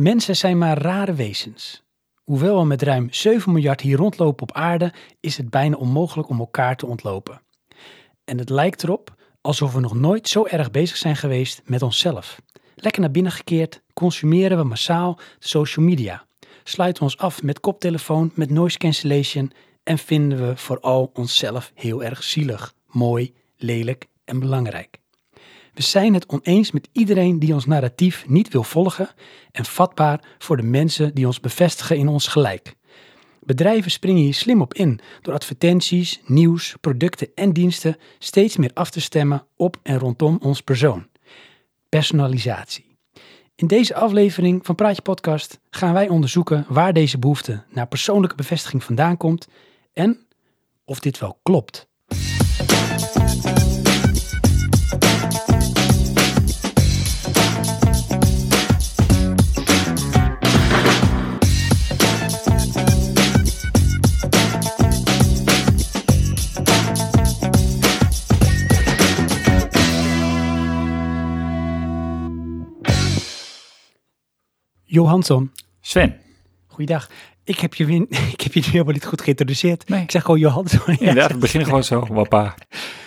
Mensen zijn maar rare wezens. Hoewel we met ruim 7 miljard hier rondlopen op aarde, is het bijna onmogelijk om elkaar te ontlopen. En het lijkt erop alsof we nog nooit zo erg bezig zijn geweest met onszelf. Lekker naar binnen gekeerd, consumeren we massaal social media. Sluiten we ons af met koptelefoon, met noise cancellation en vinden we vooral onszelf heel erg zielig, mooi, lelijk en belangrijk. We zijn het oneens met iedereen die ons narratief niet wil volgen en vatbaar voor de mensen die ons bevestigen in ons gelijk. Bedrijven springen hier slim op in door advertenties, nieuws, producten en diensten steeds meer af te stemmen op en rondom ons persoon. Personalisatie. In deze aflevering van Praatje Podcast gaan wij onderzoeken waar deze behoefte naar persoonlijke bevestiging vandaan komt en of dit wel klopt. Johansson, Sven. goeiedag. Ik heb je, win ik heb je helemaal niet goed geïntroduceerd. Nee. Ik zeg gewoon Johansson. Ja, we beginnen gewoon zo. Wappa.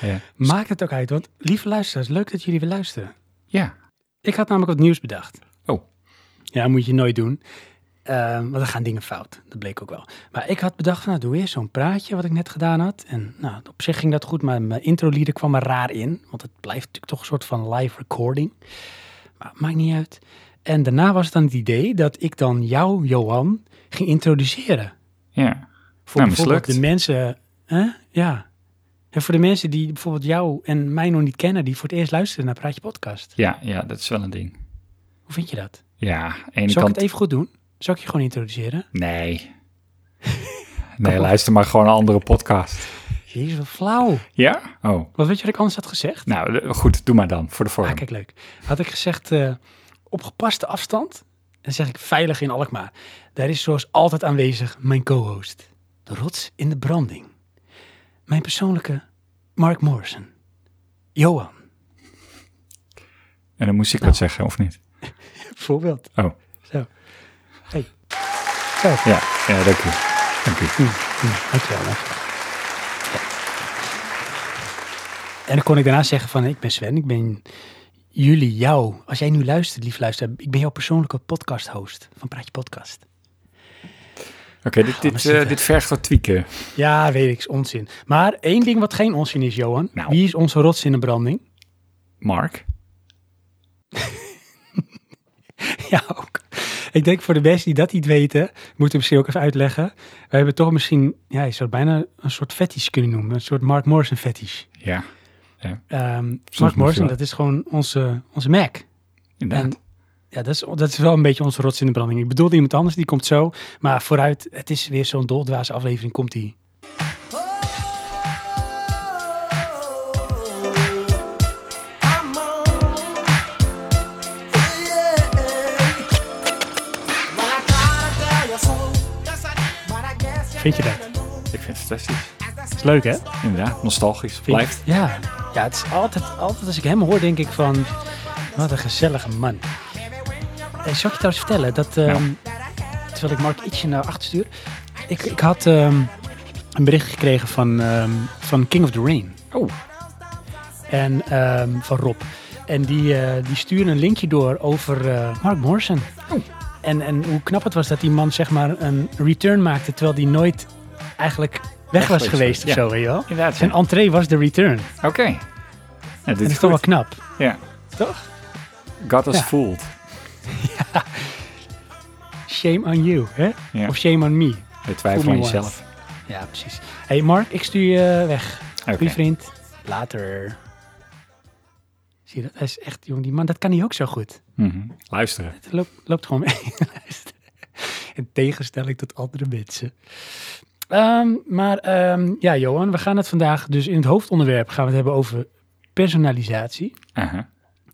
Ja. Maakt het ook uit, want lieve luisteraars, leuk dat jullie weer luisteren. ja. Ik had namelijk wat nieuws bedacht. Oh. Ja, moet je nooit doen. Ehm, want er gaan dingen fout. Dat bleek ook wel. Maar ik had bedacht, van, nou doe eerst zo'n praatje wat ik net gedaan had. En nou, op zich ging dat goed, maar mijn intro-lieder kwam er raar in. Want het blijft natuurlijk toch een soort van live recording. Maar maakt niet uit. En daarna was het dan het idee dat ik dan jou, Johan, ging introduceren. Ja. Voor Nou, bijvoorbeeld de mensen, hè? ja. En voor de mensen die bijvoorbeeld jou en mij nog niet kennen, die voor het eerst luisteren naar Praatje Podcast. Ja, ja, dat is wel een ding. Hoe vind je dat? Ja, ene Zal ik het even goed doen? Zal ik je gewoon introduceren? Nee. Nee, luister maar gewoon een andere podcast. Jezus, wat flauw. Ja? Oh. Wat weet je wat ik anders had gezegd? Nou, goed, doe maar dan, voor de vorm. Ah, kijk, leuk. Had ik gezegd eh, op gepaste afstand, dan zeg ik veilig in Alkmaar. Daar is zoals altijd aanwezig mijn co-host. De rots in de branding. Mijn persoonlijke Mark Morrison. Johan. En dan moest ik Nou. wat zeggen, of niet? Bijvoorbeeld. Oh, Zo. Hey. Zo. ja. Ja, dank u. Dank u. Hm, hm, dankjewel, dankjewel. Ja. En dan kon ik daarna zeggen van, ik ben Sven, ik ben jullie, jou. Als jij nu luistert, lief luisteraar, ik ben jouw persoonlijke podcast-host van Praatje Podcast. Oké, dit, maar dit, eh, dit vergt wat tweaken. Ja, weet ik, is onzin. Maar één ding wat geen onzin is, Johan. Nou. Wie is onze rots in de branding? Mark? ja, ook. Ik denk voor de mensen die dat niet weten, moeten we misschien ook even uitleggen. We hebben toch misschien, ja, je zou het bijna een soort fetish kunnen noemen. Een soort Mark Morrison fetish. Ja, Ehm Mark je Morrison, dat is gewoon onze, onze Mac. inderdaad. En ja, dat is, dat is wel een beetje onze rots in de branding. Ik bedoelde iemand anders, die komt zo. Maar vooruit, het is weer zo'n doldwaze aflevering, komt die. Vind je dat? Ik vind het fantastisch. Is leuk, hè? Inderdaad, nostalgisch. Blijft. Ja. ja, het is altijd, altijd als ik hem hoor, denk ik van, wat een gezellige man. Hey, zal ik je trouwens vertellen dat, ehm, terwijl ik Mark ietsje naar achter stuur, ik, ik had ehm, een bericht gekregen van, ehm, van King of the Rain Oh, en ehm, van Rob. En die, eh, die stuurde een linkje door over eh, Mark Morrison. Oh. En, en hoe knap het was dat die man zeg maar een return maakte, terwijl die nooit eigenlijk weg, was geweest of zo, weet je wel. inderdaad. Zijn entree was de return. Oké. Dat is is toch wel knap, Ja. toch? God us Ja. fooled. Shame on you, hè? Of shame on me. Je twijfelt Fool aan jezelf. Ja, precies. hey Mark, ik stuur je weg. Oké. Goeie vriend. Later. Zie je dat? Hij is echt, jong, die man, dat kan hij ook zo goed. Mhm. Luisteren. Het loopt, loopt gewoon mee. In tegenstelling tot andere mensen. Ehm, maar ehm, ja, Johan, we gaan het vandaag dus in het hoofdonderwerp gaan we het hebben over personalisatie.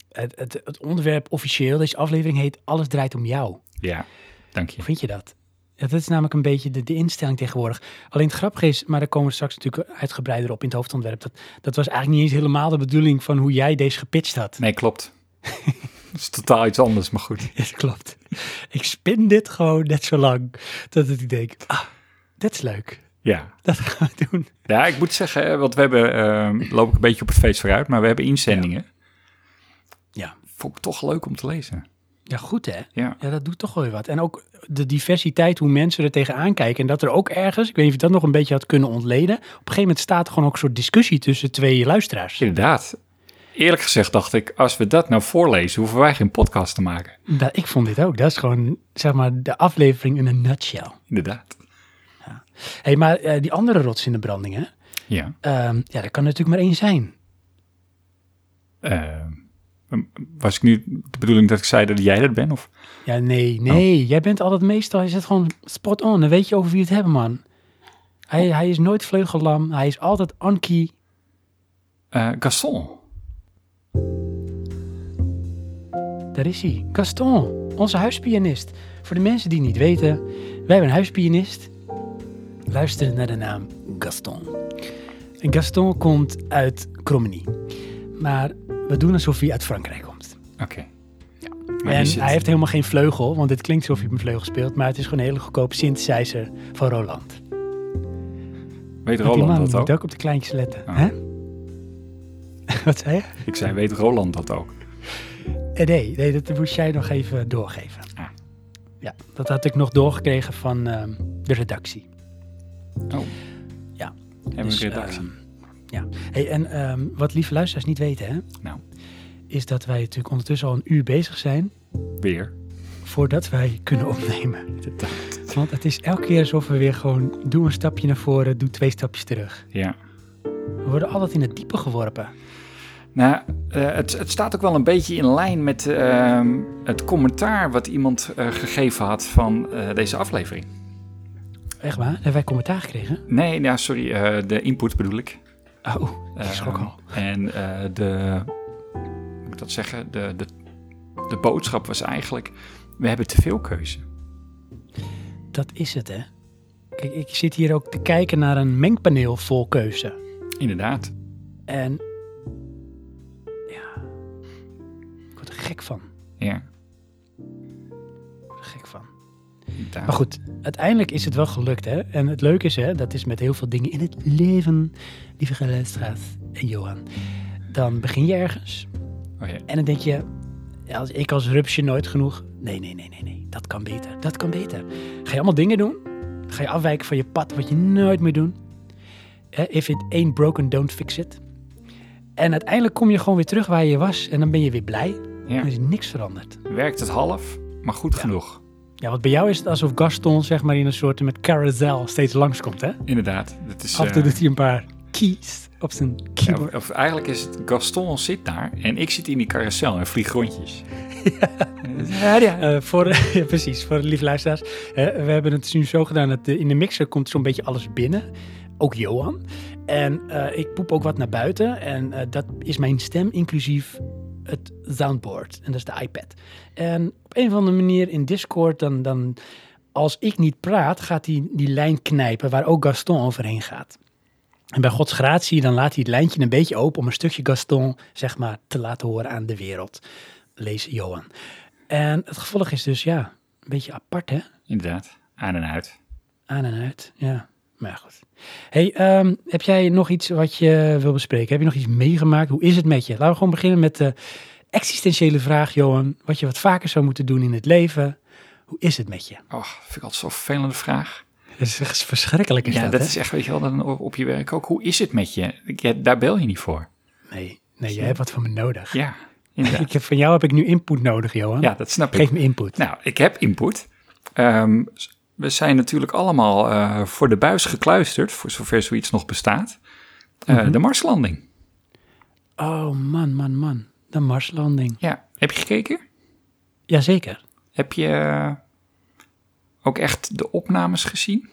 Het, het, het onderwerp officieel, deze aflevering heet Alles draait om jou. Ja, dank je. Hoe vind je dat? Ja, dat is namelijk een beetje de, de instelling tegenwoordig. Alleen het grappige is, maar daar komen we straks natuurlijk uitgebreider op in het hoofdontwerp. Dat, dat was eigenlijk niet eens helemaal de bedoeling van hoe jij deze gepitcht had. Nee, klopt. Dat is totaal iets anders, maar goed. Ja, dat klopt. Ik spin dit gewoon net zo lang dat ik denk, ah, dat is leuk. Ja. Dat gaan we doen. Ja, ik moet zeggen, want we hebben, eh, loop ik een beetje op het feest vooruit, maar we hebben inzendingen. Ja. Vond ik toch leuk om te lezen. Ja, goed hè? Ja. Ja, dat doet toch wel weer wat. En ook de diversiteit, hoe mensen er tegenaan kijken. En dat er ook ergens, ik weet niet of je dat nog een beetje had kunnen ontleden. Op een gegeven moment staat er gewoon ook een soort discussie tussen twee luisteraars. Inderdaad. Eerlijk gezegd dacht ik, als we dat nou voorlezen, hoeven wij geen podcast te maken. Dat, ik vond dit ook. Dat is gewoon, zeg maar, de aflevering in een nutshell. Inderdaad. Hey, maar eh, die andere rots in de branding, hè? Ja. Ehm, ja, er kan natuurlijk maar één zijn. Eh, was ik nu de bedoeling dat ik zei dat jij dat bent? Of? Ja, nee, nee. Jij bent altijd meestal, je zit gewoon spot on. Dan weet je over wie het hebben, man. Hij, hij is nooit vleugellam. Hij is altijd key. Eh, Gaston. Daar is hij. Gaston, onze huispianist. Voor de mensen die het niet weten, wij hebben een huispianist. Luister naar de naam Gaston. En Gaston komt uit Cromenie. Maar we doen alsof hij uit Frankrijk komt. Oké. en hij heeft helemaal geen vleugel, want het klinkt alsof hij een vleugel speelt. Maar het is gewoon een hele goedkope synthesizer van Roland. Weet Roland man dat ook? moet ook op de kleintjes letten. Oh. Hè? Wat zei je? Ik zei, weet Roland dat ook? Eh, nee, nee, dat moest jij nog even doorgeven. Ah. Ja, dat had ik nog doorgekregen van ehm, de redactie. Oh. Ja. Hebben we Dus, een redactie? ehm, ja. Hey, en ehm, wat lieve luisteraars niet weten, hè, nou, is dat wij natuurlijk ondertussen al een uur bezig zijn weer. voordat wij kunnen opnemen. Want het is elke keer alsof we weer gewoon doe een stapje naar voren, doe twee stapjes terug. Ja. We worden altijd in het diepe geworpen. Nou, eh, het, het staat ook wel een beetje in lijn met ehm, het commentaar wat iemand eh, gegeven had van eh, deze aflevering. Echt waar? Hebben wij commentaar gekregen? Nee, ja, sorry, eh, de input bedoel ik. Oh, ik schrok Ehm, al. En eh, de, hoe moet ik dat zeggen, de, de, de boodschap was eigenlijk, we hebben te veel keuze. Dat is het, hè? Kijk, ik zit hier ook te kijken naar een mengpaneel vol keuze. Inderdaad. En ja, ik word er gek van. Ja, Maar goed, uiteindelijk is het wel gelukt, hè? En het leuke is, hè, dat is met heel veel dingen in het leven, lieve Geluidstraat en Johan. Dan begin je ergens Oh, ja. en dan denk je, als ik als rupsje nooit genoeg. Nee, nee, nee, nee, nee, dat kan beter, dat kan beter. Ga je allemaal dingen doen? Ga je afwijken van je pad wat je nooit meer doen? Eh, If it ain't broken, don't fix it. En uiteindelijk kom je gewoon weer terug waar je was en dan ben je weer blij. Ja. Er is niks veranderd. Werkt het half, maar goed genoeg. Ja, want bij jou is het alsof Gaston zeg maar in een soort met carousel steeds langskomt, hè? Inderdaad. Dat is, Af en toe eh, doet hij een paar keys op zijn keyboard. of, of eigenlijk is het Gaston zit daar en ik zit in die carousel en vlieg rondjes. Ja, ja. Eh, voor, ja, precies, voor de lieve luisteraars. Eh, we hebben het nu zo gedaan dat in de mixer komt zo'n beetje alles binnen. Ook Johan. En ik poep ook wat naar buiten. En dat is mijn stem, inclusief het soundboard. En dat is de iPad. En op een of andere manier in Discord, dan, dan als ik niet praat, gaat hij die, die lijn knijpen waar ook Gaston overheen gaat. En bij Gods gratie, dan laat hij het lijntje een beetje open om een stukje Gaston, zeg maar, te laten horen aan de wereld. Lees Johan. En het gevolg is dus, ja, een beetje apart, hè? Inderdaad. Aan en uit. Aan en uit, ja. Maar goed. Hey, ehm, heb jij nog iets wat je wil bespreken? Heb je nog iets meegemaakt? Hoe is het met je? Laten we gewoon beginnen met de existentiële vraag, Johan. Wat je wat vaker zou moeten doen in het leven. Hoe is het met je? Oh, vind ik altijd zo'n vervelende vraag. Dat is echt verschrikkelijk, is ja, dat, is echt, weet je wel, dan op, je werk ook. Hoe is het met je? Ja, daar bel je niet voor. Nee, nee, jij hebt wat van me nodig. Ja. Ik heb, van jou heb ik nu input nodig, Johan. Ja, dat snap ik. Geef me input. Nou, ik heb input. Ehm, we zijn natuurlijk allemaal eh, voor de buis gekluisterd, voor zover zoiets nog bestaat. Mhm. De Marslanding. Oh, man, man, man. De Marslanding. Ja, heb je gekeken? Jazeker. Heb je eh, ook echt de opnames gezien?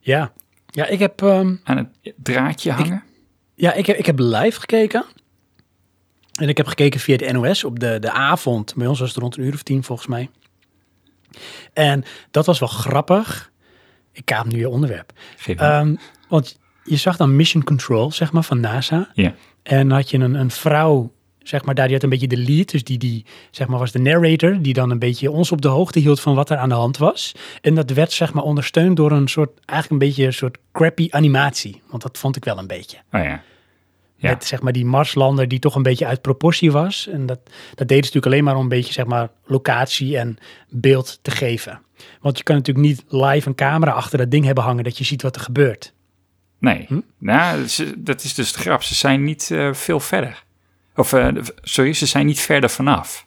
Ja. Ja, ik heb... ehm, Aan het draadje hangen? Ja, ik heb, ik heb live gekeken. En ik heb gekeken via de NOS op de, de avond. Bij ons was het rond een uur of tien volgens mij. En dat was wel grappig. Ik kaap nu je onderwerp. Ehm, want je zag dan Mission Control, zeg maar, van NASA. ja. En dan had je een, een vrouw, zeg maar, daar die had een beetje de lead. Dus die, die zeg maar, was de narrator, die dan een beetje ons op de hoogte hield van wat er aan de hand was. En dat werd, zeg maar, ondersteund door een soort, eigenlijk een beetje een soort crappy animatie. Want dat vond ik wel een beetje. Oh ja. Ja. Met, zeg maar, die Marslander die toch een beetje uit proportie was. En dat, dat deden ze natuurlijk alleen maar om een beetje, zeg maar, locatie en beeld te geven. Want je kan natuurlijk niet live een camera achter dat ding hebben hangen dat je ziet wat er gebeurt. Nee. Hm? Nou, dat is dus de grap. Ze zijn niet eh, veel verder. Of, eh, sorry, ze zijn niet verder vanaf.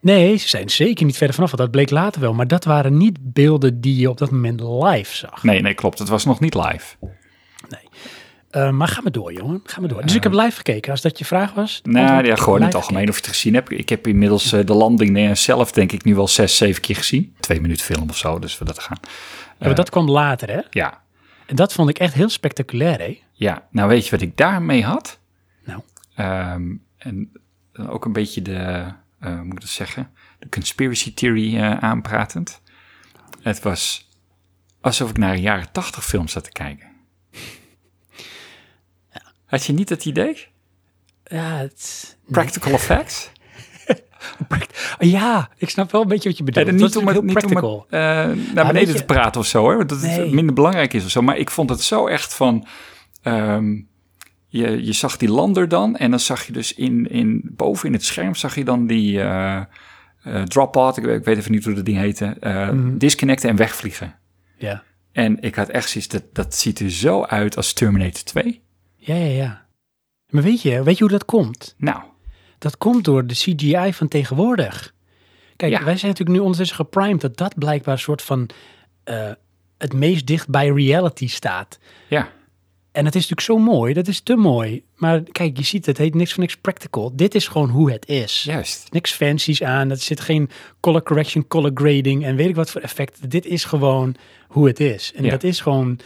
Nee, ze zijn zeker niet verder vanaf, want dat bleek later wel. Maar dat waren niet beelden die je op dat moment live zag. Nee, nee, klopt. Het was nog niet live. Eh, maar ga maar door, jongen. Ga maar door. Dus ik heb live gekeken, als dat je vraag was. Nou, ja, gewoon in het algemeen of je het gezien hebt. Ik heb inmiddels eh, de landing eh, zelf denk ik nu wel zes, zeven keer gezien. Twee minuten film of zo, dus we dat gaan. Ja, maar dat kwam later, hè? Ja, En dat vond ik echt heel spectaculair, hè? ja. Nou, weet je wat ik daarmee had? Nou. Ehm, en ook een beetje de, eh, hoe moet ik dat zeggen? De conspiracy theory eh, aanpratend. Het was alsof ik naar een jaren tachtig film zat te kijken. Had je niet het idee? Ja, het... Practical effects? ja, ik snap wel een beetje wat je bedoelt. Ja, dat niet om het, niet om practical. het eh, naar beneden je- te praten of zo, hoor. want Dat het Nee. minder belangrijk is of zo. Maar ik vond het zo echt van... ehm, je, je zag die lander dan en dan zag je dus in, in, boven in het scherm zag je dan die eh eh, drop-out, ik, weet- ik weet even niet hoe dat ding heette, eh, Mhm. disconnecten en wegvliegen. Ja. En ik had echt zoiets, dat, dat ziet er zo uit als Terminator 2. Ja, ja, ja. Maar weet je, weet je hoe dat komt? Nou, Dat komt door de CGI van tegenwoordig. Kijk, Ja. wij zijn natuurlijk nu ondertussen geprimed dat dat blijkbaar een soort van eh, het meest dicht bij reality staat. ja, En het is natuurlijk zo mooi, dat is te mooi. Maar kijk, je ziet het, heet niks van niks practical. Dit is gewoon hoe het is. juist. Niks fancies aan, er zit geen color correction, color grading en weet ik wat voor effecten. Dit is gewoon hoe het is. En Ja. dat is gewoon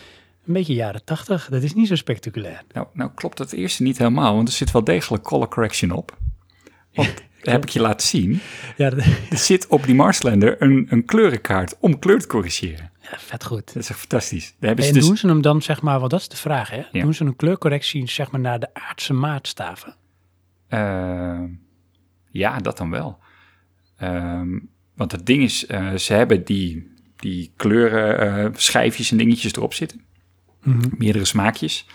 een beetje jaren tachtig. Dat is niet zo spectaculair. Nou, nou klopt dat eerste niet helemaal, want er zit wel degelijk color correction op. Want, dat heb ik je laten zien. Ja, dat- Er zit op die Marslander een, een kleurenkaart om kleur te corrigeren. ja vet goed. Dat is echt fantastisch. Daar hebben ze En dus, doen ze hem dan, zeg maar, want dat is de vraag, hè? Ja. Doen ze een kleurcorrectie, zeg maar, naar de aardse maatstaven? eh, ja, dat dan wel. Ehm, want het ding is, eh, ze hebben die, die kleuren, eh, schijfjes en dingetjes erop zitten. Meerdere smaakjes.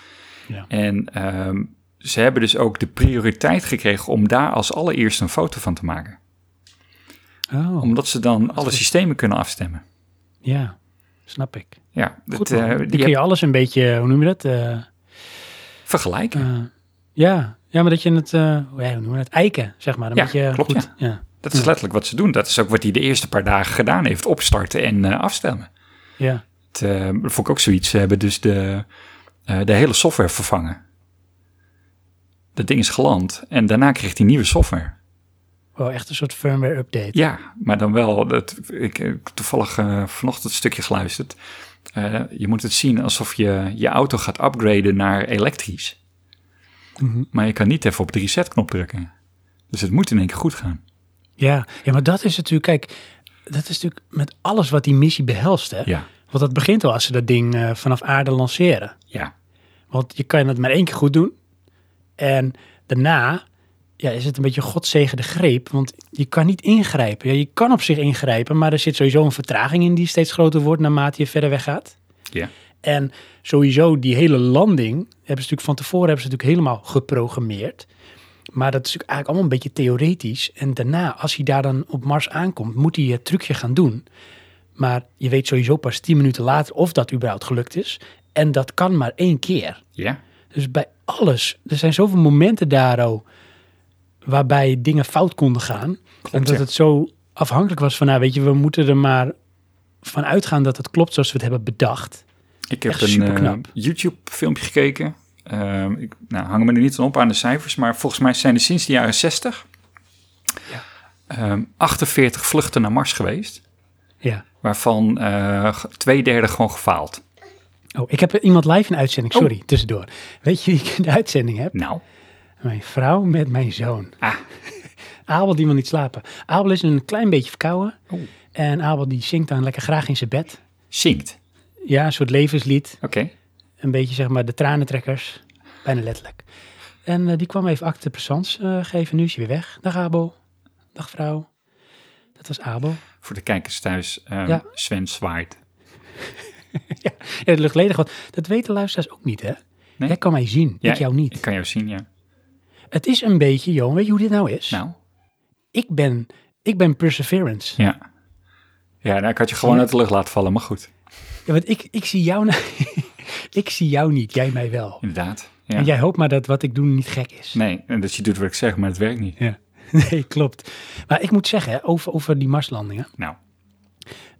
Ja. En ehm, ze hebben dus ook de prioriteit gekregen om daar als allereerste een foto van te maken. Oh, Omdat ze dan alle systemen kunnen afstemmen. ja, snap ik. Ja, Goed, dat, man. eh, Dan die kun je alles een beetje, hoe noem je dat? Eh, vergelijken. eh, ja. ja, maar dat je het, eh, ja, hoe noem je het? Eiken, zeg maar. Een Ja, beetje klopt, goed. Ja. Dat is letterlijk wat ze doen. Dat is ook wat hij de eerste paar dagen gedaan heeft. Opstarten en eh, afstemmen. Ja. Eh, dat vond ik ook zoiets. Ze hebben dus de, eh, de hele software vervangen. Dat ding is geland en daarna kreeg hij nieuwe software. Oh, echt een soort firmware update. Ja, maar dan wel. Dat, ik heb toevallig eh, vanochtend een stukje geluisterd. Je moet het zien alsof je je auto gaat upgraden naar elektrisch. Mhm. Maar je kan niet even op de reset-knop drukken. Dus het moet in één keer goed gaan. Ja, ja, maar dat is natuurlijk, kijk, dat is natuurlijk met alles wat die missie behelst, hè? Ja, Want dat begint al als ze dat ding eh, vanaf aarde lanceren. ja, Want je kan het maar één keer goed doen. En daarna ja, is het een beetje godzegende greep. Want je kan niet ingrijpen. Ja, je kan op zich ingrijpen, maar er zit sowieso een vertraging in die steeds groter wordt naarmate je verder weg gaat. ja. En sowieso die hele landing hebben ze natuurlijk van tevoren hebben ze natuurlijk helemaal geprogrammeerd. Maar dat is natuurlijk eigenlijk allemaal een beetje theoretisch. En daarna, als hij daar dan op Mars aankomt, moet hij het trucje gaan doen. Maar je weet sowieso pas tien minuten later of dat überhaupt gelukt is. En dat kan maar één keer. ja. Dus bij alles, er zijn zoveel momenten daar ook waarbij dingen fout konden gaan. omdat ja. het zo afhankelijk was van, nou weet je, we moeten er maar van uitgaan dat het klopt zoals we het hebben bedacht. Ik heb Echt een eh. YouTube-filmpje gekeken. Ehm, ik nou, hangen me er niet van op aan de cijfers, maar volgens mij zijn er sinds de jaren 60 Ja. ehm, 48 vluchten naar Mars geweest, Ja. Waarvan eh, twee derde gewoon gefaald. Oh, ik heb iemand live in uitzending, Oh. sorry, tussendoor. Weet je wie ik in de uitzending heb? Nou, Mijn vrouw met mijn zoon. ah, Abel die wil niet slapen. Abel is een klein beetje verkouden. Oh. En Abel die zingt dan lekker graag in zijn bed. zinkt. Ja, een soort levenslied. Oké. Een beetje zeg maar de tranentrekkers. Bijna letterlijk. En eh, die kwam even acte de présence eh, geven. Nu is hij weer weg. Dag Abel. Dag vrouw. Dat was Abel. Voor de kijkers thuis, ehm, Ja. Sven zwaait. Ja, het luchtledig wat. Dat weten luisteraars ook niet, hè? Nee? Jij kan mij zien, Ja, ik jou niet. Ik kan jou zien, ja. Het is een beetje, Johan, weet je hoe dit nou is? Nou, Ik, ben, ik ben Perseverance. ja. Ja, nou, ik had je gewoon uit de lucht laten vallen, maar goed. Ja, want ik, ik, zie jou, ik zie jou niet, jij mij wel. Inderdaad. Ja. En jij hoopt maar dat wat ik doe niet gek is. Nee, en dat je doet wat ik zeg, maar het werkt niet. Ja. Nee, klopt. Maar ik moet zeggen, hè, over, over die Marslandingen. Nou,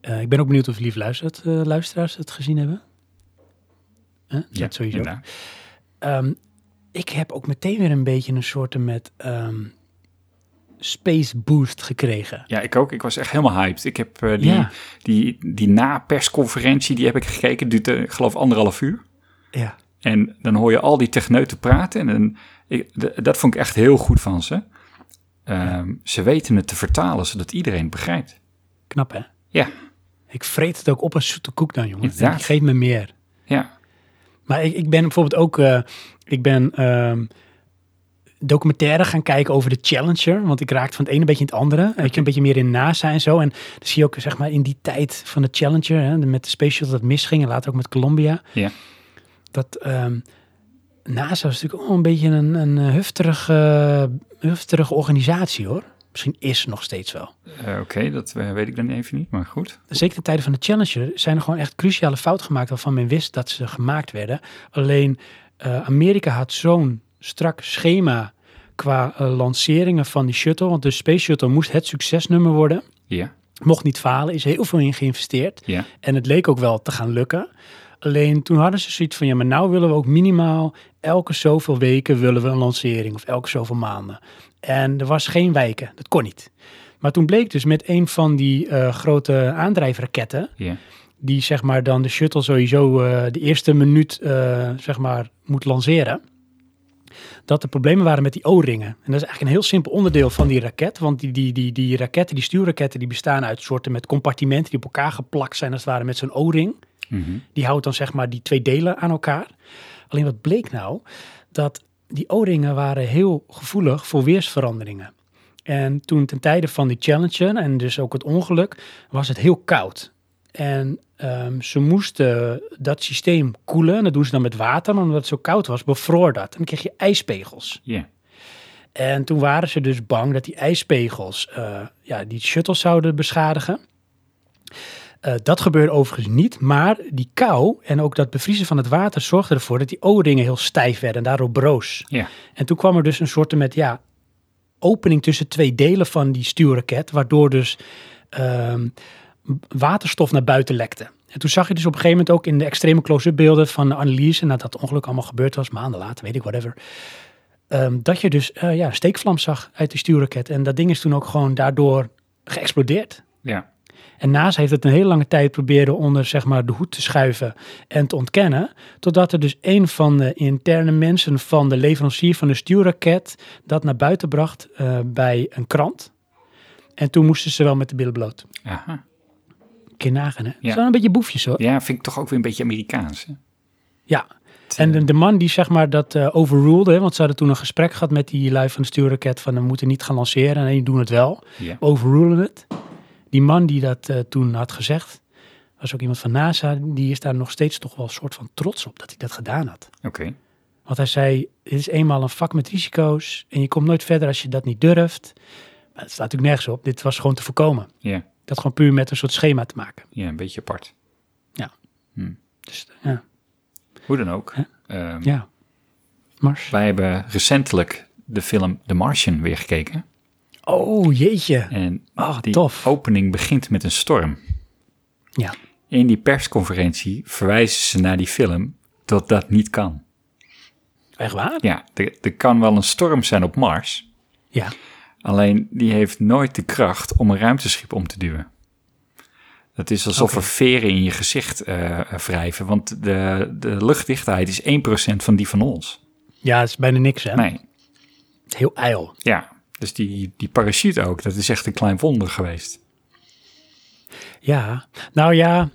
eh, ik ben ook benieuwd of lieve luistert, eh, luisteraars het gezien hebben. Hè? Dat ja, sowieso. Ehm, ik heb ook meteen weer een beetje een soort met ehm, space boost gekregen. Ja, ik ook. Ik was echt helemaal hyped. Ik heb eh, die, Ja. die, die na-persconferentie, die heb ik gekeken. Duurt, ik geloof, anderhalf uur. Ja. En dan hoor je al die techneuten praten. En ik, d- dat vond ik echt heel goed van ze. Ehm, Ze weten het te vertalen, zodat iedereen het begrijpt. Knap, hè? Ja, Ik vreet het ook op als zoete koek dan, jongen. Ik geef me meer. ja. Maar ik, ik ben bijvoorbeeld ook... eh, ik ben ehm, documentaire gaan kijken over de Challenger. Want ik raakte van het ene beetje in het andere. Weet je, een beetje meer in NASA en zo. En dan zie je ook, zeg maar, in die tijd van de Challenger... Hè, met de Space Shuttle dat misging en later ook met Columbia... Ja. dat ehm, NASA was natuurlijk ook wel een beetje een, een eh, hufterige, hufterige organisatie, hoor. Misschien is nog steeds wel. Eh, Oké, dat eh, weet ik dan even niet, maar goed. zeker ten tijde van de Challenger, zijn er gewoon echt cruciale fouten gemaakt waarvan men wist dat ze gemaakt werden. Alleen eh, Amerika had zo'n strak schema qua eh, lanceringen van die shuttle. Want de Space Shuttle moest het succesnummer worden. Ja, Mocht niet falen, is heel veel in geïnvesteerd. ja, En het leek ook wel te gaan lukken. Alleen toen hadden ze zoiets van, ja, maar nou willen we ook minimaal elke zoveel weken willen we een lancering of elke zoveel maanden. En er was geen wijken, dat kon niet. Maar toen bleek dus met een van die eh, grote aandrijfraketten, ja. die zeg maar dan de shuttle sowieso eh, de eerste minuut eh, zeg maar moet lanceren, dat er problemen waren met die O-ringen. En dat is eigenlijk een heel simpel onderdeel van die raket, want die, die, die, die raketten, die stuurraketten, die bestaan uit soorten met compartimenten die op elkaar geplakt zijn als het ware met zo'n O-ring. Mhm. Die houdt dan zeg maar die twee delen aan elkaar. Alleen wat bleek nou? Dat die O-ringen waren heel gevoelig voor weersveranderingen. En toen ten tijde van die Challenger en dus ook het ongeluk, was het heel koud. En ehm, ze moesten dat systeem koelen. En dat doen ze dan met water, maar omdat het zo koud was, bevroor dat. En dan kreeg je ijspegels. Ja, En toen waren ze dus bang dat die ijspegels eh, ja, die shuttles zouden beschadigen. Eh, dat gebeurde overigens niet, maar die kou en ook dat bevriezen van het water zorgde ervoor dat die O-ringen heel stijf werden en daardoor broos. ja, En toen kwam er dus een soort met ja, opening tussen twee delen van die stuurraket, waardoor dus ehm, waterstof naar buiten lekte. En toen zag je dus op een gegeven moment ook in de extreme close-up beelden van de analyse, nadat het ongeluk allemaal gebeurd was, maanden later, weet ik, whatever. ehm, dat je dus eh, ja, steekvlam zag uit die stuurraket. En dat ding is toen ook gewoon daardoor geëxplodeerd. ja. En NASA heeft het een hele lange tijd proberen onder zeg maar, de hoed te schuiven en te ontkennen. Totdat er dus een van de interne mensen van de leverancier van de stuurraket dat naar buiten bracht eh, bij een krant. En toen moesten ze wel met de billen bloot. Aha. Kun nagaan, hè? Dat Ja. zijn een beetje boefjes, hoor. Ja, vind ik toch ook weer een beetje Amerikaans. Hè? Ja. En de, de man die zeg maar dat hè, want ze hadden toen een gesprek gehad met die lui van de stuurraket van we moeten niet gaan lanceren en die doen het wel. Ja. overrulen het. Die man die dat eh, toen had gezegd, was ook iemand van NASA, die is daar nog steeds toch wel een soort van trots op dat hij dat gedaan had. Oké. Want hij zei, dit is eenmaal een vak met risico's en je komt nooit verder als je dat niet durft. Maar het staat natuurlijk nergens op, dit was gewoon te voorkomen. Ja. Dat gewoon puur met een soort schema te maken. ja, een beetje apart. Dus ja, Hoe dan ook. Ehm, ja. Mars. Wij hebben recentelijk de film The Martian weer gekeken. Oh jeetje. En Oh, die tof. opening begint met een storm. Ja. In die persconferentie verwijzen ze naar die film dat dat niet kan. Echt waar? Ja, er, er kan wel een storm zijn op Mars. Ja. Alleen die heeft nooit de kracht om een ruimteschip om te duwen. Het is alsof Oké. er veren in je gezicht eh, wrijven, want de, de luchtdichtheid is 1% van die van ons. Ja, het is bijna niks hè. Nee, Het is heel ijl. ja. Dus die, die parachute ook, dat is echt een klein wonder geweest. Ja. Nou ja,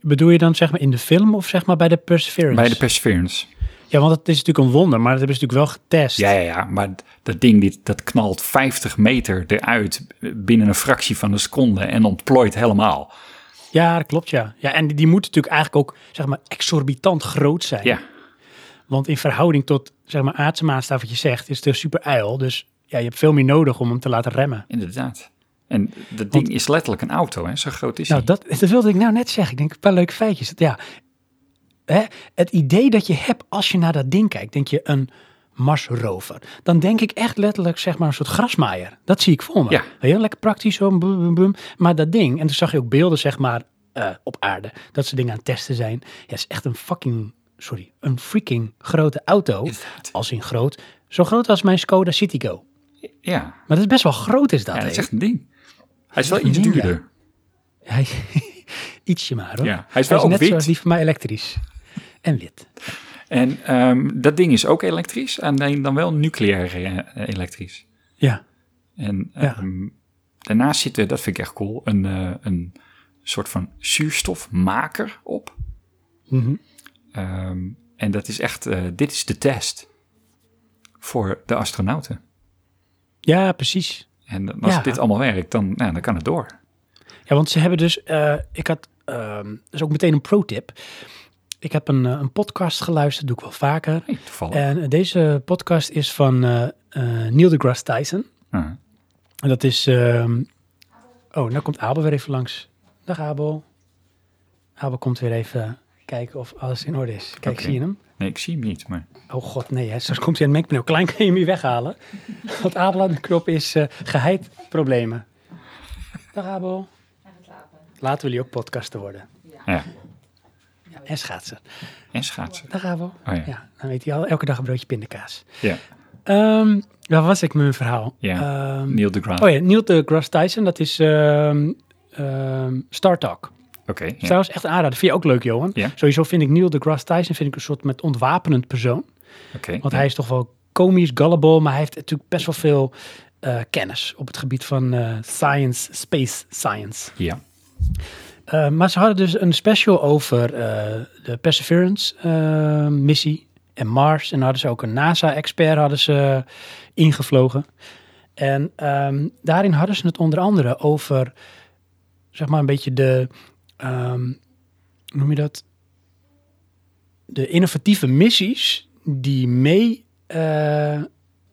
bedoel je dan zeg maar in de film of zeg maar bij de Perseverance? Bij de Perseverance. Ja, want het is natuurlijk een wonder, maar dat hebben ze natuurlijk wel getest. Ja, ja, ja, maar dat ding die, dat knalt 50 meter eruit binnen een fractie van een seconde en ontplooit helemaal. Ja, dat klopt, ja. Ja, en die, die moeten natuurlijk eigenlijk ook, zeg maar, exorbitant groot zijn. Ja, Want in verhouding tot, zeg maar, aardse maatstaf wat je zegt, is het een super ijl. Dus ja, je hebt veel meer nodig om hem te laten remmen. inderdaad. En dat ding is letterlijk een auto, hè? zo groot is Nou, hij. dat, dat wilde ik nou net zeggen. Ik denk, een paar leuke feitjes. Ja, hè, het idee dat je hebt als je naar dat ding kijkt, denk je een Marsrover. Dan denk ik echt letterlijk, zeg maar, een soort grasmaaier. Dat zie ik voor me. Ja. Heel lekker praktisch, zo, boem, boem. Maar dat ding, en toen zag je ook beelden, zeg maar, eh, op aarde, dat ze dingen aan het testen zijn. Ja, is echt een fucking, sorry, een freaking grote auto. Als in groot. Zo groot als mijn Skoda Citigo. Ja, Maar dat is best wel groot, is dat. ja dat is echt een ding. Hij is wel iets duurder. Hij, ietsje maar hoor. Ja, hij is wel net wit. zoals die van mij elektrisch. En wit. En ehm, dat ding is ook elektrisch, alleen dan wel nucleair eh, elektrisch. Ja. En Ja. ehm, daarnaast zit er, dat vind ik echt cool, een, eh, een soort van zuurstofmaker op. Ehm, en dat is echt, eh, dit is de test voor de astronauten. Ja, precies. En als Ja. dit allemaal werkt, dan, nou, dan kan het door. Ja, want ze hebben dus, eh, ik had, dat is ook meteen een pro-tip. Ik heb een, eh, een podcast geluisterd, doe ik wel vaker. Hey, toevallig. En deze podcast is van eh, Neil deGrasse Tyson. Ah, En dat is, ehm, oh, nou komt Abel weer even langs. Dag Abel. Abel komt weer even kijken of alles in orde is. Kijk, zie je hem? Nee, ik zie hem niet, maar Oh god, nee, hè. straks komt hij aan het mengpaneel. Klein kan je hem hier weghalen. Want Abel aan de knop is eh geheid problemen. Dag Abel. Laten we jullie ook podcaster worden. ja. Ja, en schaatsen. En schaatsen. Dag Abel. Oh ja. Ja, dan weet hij al elke dag een broodje pindakaas. Ja, Ehm waar was ik met mijn verhaal? Ja, Ehm, Neil deGrasse. oh ja, Neil deGrasse Tyson, dat is ehm, Star Talk. Oké, ja. Trouwens, echt een aanrader. Vind je ook leuk, Johan? Ja. Sowieso vind ik Neil deGrasse Tyson vind ik een soort met ontwapenend persoon. Oké, Want ja. hij is toch wel komisch, gullible, maar hij heeft natuurlijk best wel veel eh, kennis op het gebied van eh, science, space science. Ja, Eh, maar ze hadden dus een special over de Perseverance-missie en Mars. En hadden ze ook een NASA-expert hadden ze ingevlogen. En ehm, daarin hadden ze het onder andere over, zeg maar, een beetje de, hoe noem je dat? De innovatieve missies die mee eh,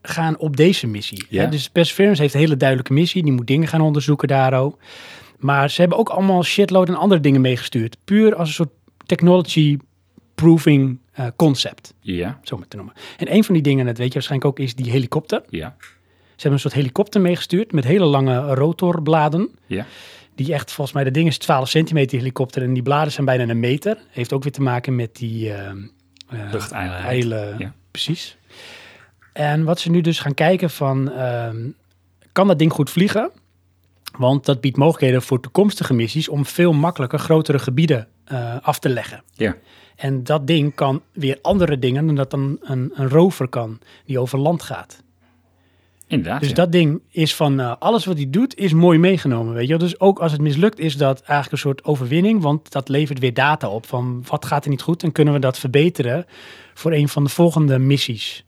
gaan op deze missie. Ja. Hè, Dus Perseverance heeft een hele duidelijke missie. Die moet dingen gaan onderzoeken daarover. Maar ze hebben ook allemaal shitload en andere dingen meegestuurd. Puur als een soort technology proving eh, concept, ja, zo maar te noemen. En een van die dingen, dat weet je waarschijnlijk ook, is die helikopter. ja, Ze hebben een soort helikopter meegestuurd met hele lange rotorbladen. ja. Die echt, volgens mij, de ding is 12 centimeter helikopter en die bladen zijn bijna een meter. Heeft ook weer te maken met die eh, Luchteilen. Ja. precies. En wat ze nu dus gaan kijken van, ehm, kan dat ding goed vliegen? Want dat biedt mogelijkheden voor toekomstige missies om veel makkelijker grotere gebieden eh, af te leggen. Ja, En dat ding kan weer andere dingen dan dat een, een, een rover kan die over land gaat. Inderdaad. Dus ja. dat ding is van eh, alles wat hij doet is mooi meegenomen, weet je. Dus ook als het mislukt is dat eigenlijk een soort overwinning, want dat levert weer data op van wat gaat er niet goed en kunnen we dat verbeteren voor een van de volgende missies.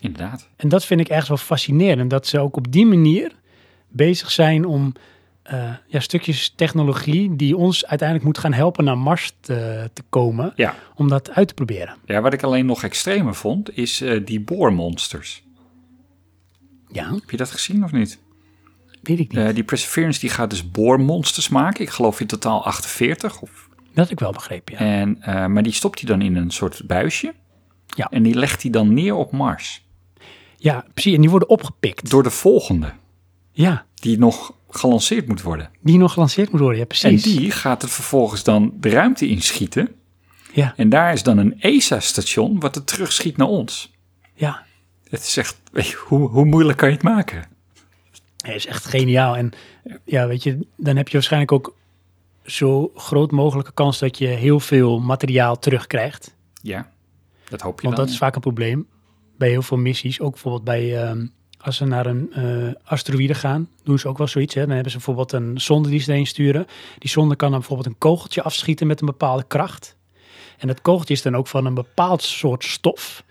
Inderdaad. En dat vind ik echt wel fascinerend, dat ze ook op die manier bezig zijn om eh, ja, stukjes technologie die ons uiteindelijk moet gaan helpen naar Mars te, te komen, Ja. om dat uit te proberen. ja, wat ik alleen nog extremer vond, is eh, die boormonsters. Ja, Heb je dat gezien of niet? weet ik niet. Eh, die Perseverance die gaat dus boormonsters maken. Ik geloof in totaal 48. Of, dat ik wel begrepen, ja. en, eh, maar die stopt hij dan in een soort buisje. Ja. En die legt hij dan neer op Mars. Ja, precies. En die worden opgepikt. Door de volgende, Ja, die nog gelanceerd moet worden. die nog gelanceerd moet worden. Ja, precies. En die gaat het vervolgens dan de ruimte inschieten. Ja, En daar is dan een ESA-station wat het terugschiet naar ons. ja. Het is echt, weet je, hoe, hoe moeilijk kan je het maken? Hij is echt geniaal. En ja, weet je, dan heb je waarschijnlijk ook zo groot mogelijke kans dat je heel veel materiaal terugkrijgt. Ja, dat hoop je Want dan. dat is vaak een probleem bij heel veel missies. Ook bijvoorbeeld bij, ehm, als ze naar een eh, asteroïde gaan, doen ze ook wel zoiets. Hè? Dan hebben ze bijvoorbeeld een zonde die ze erheen sturen. Die zonde kan dan bijvoorbeeld een kogeltje afschieten met een bepaalde kracht. En dat kogeltje is dan ook van een bepaald soort stof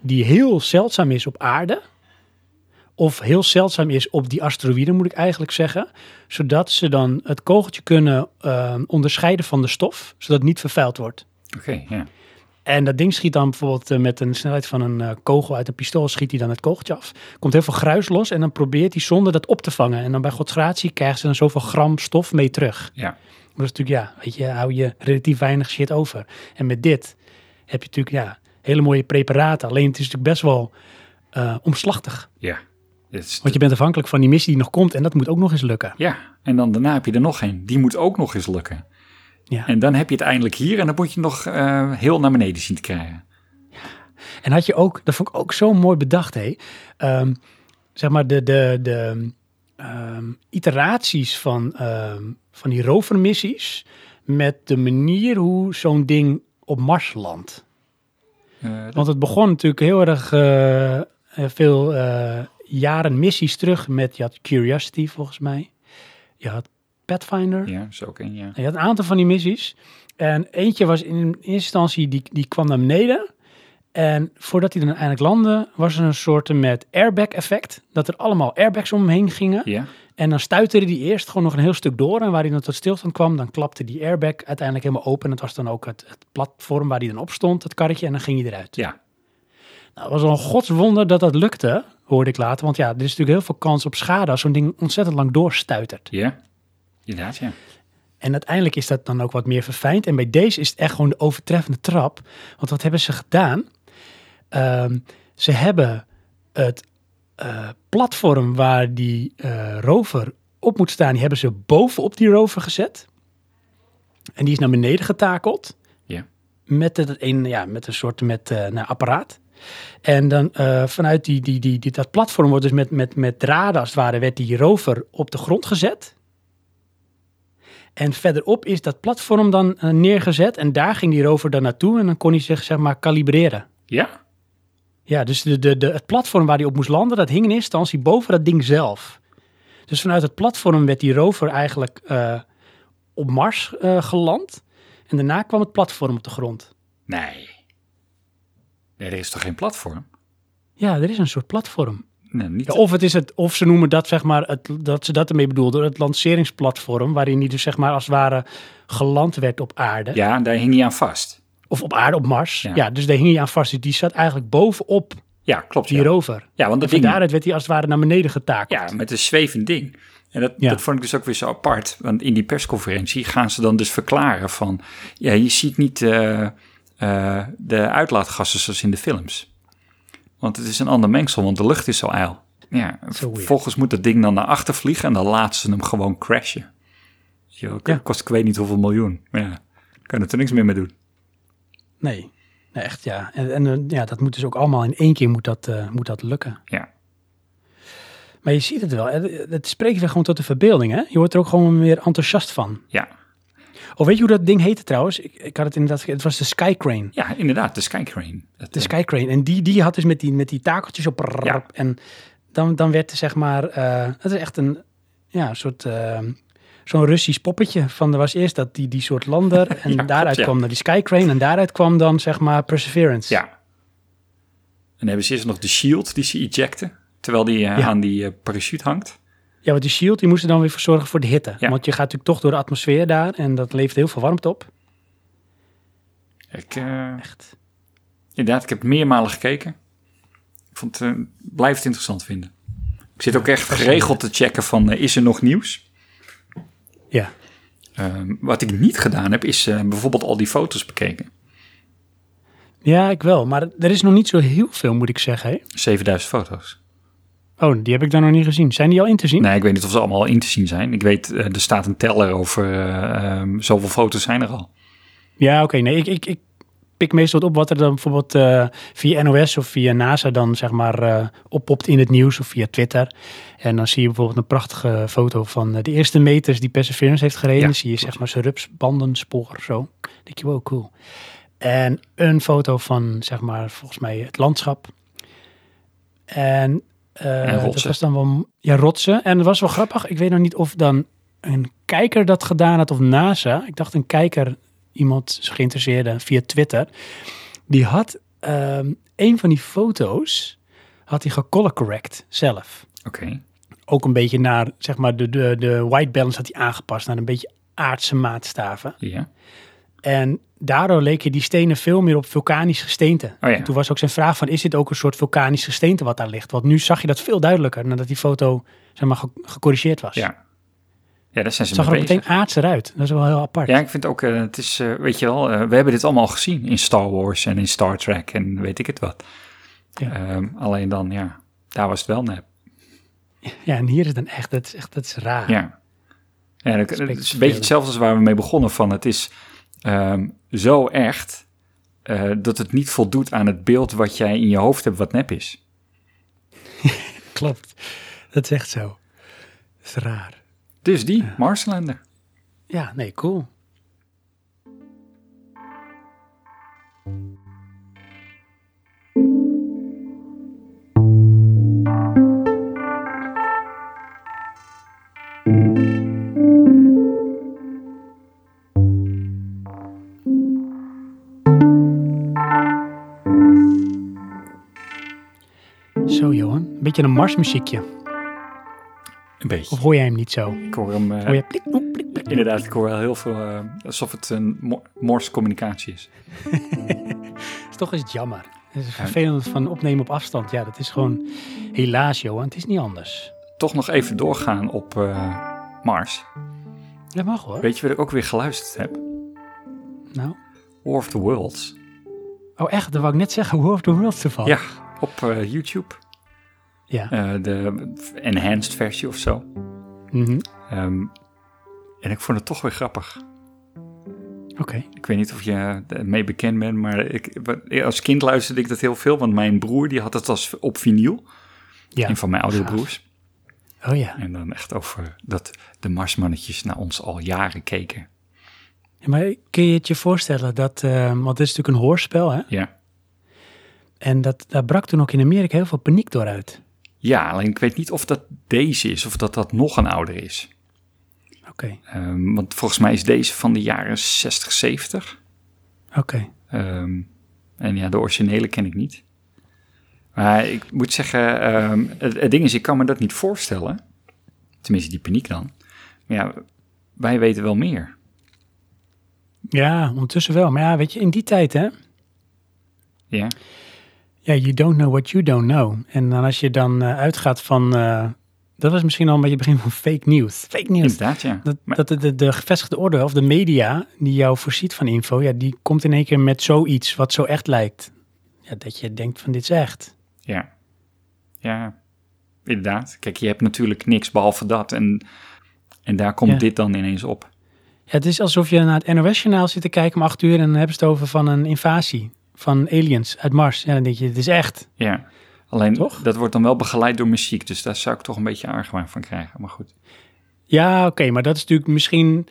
die heel zeldzaam is op aarde. Of heel zeldzaam is op die asteroïden, moet ik eigenlijk zeggen. Zodat ze dan het kogeltje kunnen eh, onderscheiden van de stof, zodat het niet vervuild wordt. Oké, ja. En dat ding schiet dan bijvoorbeeld eh, met een snelheid van een eh, kogel uit een pistool, schiet hij dan het kogeltje af. Komt heel veel gruis los en dan probeert hij zonder dat op te vangen. En dan bij Gods gratie krijgen ze dan zoveel gram stof mee terug. Ja, dat is natuurlijk, ja, weet je, hou je relatief weinig shit over. En met dit heb je natuurlijk, ja, hele mooie preparaten. Alleen het is natuurlijk best wel eh, omslachtig. ja. Want je bent afhankelijk van die missie die nog komt en dat moet ook nog eens lukken. ja, en dan daarna heb je er nog een. Die moet ook nog eens lukken. Ja. En dan heb je het eindelijk hier en dan moet je nog eh, heel naar beneden zien te krijgen. En had je ook, dat vond ik ook zo mooi bedacht, hé. Ehm, zeg maar de, de, de ehm, iteraties van, ehm, van die rovermissies met de manier hoe zo'n ding op Mars landt. Eh, dat- Want het begon natuurlijk heel erg eh, eh, veel jaren missies terug met, je had Curiosity volgens mij. Je had Pathfinder. ja, zo ook een, ja. Je had een aantal van die missies. En eentje was in eerste instantie, die, die kwam naar beneden. En voordat hij dan eindelijk landde, was er een soort met airbag effect. Dat er allemaal airbags om hem heen gingen. Ja, En dan stuiterde die eerst gewoon nog een heel stuk door. En waar hij dan tot stilstand kwam, dan klapte die airbag uiteindelijk helemaal open. En dat was dan ook het, het platform waar hij dan op stond, het karretje. En dan ging hij eruit. ja, Nou, het was wel een godswonder dat dat lukte, hoorde ik later. Want ja, er is natuurlijk heel veel kans op schade als zo'n ding ontzettend lang doorstuitert. ja. Inderdaad, ja. En uiteindelijk is dat dan ook wat meer verfijnd. En bij deze is het echt gewoon de overtreffende trap. Want wat hebben ze gedaan? Ehm, ze hebben het eh, platform waar die eh, rover op moet staan, die hebben ze bovenop die rover gezet. En die is naar beneden getakeld. Ja. Met, het een, ja, met een soort met, nou, apparaat. En dan vanuit die, die, die, die, dat platform wordt dus met, met, met draden als het ware, werd die rover op de grond gezet. En verderop is dat platform dan neergezet en daar ging die rover dan naartoe en dan kon hij zich zeg maar kalibreren. Ja? Ja, dus de, de, de, het platform waar hij op moest landen, dat hing in eerste instantie boven dat ding zelf. Dus vanuit het platform werd die rover eigenlijk eh, op Mars eh, geland. En daarna kwam het platform op de grond. Nee. Nee, er is toch geen platform? Ja, er is een soort platform. Nee, niet. Ja, of, het is het, of ze noemen dat, zeg maar, het, dat ze dat ermee bedoelden, het lanceringsplatform, waarin die dus zeg maar als het ware geland werd op aarde. Ja, en daar hing hij aan vast. Of op aarde, op Mars. Ja. Ja, dus daar hing hij aan vast. Dus die zat eigenlijk bovenop Ja, klopt. die Ja, rover. ja want dat ding... daaruit werd hij als het ware naar beneden getakeld. Ja, met een zwevend ding. En dat, Ja. dat vond ik dus ook weer zo apart. Want in die persconferentie gaan ze dan dus verklaren van... Ja, je ziet niet eh, eh, de uitlaatgassen zoals in de films. Want het is een ander mengsel, want de lucht is zo ijl. Ja, weird. vervolgens moet dat ding dan naar achter vliegen en dan laten ze hem gewoon crashen. Ja. kost ik weet niet hoeveel miljoen. Maar ja, kan er niks meer mee doen. Nee. nee, echt ja. En, en eh, ja, dat moet dus ook allemaal in één keer moet dat, eh, moet dat lukken. Ja, Maar je ziet het wel. Het, het spreekt weer gewoon tot de verbeelding. Hè? Je wordt er ook gewoon weer enthousiast van. ja. Of weet je hoe dat ding heette trouwens? Ik, ik had het inderdaad. Het was de Sky Crane. ja inderdaad, de Skycrane. Dat, De eh, Sky Crane. En die, die had dus met die, met die takeltjes op. Ja. En dan, dan werd er zeg maar. eh het is echt een ja, een soort. Zo'n Russisch poppetje. Van er was eerst dat die, die soort lander. En daaruit kwam dan die Sky Crane. En daaruit kwam dan zeg maar Perseverance. Ja. En dan hebben ze eerst nog de shield die ze ejecten. Terwijl die eh, aan die eh, parachute hangt. Ja, want die shield die moest er dan weer voor zorgen voor de hitte. Want je gaat natuurlijk toch door de atmosfeer daar. En dat levert heel veel warmte op. Ik, eh, Echt. inderdaad, ik heb meermalen gekeken. Ik vond het, blijf het interessant vinden. Ik zit ook echt geregeld te checken van, is er nog nieuws? Ja. Ehm, wat ik niet gedaan heb, is eh, bijvoorbeeld al die foto's bekeken. Ja, ik wel. Maar er is nog niet zo heel veel, moet ik zeggen. Hè? 7000 foto's. Oh, die heb ik dan nog niet gezien. Zijn die al in te zien? Nee, ik weet niet of ze allemaal in te zien zijn. Ik weet, eh, er staat een teller over eh, ehm, zoveel foto's zijn er al. Ja, oké. nee, ik, ik, ik pik meestal wat op wat er dan bijvoorbeeld via NOS of via NASA dan zeg maar oppopt in het nieuws of via Twitter. En dan zie je bijvoorbeeld een prachtige foto van eh, de eerste meters die Perseverance heeft gereden. Ja, zie je zeg maar zijn rupsbandenspoor zo. Dan denk je, wow, cool. En een foto van zeg maar volgens mij het landschap. En, eh, En dat was dan wel, ja, rotsen. En het was wel grappig. Ik weet nog niet of dan een kijker dat gedaan had of NASA. Ik dacht een kijker iemand geïnteresseerde via Twitter, die had ehm, een van die foto's, had hij gecolor correct zelf. Oké. Ook een beetje naar, zeg maar, de, de, de white balance had hij aangepast naar een beetje aardse maatstaven. Ja. En daardoor leken die stenen veel meer op vulkanisch gesteente. Oh ja. En toen was ook zijn vraag van, is dit ook een soort vulkanisch gesteente wat daar ligt? Want nu zag je dat veel duidelijker nadat die foto, zeg maar, ge- gecorrigeerd was. Ja. Ja, daar zijn ze Het zag er meteen aardser uit. Dat is wel heel apart. Ja, ik vind ook, eh, het is, eh, weet je wel, eh, we hebben dit allemaal gezien in Star Wars en in Star Trek en weet ik het wat. Ja. Ehm, alleen dan, ja, daar was het wel nep. Ja, en hier is het dan echt, dat is echt, dat is raar. Ja. Ja, dat, is een beetje hetzelfde als waar we mee begonnen van. Het is ehm, zo echt eh, dat het niet voldoet aan het beeld wat jij in je hoofd hebt wat nep is. Klopt. Dat is echt zo. Dat is raar. Dus die, Marslander. Ja, nee, cool. Beetje een marsmuziekje. Een beetje. Of hoor jij hem niet zo? Ik hoor hem, eh, Hoor je plik, plik, plik? inderdaad, ik hoor wel heel veel, eh, alsof het een mo- Morse communicatie is. is toch eens jammer. Het is vervelend van opnemen op afstand. Ja, dat is gewoon helaas, Johan. Het is niet anders. Toch nog even doorgaan op eh, Mars. Dat mag hoor. Weet je wat ik ook weer geluisterd heb? Nou. War of the Worlds. Oh, echt? Dat wou ik net zeggen. War of the Worlds ervan. Ja, op YouTube. Ja. Eh, de enhanced versie of zo. Mhm. Ehm, en ik vond het toch weer grappig. Oké. Ik weet niet of je ermee bekend bent, maar ik, als kind luisterde ik dat heel veel. Want mijn broer die had het als op vinyl. Ja. Een van mijn oudere broers. Oh ja. En dan echt over dat de Marsmannetjes naar ons al jaren keken. Ja, Maar kun je het je voorstellen dat... eh, want dit is natuurlijk een hoorspel, hè? Ja. En dat, daar brak toen ook in Amerika heel veel paniek door uit. Ja, alleen ik weet niet of dat deze is of dat dat nog een ouder is. Oké. Ehm, want volgens mij is deze van de jaren 60, 70. Oké. Ehm, en ja, de originele ken ik niet. Maar ik moet zeggen, ehm, het, het ding is, ik kan me dat niet voorstellen. Tenminste, die paniek dan. Maar ja, wij weten wel meer. Ja, ondertussen wel. Maar ja, weet je, in die tijd, hè? Ja, Ja, you don't know what you don't know. En dan als je dan eh, uitgaat van... eh, dat was misschien al een beetje het begin van fake news. Fake news. inderdaad, ja. Dat, Maar- dat de, de, de gevestigde orde of de media die jou voorziet van info, ja, die komt in één keer met zoiets wat zo echt lijkt. Ja, dat je denkt van dit is echt. Ja. Ja, inderdaad. Kijk, je hebt natuurlijk niks behalve dat. En, en daar komt Ja. dit dan ineens op. Ja, het is alsof je naar het NOS-journaal zit te kijken om acht uur en dan hebben ze het over van een invasie van aliens uit Mars. Ja, dan denk je, het is echt. Ja. Alleen, Toch? dat wordt dan wel begeleid door muziek. Dus daar zou ik toch een beetje argwaan van krijgen. Maar goed. Ja, oké, maar dat is natuurlijk misschien...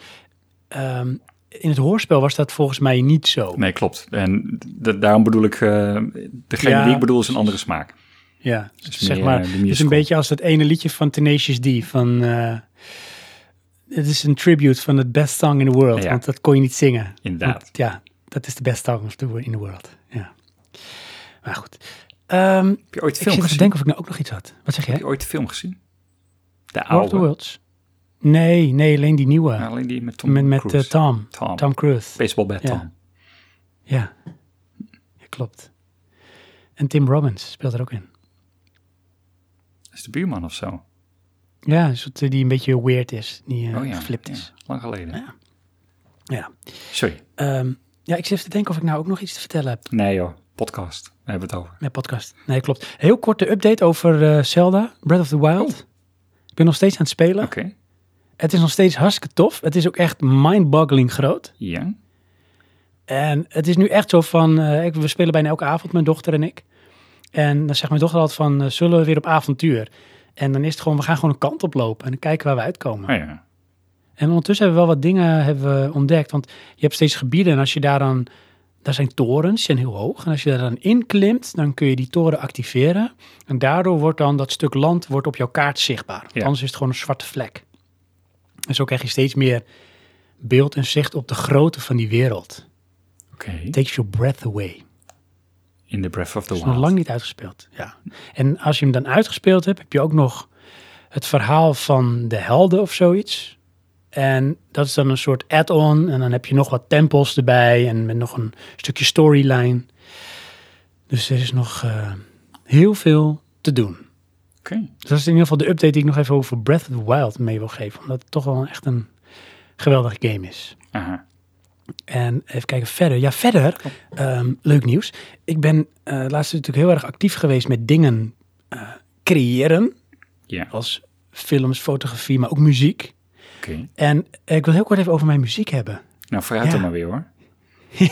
ehm, in het hoorspel was dat volgens mij niet zo. Nee, klopt. En daarom bedoel ik, eh, degene Ja, die ik bedoel is een andere smaak. Ja, Dus zeg meer, maar, eh, het is een beetje als dat ene liedje van Tenacious D van... eh, het is een tribute van het best song in the world, Ja. want dat kon je niet zingen. Inderdaad. Want, ja, dat is de best song in the world. Ja. Maar goed. Ehm, Heb je ooit ik film te gezien? denken of ik nou ook nog iets had. Wat zeg Heb jij? je ooit de film gezien? De oude. Worlds? Nee, nee, alleen die nieuwe. Ja, alleen die met Tom met met Cruise. eh, Tom. Tom. Tom Cruise. Baseballbat Ja. Tom. Ja. ja, klopt. En Tim Robbins speelt er ook in. Is de buurman of zo? Ja, een soort, eh, die een beetje weird is. Die eh oh ja. geflipt is. lang geleden. Ja. Ja. Sorry. Ehm, ja, ik zit even te denken of ik nou ook nog iets te vertellen heb. Nee joh, podcast. Daar hebben we het over. Met podcast. Nee, klopt. Heel korte update over eh, Zelda, Breath of the Wild. Ik ben nog steeds aan het spelen. Oké. Het is nog steeds hartstikke tof. Het is ook echt mind-boggling groot. Ja. En het is nu echt zo van, eh, ik- we spelen bijna elke avond, mijn dochter en ik. En dan zegt mijn dochter altijd van, eh, zullen we weer op avontuur? En dan is het gewoon, we gaan gewoon een kant oplopen en dan kijken waar we uitkomen. Oh ja. En ondertussen hebben we wel wat dingen hebben we ontdekt. Want je hebt steeds gebieden en als je daar dan... Daar zijn torens, die zijn heel hoog. En als je daar dan in klimt, dan kun je die toren activeren. En daardoor wordt dan dat stuk land wordt op jouw kaart zichtbaar. Ja. Anders is het gewoon een zwarte vlek. En zo krijg je steeds meer beeld en zicht op de grootte van die wereld. Oké. Takes your breath away. In The Breath of the is Wild. nog lang niet uitgespeeld. Ja. En als je hem dan uitgespeeld hebt, heb je ook nog het verhaal van de helden of zoiets. En dat is dan een soort add-on. En dan heb je nog wat tempels erbij en met nog een stukje storyline. Dus er is nog eh, heel veel te doen. Oké. Dus dat is in ieder geval de update die ik nog even over Breath of the Wild mee wil geven. Omdat het toch wel echt een geweldige game is. Aha. En even kijken verder. Ja, verder, ehm, leuk nieuws. Ik ben eh laatst natuurlijk heel erg actief geweest met dingen eh, creëren. Ja. Als films, fotografie, maar ook muziek. En ik wil heel kort even over mijn muziek hebben. Nou, vooruit Ja. dan maar weer hoor.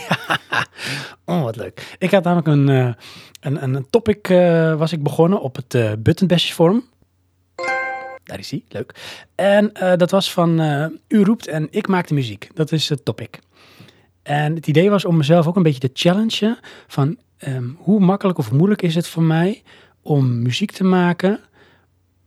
Oh, wat leuk. Ik had namelijk een, eh, een, een, topic eh, was ik begonnen op het eh Buttonbashers forum. Daar is hij, leuk. En eh, dat was van eh, u roept en ik maak de muziek. Dat is het topic. En het idee was om mezelf ook een beetje te challengen van ehm, hoe makkelijk of moeilijk is het voor mij om muziek te maken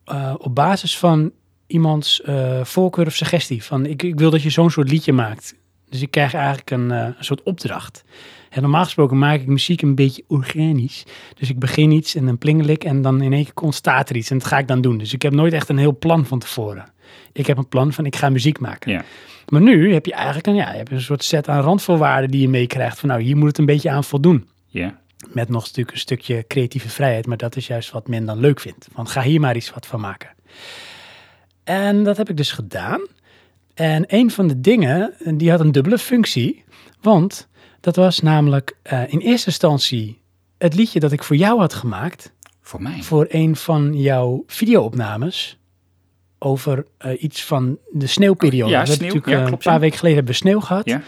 eh, op basis van iemands eh, voorkeur of suggestie. Van ik, ik wil dat je zo'n soort liedje maakt. Dus ik krijg eigenlijk een, eh, een soort opdracht. En normaal gesproken maak ik muziek een beetje organisch. Dus ik begin iets en dan plingelik en dan in één keer ontstaat er iets. En dat ga ik dan doen. Dus ik heb nooit echt een heel plan van tevoren. Ik heb een plan van ik ga muziek maken. Ja. Maar nu heb je eigenlijk een, ja, je hebt een soort set aan randvoorwaarden die je meekrijgt. Van nou, hier moet het een beetje aan voldoen. Ja. Met nog natuurlijk een stukje creatieve vrijheid. Maar dat is juist wat men dan leuk vindt. Want ga hier maar iets wat van maken. En dat heb ik dus gedaan. En een van de dingen, en die had een dubbele functie. Want dat was namelijk eh, in eerste instantie het liedje dat ik voor jou had gemaakt. Voor mij. Voor een van jouw videoopnames. Over eh, iets van de sneeuwperiode. Ja, We hebben sneeuw. natuurlijk, Ja, eh, klopt, een paar ja. weken geleden hebben we sneeuw gehad. Ja.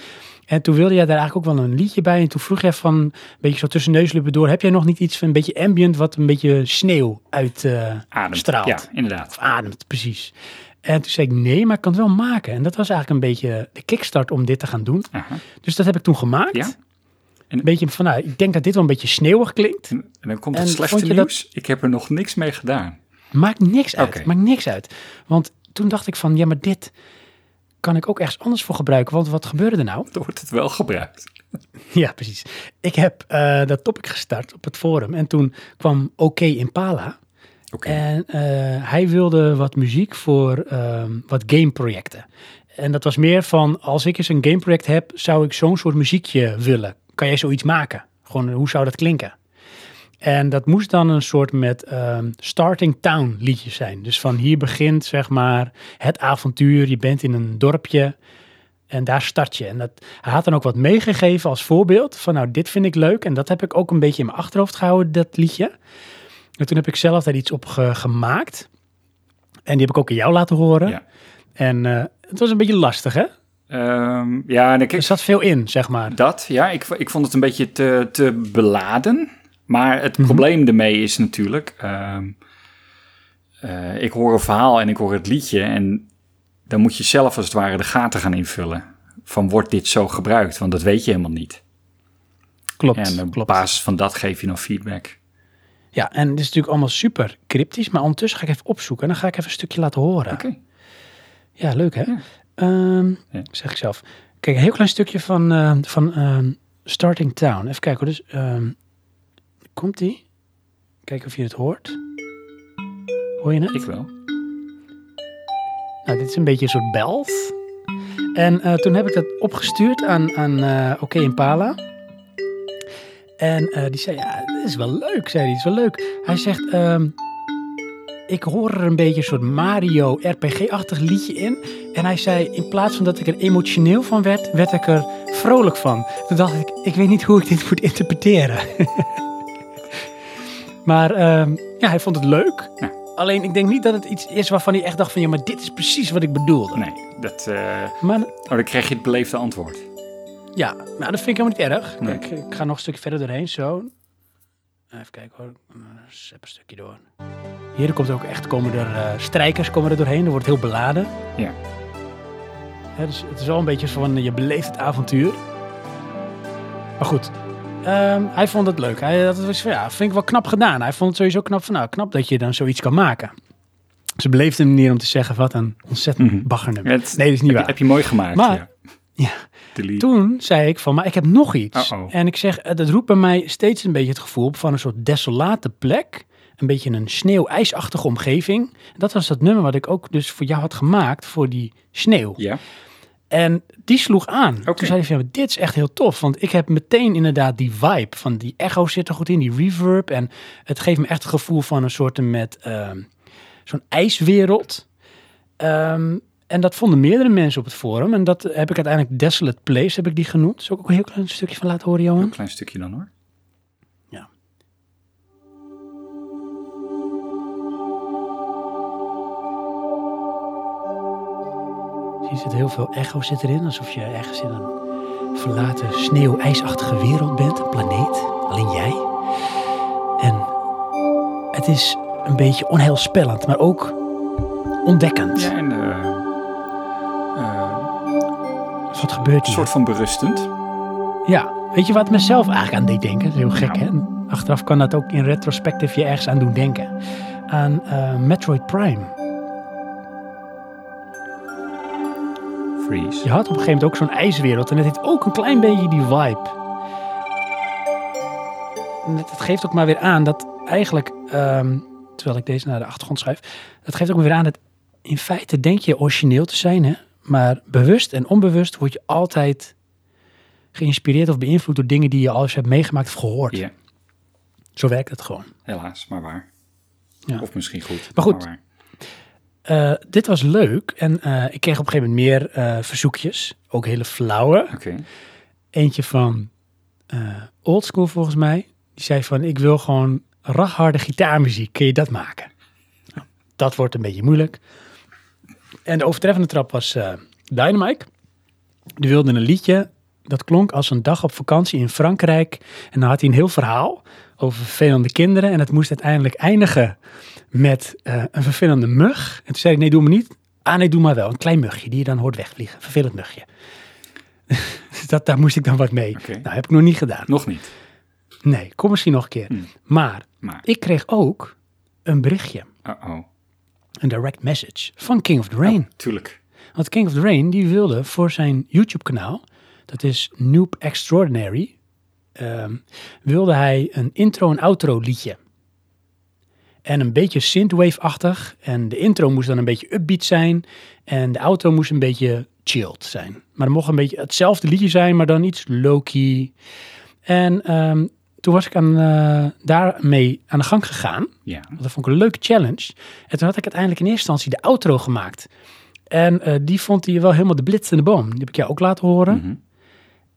En toen wilde jij daar eigenlijk ook wel een liedje bij. En toen vroeg jij van, een beetje zo tussen neuslippen door, heb jij nog niet iets van een beetje ambient, wat een beetje sneeuw uit eh, straalt? Ja, inderdaad. Of ademt, precies. En toen zei ik, nee, maar ik kan het wel maken. En dat was eigenlijk een beetje de kickstart om dit te gaan doen. Aha. Dus dat heb ik toen gemaakt. Ja. Een beetje van, nou, ik denk dat dit wel een beetje sneeuwig klinkt. En, en dan komt En het slechte dat- nieuws. Ik heb er nog niks mee gedaan. Maakt niks uit. Maakt niks uit. Want toen dacht ik van, ja, maar dit kan ik ook ergens anders voor gebruiken. Want wat gebeurde er nou? Dan wordt het wel gebruikt. Ja, precies. Ik heb eh, dat topic gestart op het forum. En toen kwam OK Impala. Oké. En eh, hij wilde wat muziek voor ehm, wat gameprojecten. En dat was meer van, als ik eens een gameproject heb, zou ik zo'n soort muziekje willen. Kan jij zoiets maken? Gewoon, hoe zou dat klinken? En dat moest dan een soort met ehm, starting town liedje zijn. Dus van hier begint zeg maar het avontuur. Je bent in een dorpje en daar start je. En dat, hij had dan ook wat meegegeven als voorbeeld. Van nou, dit vind ik leuk. En dat heb ik ook een beetje in mijn achterhoofd gehouden, dat liedje. En toen heb ik zelf daar iets op ge- gemaakt. En die heb ik ook aan jou laten horen. Ja. En eh, het was een beetje lastig, hè? Ehm, ja, en ik, Er zat veel in, zeg maar. dat, ja, ik, ik vond het een beetje te, te beladen. Maar het Mhm. probleem ermee is natuurlijk, ehm, eh, ik hoor een verhaal en ik hoor het liedje en dan moet je zelf als het ware de gaten gaan invullen. Van wordt dit zo gebruikt? Want dat weet je helemaal niet. Klopt, en op klopt. basis van dat geef je dan feedback. Ja, en het is natuurlijk allemaal super cryptisch. Maar ondertussen ga ik even opzoeken. En dan ga ik even een stukje laten horen. Oké. Ja, leuk hè? Ja. Ehm, Ja. Zeg ik zelf. Kijk, een heel klein stukje van, eh, van ehm, Starting Town. Even kijken hoor. Dus, komt die? Kijken of je het hoort. Hoor je het? Ik wel. Nou, dit is een beetje een soort bells. En eh, toen heb ik dat opgestuurd aan, aan eh Oké Impala. En eh, die zei, ja, dit is wel leuk, zei hij, het is wel leuk. Hij zegt, ehm, ik hoor er een beetje een soort Mario RPG-achtig liedje in. En hij zei, in plaats van dat ik er emotioneel van werd, werd ik er vrolijk van. Toen dacht ik, ik weet niet hoe ik dit moet interpreteren. maar ehm, ja, hij vond het leuk. Ja. Alleen ik denk niet dat het iets is waarvan hij echt dacht van, ja, maar dit is precies wat ik bedoelde. Nee, dat, eh, Maar oh, dan krijg je het beleefde antwoord. ja, nou, dat vind ik helemaal niet erg. Nee. Kijk, ik ga nog een stukje verder doorheen, zo. Even kijken hoor, zep een stukje door. Hier komt ook echt, komen er eh, strijkers komen er doorheen, er wordt heel beladen. Ja. Dus het is wel een beetje van, eh, je beleeft het avontuur. Maar goed, ehm, hij vond het leuk. Hij dat was ja, vind ik wel knap gedaan. Hij vond het sowieso knap van, nou, knap dat je dan zoiets kan maken. Ze beleefde een manier om te zeggen, wat een ontzettend Mhm. baggernummer. Het- Nee, dat is niet heb, waar. heb je mooi gemaakt. Maar- ja. Ja. Toen zei ik van, maar ik heb nog iets. En ik zeg, eh, dat roept bij mij steeds een beetje het gevoel op van een soort desolate plek. Een beetje een sneeuw-ijsachtige omgeving. Dat was dat nummer wat ik ook dus voor jou had gemaakt voor die sneeuw. Ja. En die sloeg aan. Toen zei hij van, ja, dit is echt heel tof. Want ik heb meteen inderdaad die vibe van die echo zit er goed in, die reverb. En het geeft me echt het gevoel van een soort met ehm, zo'n ijswereld. Ehm, en dat vonden meerdere mensen op het forum. En dat heb ik uiteindelijk Desolate Place, heb ik die genoemd. Zal ik ook een heel klein stukje van laten horen, Johan? Een klein stukje dan hoor. Je zit heel veel echo zit erin, alsof je ergens in een verlaten sneeuw-ijsachtige wereld bent, een planeet, alleen jij. En het is een beetje onheilspellend, maar ook ontdekkend. Ja, en eh, eh, Wat gebeurt een hier? soort van berustend. Ja, weet je wat mezelf eigenlijk aan deed denken? Dat is heel gek, Nou. hè? Achteraf kan dat ook in retrospectief je ergens aan doen denken. Aan eh, Metroid Prime. Freeze. Je had op een gegeven moment ook zo'n ijswereld en het heeft ook een klein beetje die vibe. En het, het geeft ook maar weer aan dat eigenlijk, ehm, terwijl ik deze naar de achtergrond schrijf, dat geeft ook maar weer aan dat in feite denk je origineel te zijn, hè? maar bewust en onbewust word je altijd geïnspireerd of beïnvloed door dingen die je al eens hebt meegemaakt of gehoord. Zo werkt het gewoon. helaas, maar waar. Ja. Of misschien goed. Maar goed. waar. Eh, dit was leuk en eh, ik kreeg op een gegeven moment meer eh, verzoekjes, ook hele flauwe. Eentje van Oldschool volgens mij. Die zei van, ik wil gewoon ragharde gitaarmuziek. Kun je dat maken? Nou, dat wordt een beetje moeilijk. En de overtreffende trap was Dynamite. Die wilde een liedje dat klonk als een dag op vakantie in Frankrijk. En dan had hij een heel verhaal over vervelende kinderen. En het moest uiteindelijk eindigen met eh, een vervelende mug. En toen zei ik, nee, doe me niet. Ah, nee, doe maar wel. Een klein mugje die je dan hoort wegvliegen. Vervelend mugje. Dus dat, daar moest ik dan wat mee. Oké. Nou, heb ik nog niet gedaan. Nog niet. Nee, kom misschien nog een keer. Hmm. Maar Maar, ik kreeg ook een berichtje, uh-oh. een direct message van King of the Rain. Tuurlijk. Want King of the Rain, die wilde voor zijn YouTube-kanaal, dat is Noob Extraordinary, ehm, wilde hij een intro- en outro liedje. En een beetje synthwave-achtig. En de intro moest dan een beetje upbeat zijn. En de outro moest een beetje chilled zijn. Maar het mocht een beetje hetzelfde liedje zijn, maar dan iets low-key. En ehm, toen was ik aan, eh, daarmee aan de gang gegaan. Ja. Want dat vond ik een leuke challenge. En toen had ik uiteindelijk in eerste instantie de outro gemaakt. En eh, die vond hij wel helemaal de blits in de boom. Die heb ik jou ook laten horen. Mhm.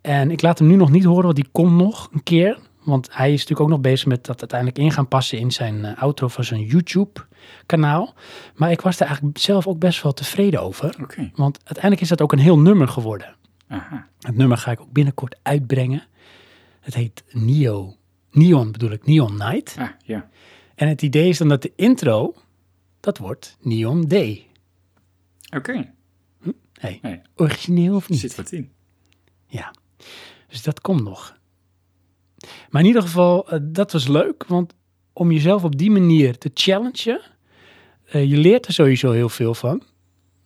En ik laat hem nu nog niet horen, want die komt nog een keer. Want hij is natuurlijk ook nog bezig met dat uiteindelijk in gaan passen in zijn eh, outro van zijn YouTube-kanaal. Maar ik was daar eigenlijk zelf ook best wel tevreden over. Oké. Want uiteindelijk is dat ook een heel nummer geworden. Aha. Het nummer ga ik ook binnenkort uitbrengen. Het heet Neo, Neon bedoel ik, Neon Night. Ah, ja. En het idee is dan dat de intro, dat wordt Neon Day. Oké. Hey, Nee, origineel of er niet? zit wat in. Ja, dus dat komt nog. Maar in ieder geval, eh, dat was leuk, want om jezelf op die manier te challengen, eh, je leert er sowieso heel veel van.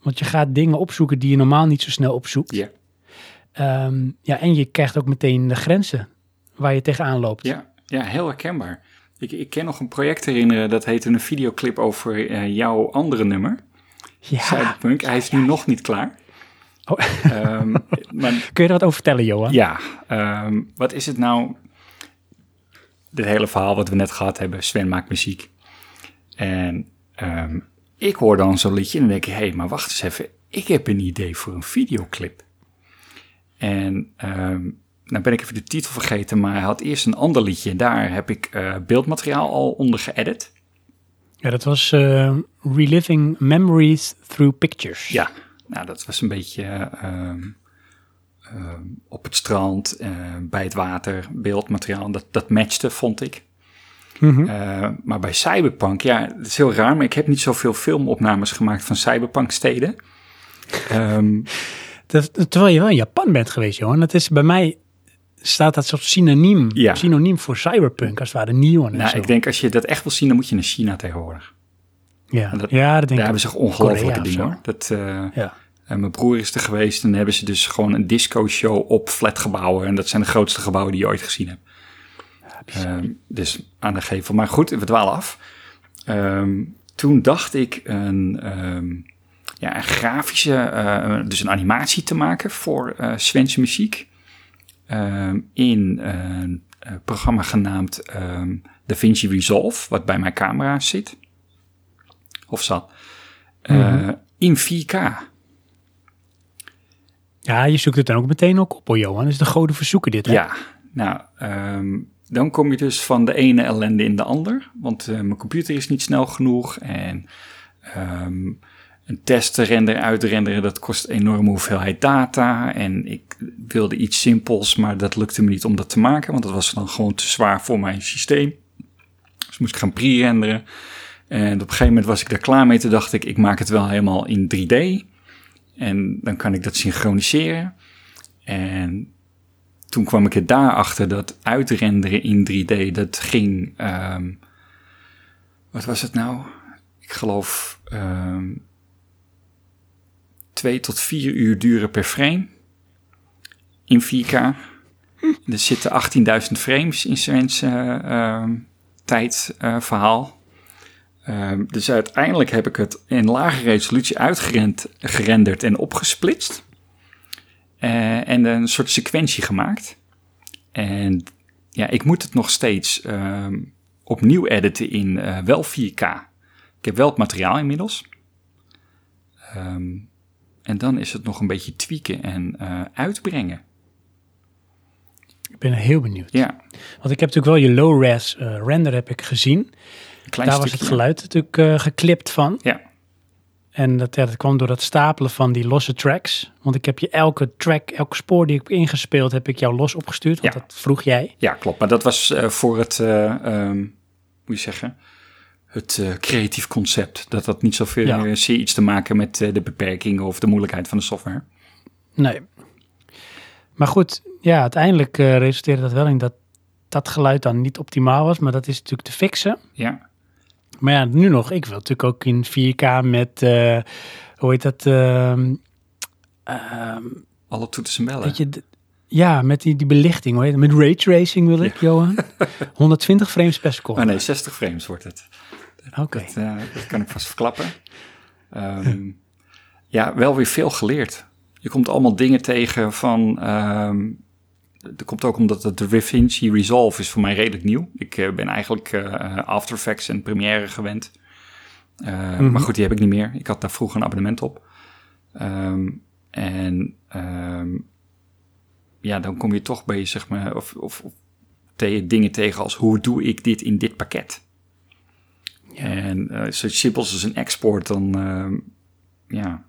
Want je gaat dingen opzoeken die je normaal niet zo snel opzoekt. Ja. Ehm, ja, en je krijgt ook meteen de grenzen waar je tegenaan loopt. Ja, ja heel herkenbaar. Ik, ik ken nog een project herinneren, dat heette een videoclip over eh, jouw andere nummer, Ja. Cyberpunk. Hij is nu nog niet klaar. Oh. Ehm, maar Kun je er wat over vertellen, Johan? ja, ehm, wat is het nou? Dit hele verhaal wat we net gehad hebben, Sven maakt muziek. En ehm, ik hoor dan zo'n liedje en dan denk ik, hé, hey, maar wacht eens even. Ik heb een idee voor een videoclip. En ehm nou ben ik even de titel vergeten, maar hij had eerst een ander liedje. En daar heb ik eh, beeldmateriaal al onder geëdit. Ja, dat was eh, Reliving Memories Through Pictures. Ja, nou dat was een beetje ehm, op het strand, eh, bij het water, beeldmateriaal. Dat, dat matchte, vond ik. Mhm. Eh, maar bij Cyberpunk, ja, het is heel raar, maar ik heb niet zoveel filmopnames gemaakt van Cyberpunk steden. Ehm, Dat, terwijl je wel in Japan bent geweest, Johan. Dat is bij mij staat dat soort synoniem, Ja. synoniem voor cyberpunk, als het ware neon en nou, ik denk als je dat echt wil zien, dan moet je naar China tegenwoordig. ja. dat- ja, dat denk Daar ik. hebben ze ongelofelijke of dingen hoor. Dat, eh, Ja. Eh, mijn broer is er geweest en hebben ze dus gewoon een disco-show op flatgebouwen. En dat zijn de grootste gebouwen die je ooit gezien hebt. Ehm, dus aan de gevel. Maar goed, we dwalen af. Ehm, toen dacht ik een, ehm, ja, een grafische, eh, dus een animatie te maken voor uh, muziek. In een programma genaamd DaVinci Resolve, wat bij mijn camera zit. Of zat. Mhm. In 4K. Ja, je zoekt het dan ook meteen ook op, Johan. Dus de goden verzoeken dit? Ja, nou, dan kom je dus van de ene ellende in de ander. Want mijn computer is niet snel genoeg en um, een test renderen, uitrenderen, dat kost een enorme hoeveelheid data. En ik wilde iets simpels, maar dat lukte me niet om dat te maken, want dat was dan gewoon te zwaar voor mijn systeem. Dus moest ik gaan pre-renderen. En op een gegeven moment was ik daar klaar mee. Toen dacht ik, ik maak het wel helemaal in 3D. En dan kan ik dat synchroniseren. En toen kwam ik er daarachter dat uitrenderen in 3D, dat ging... Um, wat was het nou? Ik geloof um, twee tot vier uur duren per frame in 4K. Er zitten 18.000 frames in zijn uh, tijdverhaal. Uh, dus uiteindelijk heb ik het in lage resolutie uitgerenderd en opgesplitst. Uh, en een soort sequentie gemaakt. En ja, ik moet het nog steeds ehm, opnieuw editen in uh, wel 4K. Ik heb wel het materiaal inmiddels. Um, en dan is het nog een beetje tweaken en uh, uitbrengen. Ik ben heel benieuwd. Ja. Want ik heb natuurlijk wel je low-res render heb ik gezien. Klein Daar was het geluid natuurlijk uh, geklipt van. Ja. En dat, ja, dat kwam door het stapelen van die losse tracks. Want ik heb je elke track, elke spoor die ik heb ingespeeld, heb ik jou los opgestuurd. Want Ja. dat vroeg jij. Ja, klopt. Maar dat was uh, voor het, uh, um, moet je zeggen, het uh, creatief concept. Dat had niet zoveel Ja. ja. iets te maken met de beperkingen of de moeilijkheid van de software. Nee. Maar goed, ja, uiteindelijk resulteerde dat wel in dat dat geluid dan niet optimaal was. Maar dat is natuurlijk te fixen. Ja. Maar ja, nu nog. Ik wil natuurlijk ook in 4K met, uh, hoe heet dat? Uh, Alle toeters en bellen. Weet je, ja, met die, die belichting, hoe heet het? Met raytracing wil ik, ja. Johan. 120 frames per seconde. Oh nee, 60 frames wordt het. Oké. Okay. Dat, uh, dat, kan ik vast verklappen. Um, ja, wel weer veel geleerd. Je komt allemaal dingen tegen van... Um, dat komt ook omdat het de DaVinci Resolve is voor mij redelijk nieuw. Ik uh, ben eigenlijk uh, After Effects en Premiere gewend. Mm -hmm. Maar goed, die heb ik niet meer. Ik had daar vroeger een abonnement op. Um, en um, ja, dan kom je toch bezig met of, of, of te dingen tegen als hoe doe ik dit in dit pakket? Ja. En uh, zoiets simpels als een export, dan ja,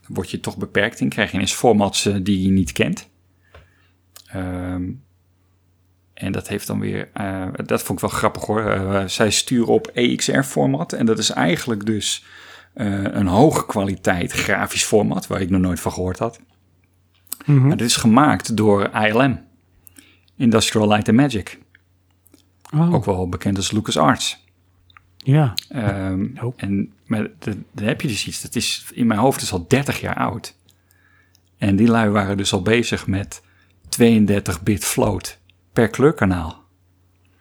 dan word je toch beperkt in. Krijg je eens formats uh, die je niet kent. Um, en dat heeft dan weer, uh, dat vond ik wel grappig hoor. Uh, zij sturen op EXR-format. En dat is eigenlijk dus uh, een hoge kwaliteit grafisch format, waar ik nog nooit van gehoord had. Mm -hmm. Maar dit is gemaakt door ILM, Industrial Light and Magic. Oh. Ook wel bekend als LucasArts. Ja. Um, oh. En maar dan heb je dus iets, dat is in mijn hoofd is al 30 jaar oud. En die lui waren dus al bezig met 32-bit float per kleurkanaal.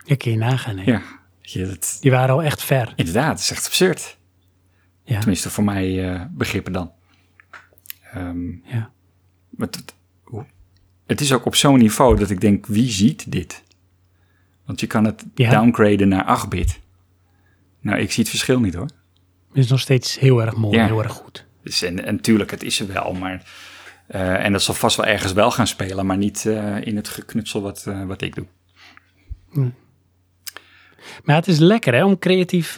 Ja, kun je nagaan, hè? Ja. Je, dat, Die waren al echt ver. Inderdaad, het is echt absurd. Ja. Tenminste, voor mij uh, begrippen dan. Um, ja. Het, het, het, is ook op zo'n niveau dat ik denk, wie ziet dit? Want je kan het ja. downgraden naar 8-bit. Nou, ik zie het verschil niet, hoor. Het is nog steeds heel erg mooi, ja. heel erg goed. Dus, en, en tuurlijk, het is er wel, maar... Uh, en dat zal vast wel ergens wel gaan spelen, maar niet uh, in het geknutsel wat, uh, wat ik doe. Hm. Maar het is lekker hè, om creatief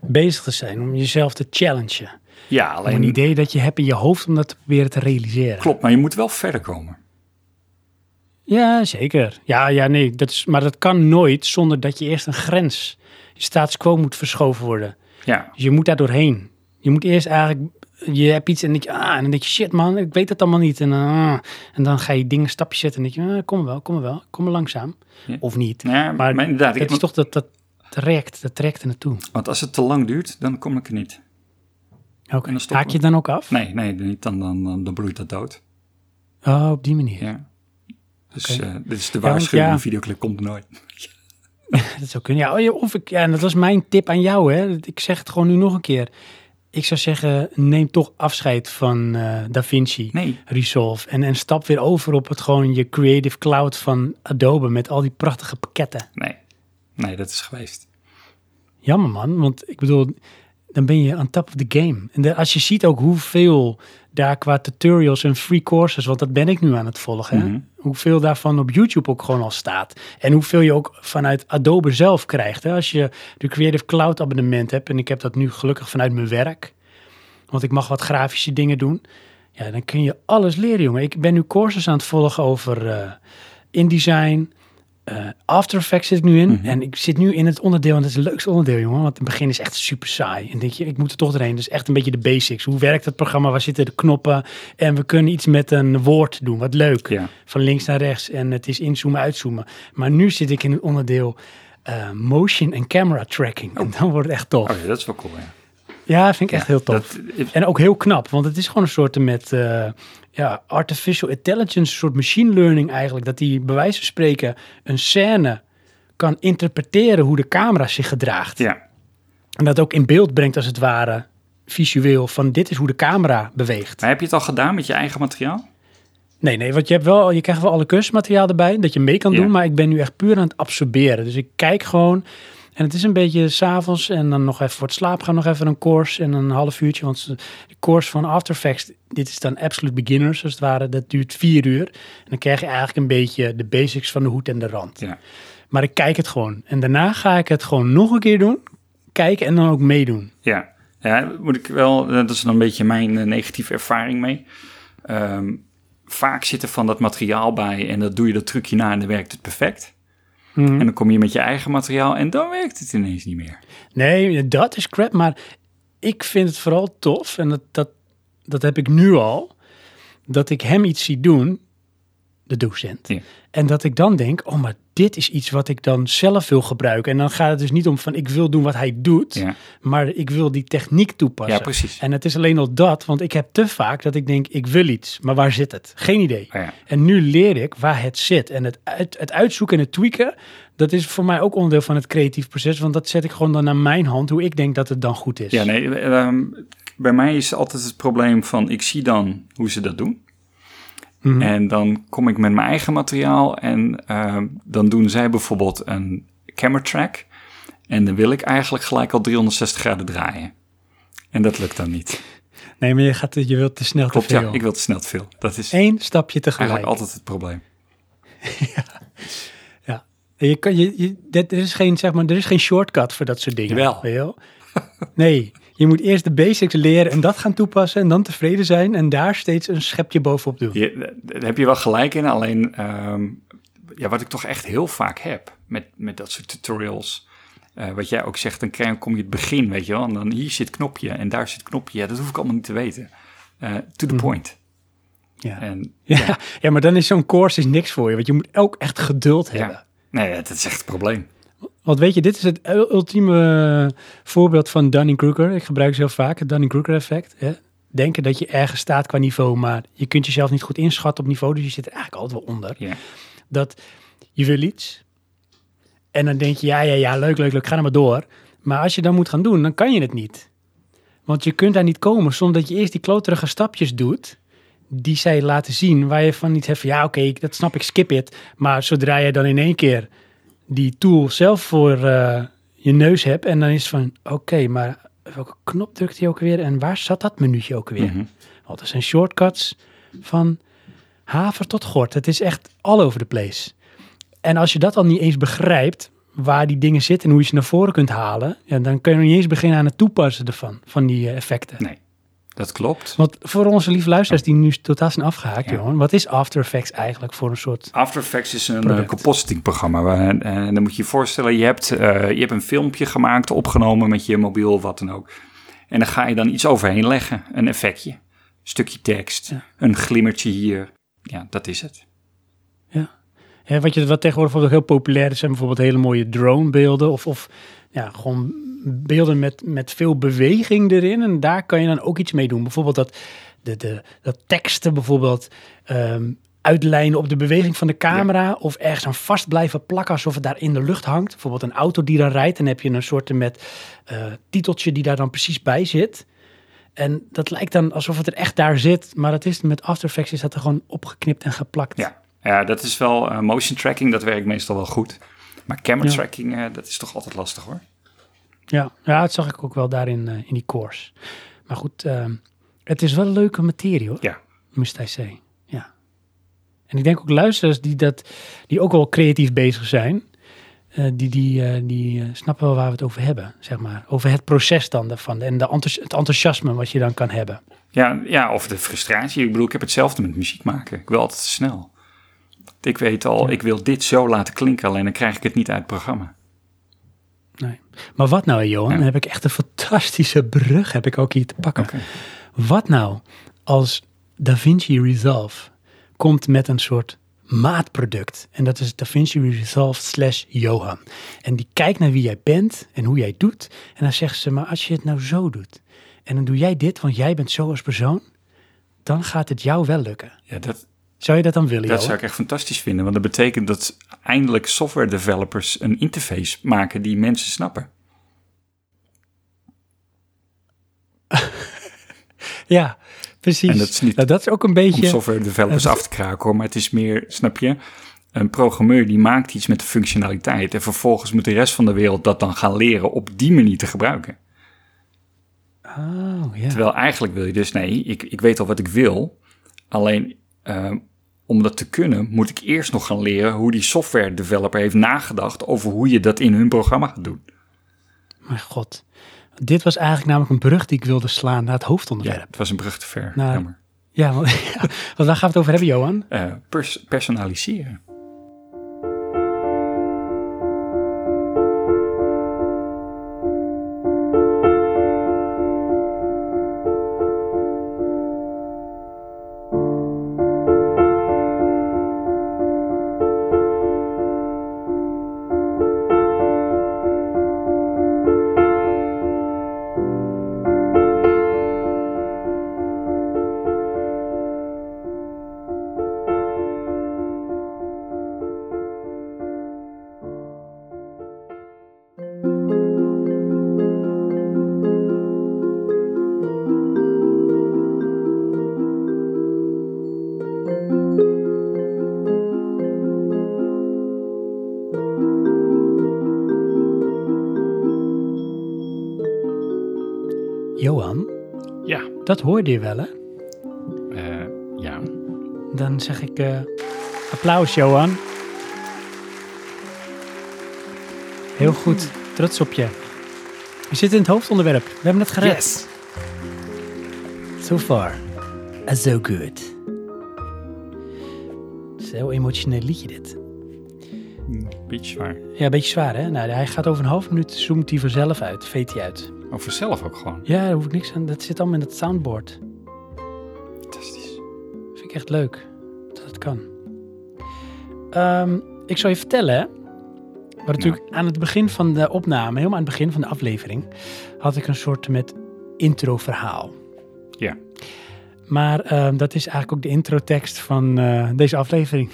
bezig te zijn, om jezelf te challengen. Ja, alleen... Om een idee dat je hebt in je hoofd om dat te proberen te realiseren. Klopt, maar je moet wel verder komen. Ja, zeker. Ja, ja nee, dat is, maar dat kan nooit zonder dat je eerst een grens, je status quo moet verschoven worden. Ja. Dus je moet daar doorheen. Je moet eerst eigenlijk je hebt iets en denk je, ah, en dan denk je, shit man, ik weet het allemaal niet. En, uh, en dan ga je dingen stapjes zetten en denk je, ah, kom wel, kom wel, kom maar langzaam. Ja. Of niet. Ja, maar, maar inderdaad. Het is toch dat, dat trekt, dat trekt er naartoe. Want als het te lang duurt, dan kom ik er niet. Oké. Haak je het dan ook af? Nee, nee, niet. Dan, dan, dan, dan bloeit dat dood. Oh, op die manier. Ja. Dus eh, dit is de waarschuwing. ja- videoclip komt nooit. Dat zou kunnen. Ja, oh, ja, of ik, ja, en dat was mijn tip aan jou. Hè. Ik zeg het gewoon nu nog een keer. Ik zou zeggen, neem toch afscheid van eh DaVinci Nee. Resolve. En, en stap weer over op het gewoon je Creative Cloud van Adobe met al die prachtige pakketten. Nee. Nee, dat is geweest. Jammer man, want ik bedoel, dan ben je on top of the game. En de- als je ziet ook hoeveel daar qua tutorials en free courses, want dat ben ik nu aan het volgen, hè? Mhm. Hoeveel daarvan op YouTube ook gewoon al staat. En hoeveel je ook vanuit Adobe zelf krijgt. Hè? Als je de Creative Cloud abonnement hebt, en ik heb dat nu gelukkig vanuit mijn werk, want ik mag wat grafische dingen doen. Ja, dan kun je alles leren, jongen. Ik ben nu courses aan het volgen over eh InDesign, eh After Effects zit ik nu in. Mhm. En ik zit nu in het onderdeel, en dat is het leukste onderdeel, jongen. Want het begin is echt super saai. En denk je, ik moet er toch doorheen. Dus echt een beetje de basics. Hoe werkt het programma? Waar zitten de knoppen? En we kunnen iets met een woord doen. Wat leuk. Ja. Van links naar rechts. En het is inzoomen, uitzoomen. Maar nu zit ik in het onderdeel eh, motion en camera tracking. En dan wordt het echt tof. Oh ja, dat is wel cool, ja. Ja, vind ik echt heel tof. Dat, En ook heel knap, want het is gewoon een soort met eh, ja, artificial intelligence, een soort machine learning eigenlijk. Dat die bij wijze van spreken een scène kan interpreteren hoe de camera zich gedraagt. ja. En dat ook in beeld brengt als het ware, visueel, van dit is hoe de camera beweegt. Maar heb je het al gedaan met je eigen materiaal? Nee, nee, want je, hebt wel, je krijgt wel alle cursusmateriaal erbij, dat je mee kan Ja. doen. Maar ik ben nu echt puur aan het absorberen. Dus ik kijk gewoon. En het is een beetje s'avonds en dan nog even voor het slaap gaan nog even een course en een half uurtje. Want de course van After Effects, dit is dan absolute beginners als het ware. Dat duurt vier uur. En dan krijg je eigenlijk een beetje de basics van de hoed en de rand. Ja. Maar ik kijk het gewoon. En daarna ga ik het gewoon nog een keer doen. Kijken en dan ook meedoen. Ja, ja moet ik wel, dat is dan een beetje mijn eh, negatieve ervaring mee. Ehm, vaak zit er van dat materiaal bij en dat doe je dat trucje na en dan werkt het perfect. Mhm. En dan kom je met je eigen materiaal en dan werkt het ineens niet meer. Nee, dat is crap. Maar ik vind het vooral tof, en dat, dat, dat heb ik nu al, dat ik hem iets zie doen, de docent. Ja. En dat ik dan denk, oh, maar dit is iets wat ik dan zelf wil gebruiken. En dan gaat het dus niet om van ik wil doen wat hij doet, Ja, maar ik wil die techniek toepassen. ja precies. En het is alleen al dat, want ik heb te vaak dat ik denk, ik wil iets, maar waar zit het? Geen idee. Oh ja. En nu leer ik waar het zit. En het, uit, het uitzoeken en het tweaken, dat is voor mij ook onderdeel van het creatief proces. Want dat zet ik gewoon dan naar mijn hand, hoe ik denk dat het dan goed is. Ja, nee, ehm, bij mij is altijd het probleem van ik zie dan hoe ze dat doen. Mhm. En dan kom ik met mijn eigen materiaal en ehm, dan doen zij bijvoorbeeld een camera track. En dan wil ik eigenlijk gelijk al 360 graden draaien. En dat lukt dan niet. Nee, maar je, gaat, je wilt te snel Klopt, te veel. ja, ik wil te snel te veel. Dat is Eén stapje tegelijk. eigenlijk altijd het probleem. En Je kan, je, je, dat- er, is geen, zeg maar, er is geen shortcut voor dat soort dingen. Wel? Nee, je moet eerst de basics leren en dat gaan toepassen en dan tevreden zijn en daar steeds een schepje bovenop doen. Je, daar heb je wel gelijk in, alleen ehm, ja, wat ik toch echt heel vaak heb met, met dat soort tutorials. eh, wat jij ook zegt, dan krijg, kom je het begin, weet je wel. En dan hier zit knopje en daar zit knopje. Ja, dat hoef ik allemaal niet te weten. Eh, to the point. Ja. En Ja, ja. maar dan is zo'n course is niks voor je, want je moet ook echt geduld hebben. ja, nee, dat is echt het probleem. Want weet je, dit is het ul- ultieme voorbeeld van Dunning-Kruger. Ik gebruik ze heel vaak, het Dunning-Kruger effect. Hè? Denken dat je ergens staat qua niveau, maar je kunt jezelf niet goed inschatten op niveau, dus je zit er eigenlijk altijd wel onder. Dat je wil iets en dan denk je, ja, ja, ja, leuk, leuk, leuk, ga er maar door. Maar als je dan moet gaan doen, dan kan je het niet. Want je kunt daar niet komen zonder dat je eerst die kloterige stapjes doet, die zij laten zien, waar je van niet hebt van, ja, oké, dat snap ik, skip it. Maar zodra je dan in één keer die tool zelf voor eh, je neus hebt en dan is het van, oké, maar welke knop drukt hij ook weer en waar zat dat minuutje ook weer? Mhm. Want er zijn shortcuts van haver tot gort. Het is echt all over the place. En als je dat al niet eens begrijpt, waar die dingen zitten en hoe je ze naar voren kunt halen, ja, dan kun je nog niet eens beginnen aan het toepassen ervan, van die eh, effecten. nee, dat klopt. Want voor onze lieve luisteraars die nu totaal zijn afgehaakt, Ja. Johan, wat is After Effects eigenlijk voor een soort... After Effects is een Product. uh, compositing-programma. En dan moet je je voorstellen, je hebt, eh, je hebt een filmpje gemaakt, opgenomen met je mobiel of wat dan ook. En dan ga je dan iets overheen leggen, een effectje. Een stukje tekst, Ja. een glimmertje hier. Ja, dat is het. Ja, wat, je, wat tegenwoordig bijvoorbeeld heel populair is, zijn bijvoorbeeld hele mooie dronebeelden of, of ja, gewoon beelden met, met veel beweging erin. En daar kan je dan ook iets mee doen. Bijvoorbeeld dat, de, de, dat teksten bijvoorbeeld ehm, uitlijnen op de beweging van de camera. Of ergens aan vast blijven plakken alsof het daar in de lucht hangt. Bijvoorbeeld een auto die dan rijdt. Dan heb je een soort met eh, titeltje die daar dan precies bij zit. En dat lijkt dan alsof het er echt daar zit. Maar dat is met After Effects is dat er gewoon opgeknipt en geplakt. Ja, ja dat is wel eh, motion tracking. Dat werkt meestal wel goed. Maar camera Ja. tracking, eh, dat is toch altijd lastig hoor. Ja, ja dat zag ik ook wel daarin eh, in die course. Maar goed, ehm, het is wel een leuke materie hoor. Ja. Moest hij zeggen. Ja. En ik denk ook luisteraars die, dat, die ook wel creatief bezig zijn. eh, die die, eh, die snappen wel waar we het over hebben, zeg maar. Over het proces dan daarvan en de enthousi- het enthousiasme wat je dan kan hebben. Ja, ja, of de frustratie. Ik bedoel, ik heb hetzelfde met muziek maken. Ik wil altijd te snel. Ik weet al, Ja. ik wil dit zo laten klinken, alleen dan krijg ik het niet uit het programma. Maar wat nou, Johan? Dan heb ik echt een fantastische brug heb ik ook hier te pakken. Wat nou als DaVinci Resolve komt met een soort maatproduct. En dat is DaVinci Resolve slash Johan. En die kijkt naar wie jij bent en hoe jij doet. En dan zegt ze, maar als je het nou zo doet. En dan doe jij dit, want jij bent zo als persoon. Dan gaat het jou wel lukken. Ja, dat, Zou je dat dan willen, dat zou ik echt fantastisch vinden. Want dat betekent dat eindelijk software developers een interface maken die mensen snappen. Ja, precies. En dat is niet nou, dat is ook een Om beetje... software developers af te kraken hoor. Maar het is meer, snap je? Een programmeur die maakt iets met de functionaliteit. En vervolgens moet de rest van de wereld dat dan gaan leren op die manier te gebruiken. Oh, ja. Terwijl eigenlijk wil je dus, nee, ik, ik weet al wat ik wil. Alleen eh, om dat te kunnen, moet ik eerst nog gaan leren hoe die software developer heeft nagedacht over hoe je dat in hun programma gaat doen. Mijn god. Dit was eigenlijk namelijk een brug die ik wilde slaan naar het Ja, hoofdonderwerp. het was een brug te ver. Nou, Jammer. Ja, want, ja, want waar gaan we het over hebben, Johan? Eh, pers- personaliseren. Johan, Ja. dat hoorde je wel, hè? Eh, ja. Dan zeg ik eh, applaus, Johan. Heel goed, trots op je. We zitten in het hoofdonderwerp. We hebben het gered. So far, uh, so good. Zo emotioneel liedje dit. Beetje zwaar. Ja, een beetje zwaar, hè? Nou, hij gaat over een half minuut, zoomt hij vanzelf uit, veet hij uit. Over zelf ook gewoon. Ja, daar hoef ik niks aan. Dat zit allemaal in het soundboard. Fantastisch. Vind ik echt leuk dat het kan. Ehm, ik zal je vertellen, hè. Maar natuurlijk aan het begin van de opname, helemaal aan het begin van de aflevering, had ik een soort met intro-verhaal. Ja. Maar ehm, dat is eigenlijk ook de introtekst van eh, deze aflevering.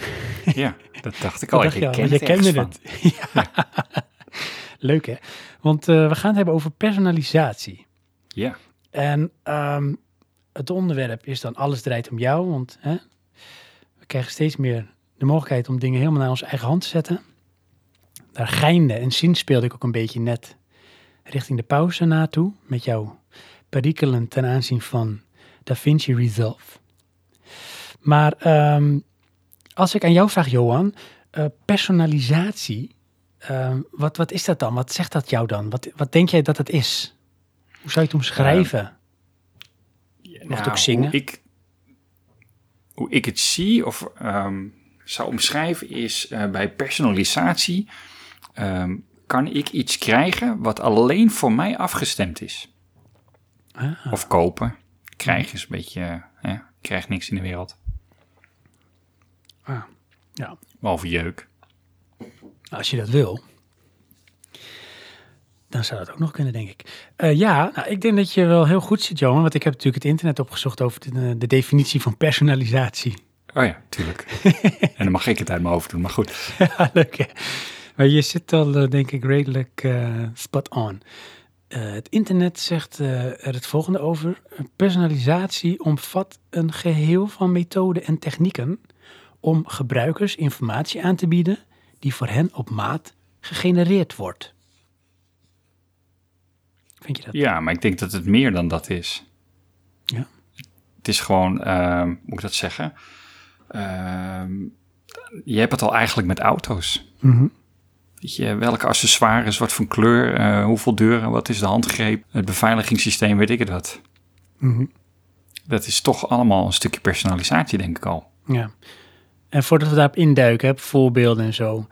Ja, dat dacht ik Dat al. dacht Ik je al, je ergens kende het. ja. Leuk hè? Want eh, we gaan het hebben over personalisatie. Ja. En ehm, het onderwerp is dan alles draait om jou, want hè, we krijgen steeds meer de mogelijkheid om dingen helemaal naar onze eigen hand te zetten. Daar geinde en zin speelde ik ook een beetje net richting de pauze naartoe met jouw perikelen ten aanzien van DaVinci Resolve. Maar ehm, als ik aan jou vraag, Johan, eh, personalisatie, ehm, wat, wat is dat dan? Wat zegt dat jou dan? Wat, wat denk jij dat het is? Hoe zou je het omschrijven? Mag het ook zingen? Hoe ik, hoe ik het zie of ehm, zou omschrijven is eh, bij personalisatie ehm, kan ik iets krijgen wat alleen voor mij afgestemd is. Ah, Of kopen. Krijgen is een beetje, eh, ik krijg niks in de wereld. ah, ja, Behalve jeuk. Als je dat wil. Dan zou dat ook nog kunnen, denk ik. Eh, ja, nou, ik denk dat je wel heel goed zit, Johan. Want ik heb natuurlijk het internet opgezocht over de, de definitie van personalisatie. Oh ja, tuurlijk. en dan mag ik het uit mijn hoofd doen, maar goed. Ja, leuk hè? Maar je zit al, eh, denk ik, redelijk eh, spot on. Eh, het internet zegt eh, er het volgende over. Personalisatie omvat een geheel van methoden en technieken om gebruikers informatie aan te bieden die voor hen op maat gegenereerd wordt. Vind je dat? Ja, maar ik denk dat het meer dan dat is. Ja. Het is gewoon, ehm, hoe moet ik dat zeggen? Ehm, je hebt het al eigenlijk met auto's. Mhm. Weet je, welke accessoires, wat voor kleur, eh, hoeveel deuren, wat is de handgreep, het beveiligingssysteem, weet ik het wat. Mhm. Dat is toch allemaal een stukje personalisatie, denk ik al. Ja. En voordat we daarop induiken, hè, voorbeelden en zo.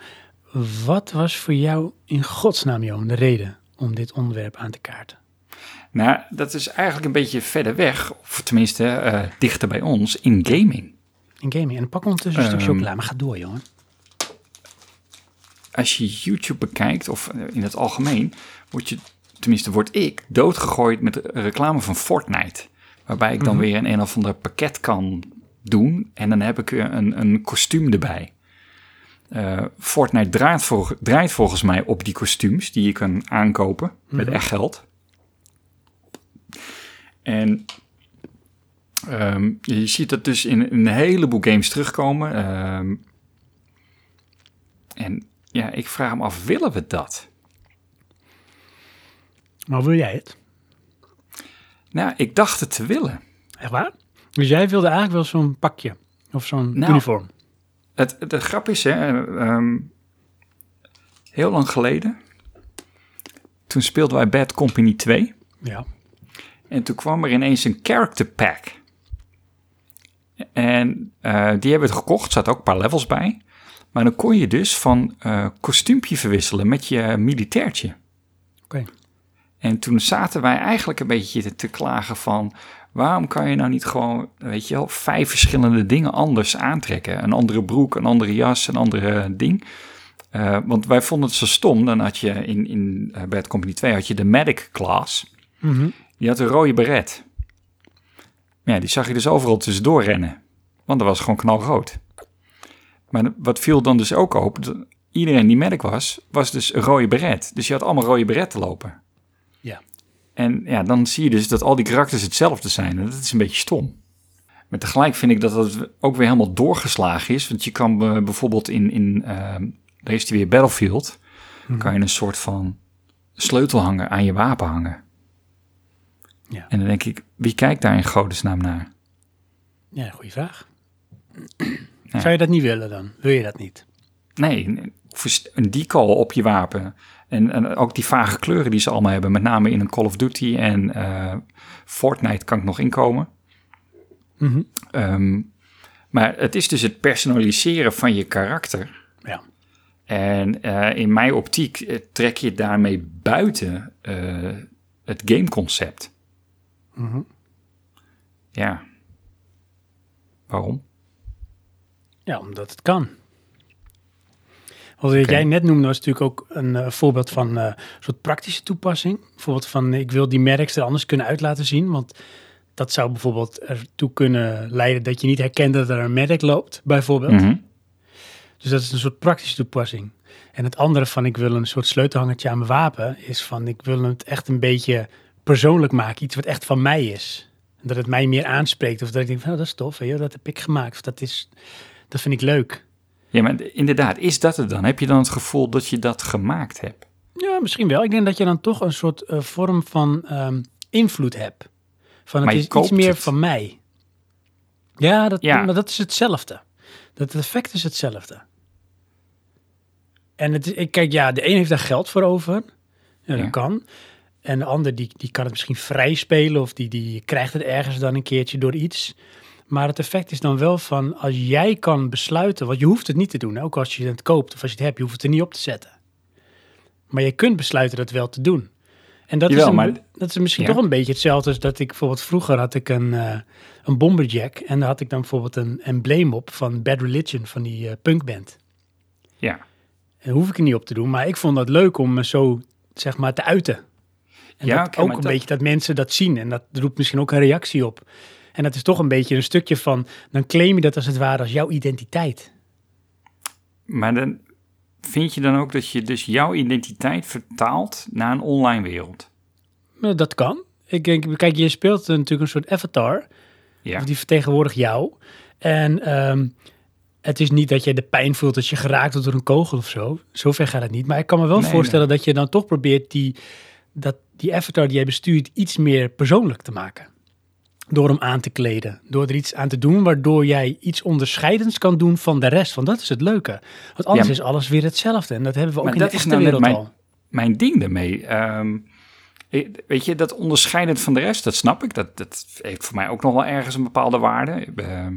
Wat was voor jou in godsnaam, Johan, de reden om dit onderwerp aan te kaarten? Nou, dat is eigenlijk een beetje verder weg, of tenminste eh, dichter bij ons, in gaming. In gaming. En pak ondertussen een stuk Ehm, chocola, maar ga door, Johan. Als je YouTube bekijkt, of eh, in het algemeen, word je, tenminste word ik, doodgegooid met reclame van Fortnite. Waarbij ik dan weer een een of ander pakket kan doen en dan heb ik weer een, een kostuum erbij. Eh, Fortnite draait, vol- draait volgens mij op die kostuums die je kan aankopen met echt geld. En ehm, je ziet dat dus in, een heleboel games terugkomen. Ehm, en ja, ik vraag me af, willen we dat? Maar wil jij het? Nou, ik dacht het te willen. Echt waar? Dus jij wilde eigenlijk wel zo'n pakje of zo'n Nou, uniform. Het, de grap is, hè, ehm, heel lang geleden, toen speelden wij Bad Company 2. Ja. En toen kwam er ineens een character pack. En eh, die hebben we gekocht, er zaten ook een paar levels bij. Maar dan kon je dus van eh kostuumpje verwisselen met je militairtje. Oké. En toen zaten wij eigenlijk een beetje te klagen van... waarom kan je nou niet gewoon, weet je wel, vijf verschillende dingen anders aantrekken? Een andere broek, een andere jas, een andere ding. Eh, want wij vonden het zo stom. Dan had je in, in eh, Bad Company 2 had je de medic class. Mhm. Die had een rode beret. Ja, die zag je dus overal tussendoor rennen. Want dat was gewoon knalrood. Maar wat viel dan dus ook op... iedereen die medic was, was dus een rode beret. Dus je had allemaal rode beretten lopen. En ja, dan zie je dus dat al die karakters hetzelfde zijn. En dat is een beetje stom. Maar tegelijk vind ik dat dat ook weer helemaal doorgeslagen is. Want je kan eh, bijvoorbeeld in, in ehm, daar is die weer Battlefield, kan je een soort van sleutelhanger aan je wapen hangen. Ja. En dan denk ik, wie kijkt daar in godesnaam naar? Ja, goede vraag. Zou je dat niet willen dan? Wil je dat niet? Nee, een decal op je wapen. En, en ook die vage kleuren die ze allemaal hebben, met name in een Call of Duty en eh, Fortnite kan ik nog inkomen. Mhm. Ehm, maar het is dus het personaliseren van je karakter. Ja. En eh, in mijn optiek eh, trek je daarmee buiten het gameconcept. Mhm. Ja. Waarom? Ja, omdat het kan. Wat jij net noemde was natuurlijk ook een eh, voorbeeld van eh, een soort praktische toepassing. Bijvoorbeeld van ik wil die merks er anders kunnen uit laten zien. Want dat zou bijvoorbeeld ertoe kunnen leiden dat je niet herkent dat er een merk loopt, bijvoorbeeld. Mhm. Dus dat is een soort praktische toepassing. En het andere van ik wil een soort sleutelhangertje aan mijn wapen is van ik wil het echt een beetje persoonlijk maken. Iets wat echt van mij is. En dat het mij meer aanspreekt. Of dat ik denk van oh, dat is tof, je, dat heb ik gemaakt. Of dat, is, dat vind ik leuk. Ja, maar inderdaad, is dat het dan? Heb je dan het gevoel dat je dat gemaakt hebt? Ja, misschien wel. Ik denk dat je dan toch een soort eh, vorm van ehm, invloed hebt. Van het is iets meer het. van mij. Ja, dat, Ja. maar dat is hetzelfde. Dat effect is hetzelfde. En het, ik kijk, ja, de een heeft daar geld voor over. Ja, dat Ja. kan. En de ander die, die kan het misschien vrij spelen of die, die krijgt het ergens dan een keertje door iets. Maar het effect is dan wel van als jij kan besluiten, want je hoeft het niet te doen, ook als je het koopt of als je het hebt, je hoeft het er niet op te zetten. Maar je kunt besluiten dat wel te doen. En dat, Jawel, is, een, maar- dat is misschien Ja. toch een beetje hetzelfde als dat ik bijvoorbeeld vroeger had ik een, eh een bomberjack en daar had ik dan bijvoorbeeld een embleem op van Bad Religion, van die eh, punkband. Ja. En hoef ik er niet op te doen, maar ik vond dat leuk om me zo zeg maar, te uiten. En Ja, dat ook een dat- beetje dat mensen dat zien. En dat roept misschien ook een reactie op. En dat is toch een beetje een stukje van, dan claim je dat als het ware als jouw identiteit. Maar dan vind je dan ook dat je dus jouw identiteit vertaalt naar een online wereld. Nou, dat kan. Ik denk, kijk, je speelt natuurlijk een soort avatar. Ja, Die vertegenwoordigt jou. En ehm, het is niet dat je de pijn voelt als je geraakt wordt door een kogel of zo. Zover gaat het niet. Maar ik kan me wel Nee, voorstellen dat je dan toch probeert die, dat, die avatar die jij bestuurt iets meer persoonlijk te maken. Door hem aan te kleden. Door er iets aan te doen waardoor jij iets onderscheidends kan doen van de rest. Want dat is het leuke. Want anders Ja, is alles weer hetzelfde. En dat hebben we ook in de echte nou wereld mijn- al. mijn ding daarmee. ehm, ik- weet je, dat onderscheidend van de rest, dat snap ik. Dat, dat heeft voor mij ook nog wel ergens een bepaalde waarde. Ehm,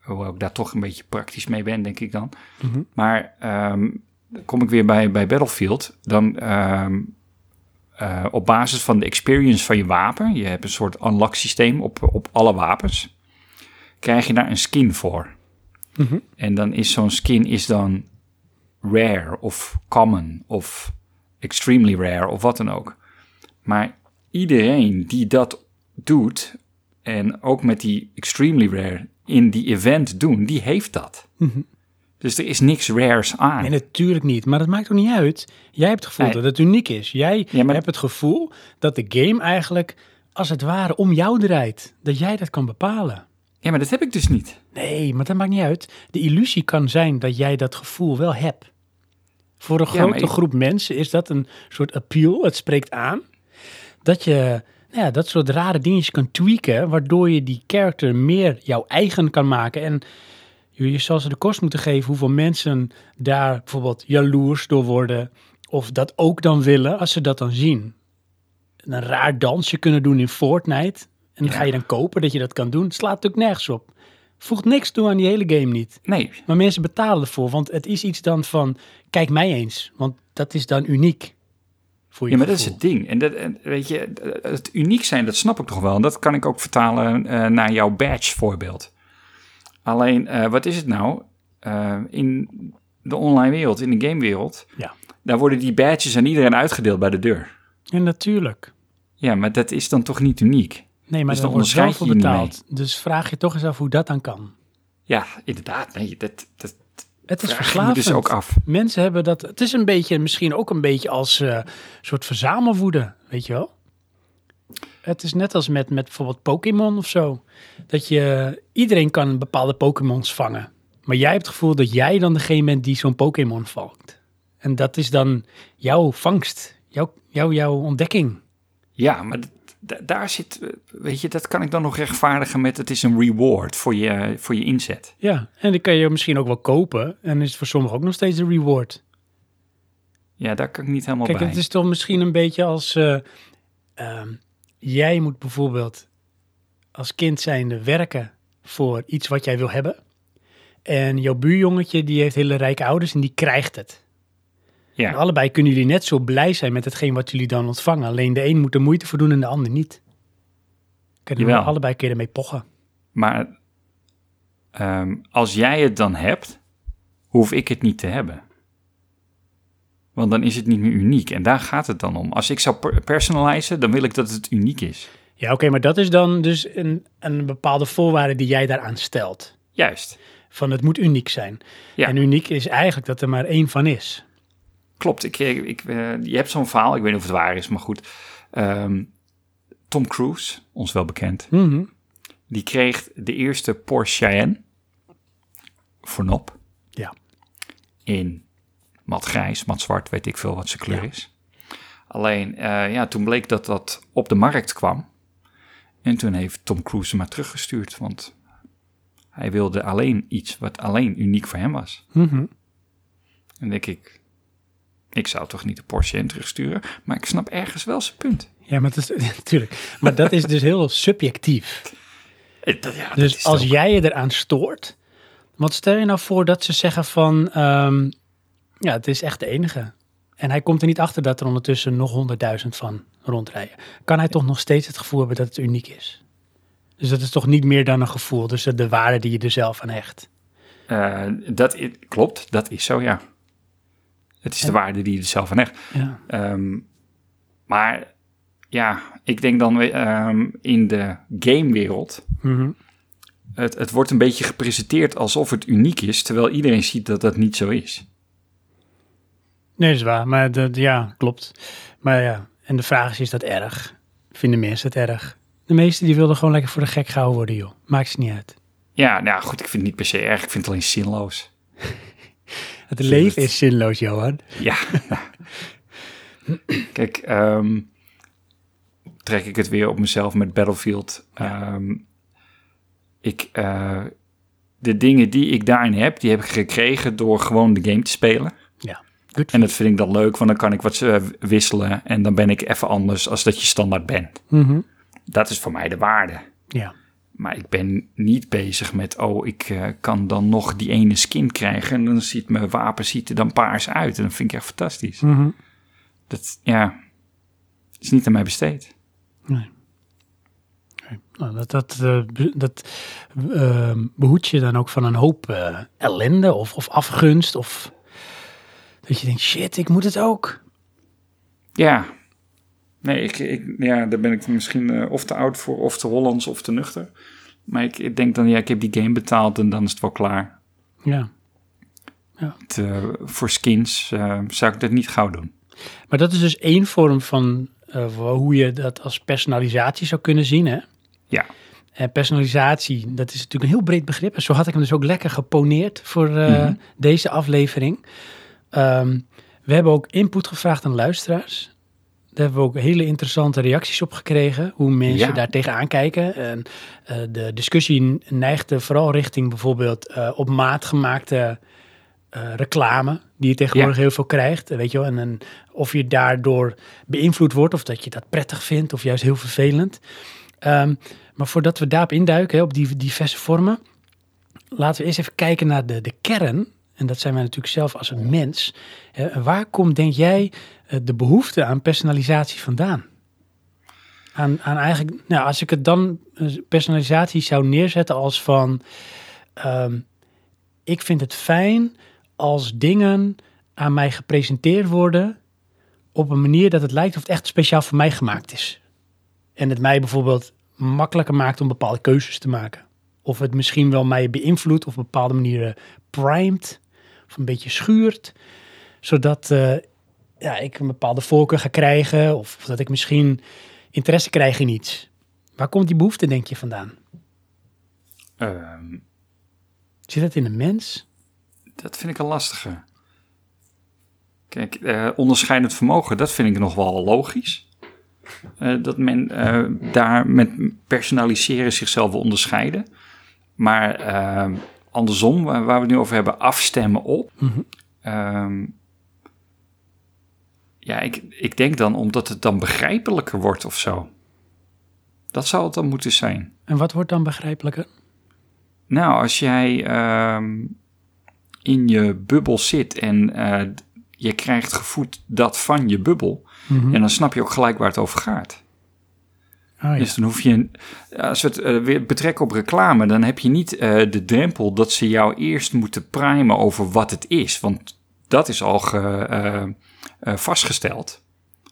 hoewel ik daar toch een beetje praktisch mee ben, denk ik dan. Mhm. Maar dan kom ik weer bij, bij Battlefield. Dan eh, op basis van de experience van je wapen, je hebt een soort unlock systeem op, op alle wapens, krijg je daar een skin voor. Mhm. En dan is zo'n skin is dan rare of common of extremely rare of wat dan ook. Maar iedereen die dat doet en ook met die extremely rare in die event doen, die heeft dat. Mhm. Dus er is niks rares aan. Nee, natuurlijk niet. Maar dat maakt ook niet uit. Jij hebt het gevoel Nee. dat het uniek is. Jij Ja, maar- hebt het gevoel dat de game eigenlijk als het ware om jou draait. Dat jij dat kan bepalen. Ja, maar dat heb ik dus niet. Nee, maar dat maakt niet uit. De illusie kan zijn dat jij dat gevoel wel hebt. Voor een grote ik- groep mensen is dat een soort appeal. Het spreekt aan dat je nou ja, dat soort rare dingetjes kan tweaken, waardoor je die character meer jouw eigen kan maken. En je zal ze de kost moeten geven hoeveel mensen daar bijvoorbeeld jaloers door worden, of dat ook dan willen als ze dat dan zien. Een raar dansje kunnen doen in Fortnite. En dan ga je dan kopen dat je dat kan doen. Slaat natuurlijk nergens op. Voegt niks toe aan die hele game niet. Nee, Maar mensen betalen ervoor, want het is iets dan van, kijk mij eens. Want dat is dan uniek voor je ja, maar dat is het ding. En dat, en weet je, het uniek zijn, dat snap ik toch wel. En dat kan ik ook vertalen eh, naar jouw badge voorbeeld. Alleen, eh, wat is het nou? Eh, in de online wereld, in de gamewereld, Ja. daar worden die badges aan iedereen uitgedeeld bij de deur. En natuurlijk. Ja, maar dat is dan toch niet uniek? Nee, maar Dus dan wordt zoveel niet betaald. Dus vraag je toch eens af hoe dat dan kan. Ja, inderdaad. Nee, dat, dat Het is me verslavend. dus ook af. Mensen hebben dat. Het is een beetje, misschien ook een beetje als eh soort verzamelwoede, weet je wel? Het is net als met, met bijvoorbeeld Pokémon of zo. Dat je, iedereen kan bepaalde Pokémons vangen. Maar jij hebt het gevoel dat jij dan degene bent die zo'n Pokémon vangt. En dat is dan jouw vangst, jouw, jouw, jouw ontdekking. Ja, maar daar zit, eh, weet je, dat kan ik dan nog rechtvaardigen met het is een reward voor je, voor je inzet. Ja, en die kan je misschien ook wel kopen. En is het voor sommigen ook nog steeds een reward. Ja, daar kan ik niet helemaal Kijk, bij. het is toch misschien een beetje als... eh, ehm, jij moet bijvoorbeeld als kind zijnde werken voor iets wat jij wil hebben. En jouw buurjongetje die heeft hele rijke ouders en die krijgt het. En ja, allebei kunnen jullie net zo blij zijn met hetgeen wat jullie dan ontvangen. Alleen de een moet er moeite voor doen en de ander niet. Kunnen Jawel. allebei kun je ermee pochen. maar ehm, als jij het dan hebt, hoef ik het niet te hebben. Want dan is het niet meer uniek. En daar gaat het dan om. Als ik zou per- personalizen, dan wil ik dat het uniek is. Ja, oké, maar dat is dan dus een, een bepaalde voorwaarde die jij daaraan stelt. Juist. Van het moet uniek zijn. Ja. En uniek is eigenlijk dat er maar één van is. Klopt. Ik, ik, ik, eh, je hebt zo'n verhaal, ik weet niet of het waar is, maar goed. Ehm, Tom Cruise, ons wel bekend, Mhm. die kreeg de eerste Porsche Cayenne voor nop. Ja. in mat grijs, mat zwart, weet ik veel wat zijn kleur Ja. is. Alleen, eh, ja, toen bleek dat dat op de markt kwam. En toen heeft Tom Cruise hem maar teruggestuurd, want hij wilde alleen iets wat alleen uniek voor hem was. Mhm. En denk ik, ik zou toch niet de Porsche in terugsturen, maar ik snap ergens wel zijn punt. Ja, maar, het is, natuurlijk. maar dat is dus heel subjectief. Eh, dat- ja, dat Dus als jij je eraan stoort, wat stel je nou voor dat ze zeggen van, ehm, ja, het is echt de enige. En hij komt er niet achter dat er ondertussen nog honderdduizend van rondrijden. Kan hij toch nog steeds het gevoel hebben dat het uniek is? Dus dat is toch niet meer dan een gevoel, dus de waarde die je er zelf aan hecht. Eh, dat klopt, dat is zo, ja. Het is de waarde die je er zelf aan hecht. Ja. Ehm, Maar ja, ik denk dan ehm, in de gamewereld. Mhm. Het, het wordt een beetje gepresenteerd alsof het uniek is, terwijl iedereen ziet dat dat niet zo is. Nee, dat is waar. Maar dat, ja, klopt. Maar ja, en de vraag is, is dat erg? Vinden mensen het erg? De meesten die wilden gewoon lekker voor de gek gehouden worden, joh. Maakt ze niet uit. Ja, nou goed, ik vind het niet per se erg. Ik vind het alleen zinloos. Het leven is zinloos, Johan. Ja. Kijk, ehm, trek ik het weer op mezelf met Battlefield. Ehm, ik, eh, de dingen die ik daarin heb, die heb ik gekregen door gewoon de game te spelen. Good. En dat vind ik dan leuk, want dan kan ik wat eh, wisselen en dan ben ik even anders als dat je standaard bent. Mhm. Dat is voor mij de waarde. Ja. Maar ik ben niet bezig met, oh, ik eh, kan dan nog die ene skin krijgen en dan ziet mijn wapen ziet er dan paars uit. En dat vind ik echt fantastisch. Mhm. Dat, ja, is niet aan mij besteed. Nee. Nee. Nou, dat dat, eh, dat eh, behoedt je dan ook van een hoop ellende of, of afgunst. Of dat je denkt, shit, ik moet het ook. Ja. Nee, ik, ik, ja, daar ben ik misschien eh, of te oud voor, of te Hollands, of te nuchter. Maar ik, ik denk dan, ja, ik heb die game betaald en dan is het wel klaar. Ja. Het, eh, voor skins eh, zou ik dat niet gauw doen. Maar dat is dus één vorm van hoe je dat als personalisatie zou kunnen zien, hè? Ja. En personalisatie, dat is natuurlijk een heel breed begrip. En zo had ik hem dus ook lekker geponeerd voor Mhm. deze aflevering. Ehm, we hebben ook input gevraagd aan luisteraars. Daar hebben we ook hele interessante reacties op gekregen. Hoe mensen Ja. daar tegenaan kijken. En eh, de discussie neigde vooral richting bijvoorbeeld eh, op maat gemaakte eh, reclame. Die je tegenwoordig heel veel krijgt. Weet je wel? En, en of je daardoor beïnvloed wordt. Of dat je dat prettig vindt. Of juist heel vervelend. Ehm, maar voordat we daarop induiken, hè, op die diverse vormen, laten we eerst even kijken naar de, de kern. En dat zijn wij natuurlijk zelf als een mens. Waar komt, denk jij, eh, de behoefte aan personalisatie vandaan? Aan, aan eigenlijk, nou, als ik het dan eh, personalisatie zou neerzetten als van, ehm, ik vind het fijn als dingen aan mij gepresenteerd worden op een manier dat het lijkt of het echt speciaal voor mij gemaakt is. En het mij bijvoorbeeld makkelijker maakt om bepaalde keuzes te maken. Of het misschien wel mij beïnvloedt of op bepaalde manieren primed. Of een beetje schuurt. Zodat eh, ja, ik een bepaalde voorkeur ga krijgen. Of, of dat ik misschien interesse krijg in iets. Waar komt die behoefte, denk je, vandaan? Ehm, Zit het in de mens? dat vind ik een lastige. Kijk, eh, onderscheidend vermogen, dat vind ik nog wel logisch. Eh, dat men eh, daar met personaliseren zichzelf wil onderscheiden. Maar eh, andersom, waar, we het nu over hebben, afstemmen op. Mhm. Ehm, ja, ik, ik denk dan omdat het dan begrijpelijker wordt of zo. Dat zou het dan moeten zijn. En wat wordt dan begrijpelijker? Nou, als jij ehm, in je bubbel zit en eh, je krijgt gevoed dat van je bubbel, Mhm. en dan snap je ook gelijk waar het over gaat. Oh, ja. Dus dan hoef je, als we het weer betrekken op reclame, dan heb je niet eh, de drempel dat ze jou eerst moeten primen over wat het is, want dat is al ge, eh, eh, vastgesteld.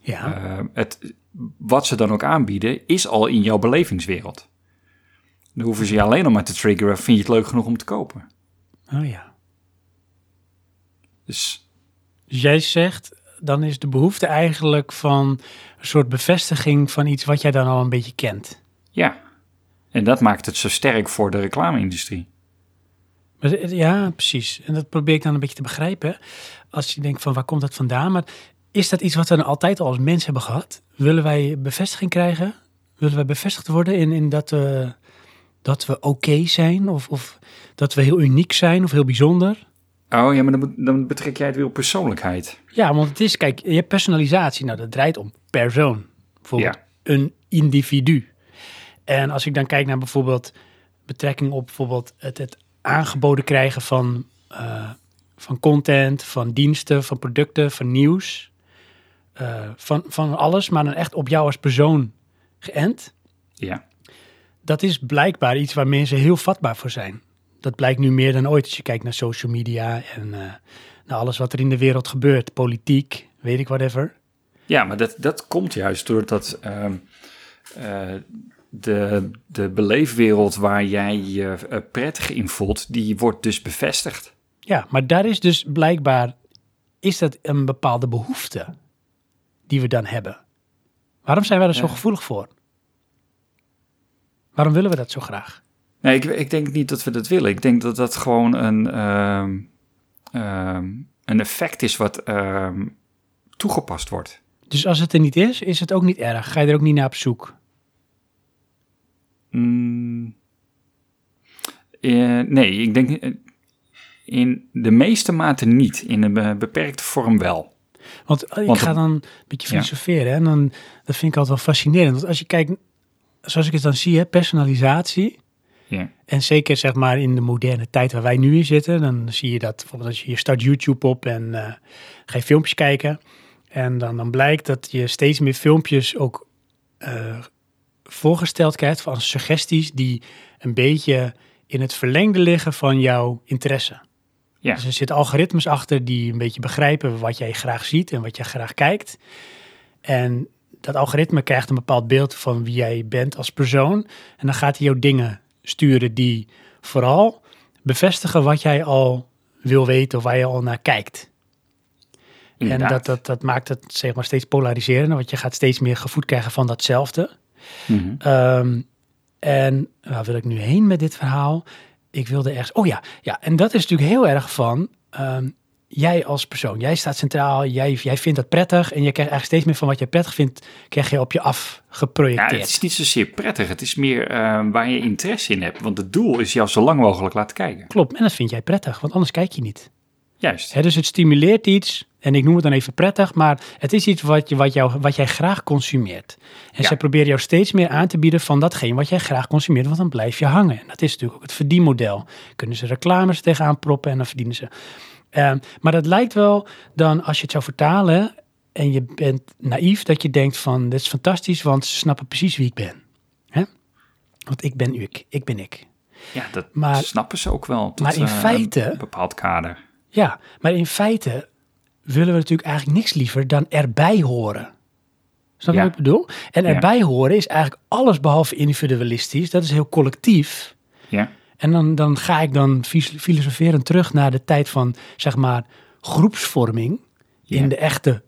ja. Eh, het, wat ze dan ook aanbieden, is al in jouw belevingswereld. Dan hoeven ze je alleen nog maar te triggeren, vind je het leuk genoeg om te kopen. oh ja. Dus Dus jij zegt, dan is de behoefte eigenlijk van een soort bevestiging van iets wat jij dan al een beetje kent. ja, en dat maakt het zo sterk voor de reclame-industrie. Het- ja, precies. En dat probeer ik dan een beetje te begrijpen. Als je denkt van waar komt dat vandaan? Maar is dat iets wat we dan altijd al als mens hebben gehad? Willen wij bevestiging krijgen? Willen wij bevestigd worden in, in dat we, dat we oké zijn? Of, of dat we heel uniek zijn of heel bijzonder? Oh ja, maar dan, dan betrek jij het weer op persoonlijkheid. Ja, want het is, kijk, je hebt personalisatie. Nou, dat draait om persoon. Bijvoorbeeld Ja. een individu. En als ik dan kijk naar bijvoorbeeld betrekking op bijvoorbeeld het, het aangeboden krijgen van, eh, van content, van diensten, van producten, van nieuws. eh, van, van alles, maar dan echt op jou als persoon geënt. Ja, Dat is blijkbaar iets waar mensen heel vatbaar voor zijn. Dat blijkt nu meer dan ooit als je kijkt naar social media en eh, naar alles wat er in de wereld gebeurt. Politiek, weet ik whatever. Ja, maar dat, dat komt juist doordat eh, de, de beleefwereld waar jij je eh, prettig in voelt, die wordt dus bevestigd. Ja, maar daar is dus blijkbaar, is dat een bepaalde behoefte die we dan hebben. Waarom zijn wij er zo gevoelig voor? Waarom willen we dat zo graag? Nee, ik, ik denk niet dat we dat willen. Ik denk dat dat gewoon een, ehm, ehm, een effect is wat ehm, toegepast wordt. Dus als het er niet is, is het ook niet erg. Ga je er ook niet naar op zoek. Mm, eh, nee, ik denk eh, in de meeste mate niet. In een be- beperkte vorm wel. Want eh, ik Want ga dan een beetje Ja. filosoferen. hè, En dan, dat vind ik altijd wel fascinerend. Want als je kijkt, zoals ik het dan zie, hè, personalisatie. Ja. En zeker zeg maar in de moderne tijd waar wij nu in zitten, dan zie je dat bijvoorbeeld als je, je start YouTube op en eh, ga je filmpjes kijken. En dan, dan blijkt dat je steeds meer filmpjes ook eh, voorgesteld krijgt van suggesties die een beetje in het verlengde liggen van jouw interesse. Ja. Dus er zitten algoritmes achter die een beetje begrijpen wat jij graag ziet en wat jij graag kijkt. En dat algoritme krijgt een bepaald beeld van wie jij bent als persoon. En dan gaat hij jou dingen sturen die vooral bevestigen wat jij al wil weten of waar je al naar kijkt. En dat, dat, dat maakt het zeg maar steeds polariserender, want je gaat steeds meer gevoed krijgen van datzelfde. Mhm. Ehm, en waar wil ik nu heen met dit verhaal? Ik wilde ergens. Oh ja, ja. En dat is natuurlijk heel erg van. ehm, jij als persoon, jij staat centraal, jij, jij vindt dat prettig. En je krijgt eigenlijk steeds meer van wat je prettig vindt, krijg je op je af Ja, geprojecteerd. het is niet zozeer prettig. Het is meer eh, waar je interesse in hebt. Want het doel is jou zo lang mogelijk laten kijken. Klopt, en dat vind jij prettig, want anders kijk je niet. Juist. Dus het stimuleert iets, en ik noem het dan even prettig, maar het is iets wat, je, wat, jou, wat jij graag consumeert. En Ja. zij proberen jou steeds meer aan te bieden van datgene wat jij graag consumeert, want dan blijf je hangen. En dat is natuurlijk ook het verdienmodel. Kunnen ze reclames tegenaan proppen en dan verdienen ze. Ehm, maar dat lijkt wel dan, als je het zou vertalen en je bent naïef, dat je denkt van, dit is fantastisch, want ze snappen precies wie ik ben. Hè? Want ik ben ik, ik ben ik. Ja, dat Maar- snappen ze ook wel. Tot, maar in eh, feite- Een bepaald kader. Ja, maar in feite willen we natuurlijk eigenlijk niks liever dan erbij horen. Snap je Ja. wat ik bedoel? En Ja. erbij horen is eigenlijk alles behalve individualistisch. Dat is heel collectief. Ja. En dan, dan ga ik dan filosoferend terug naar de tijd van, zeg maar, groepsvorming. In de echte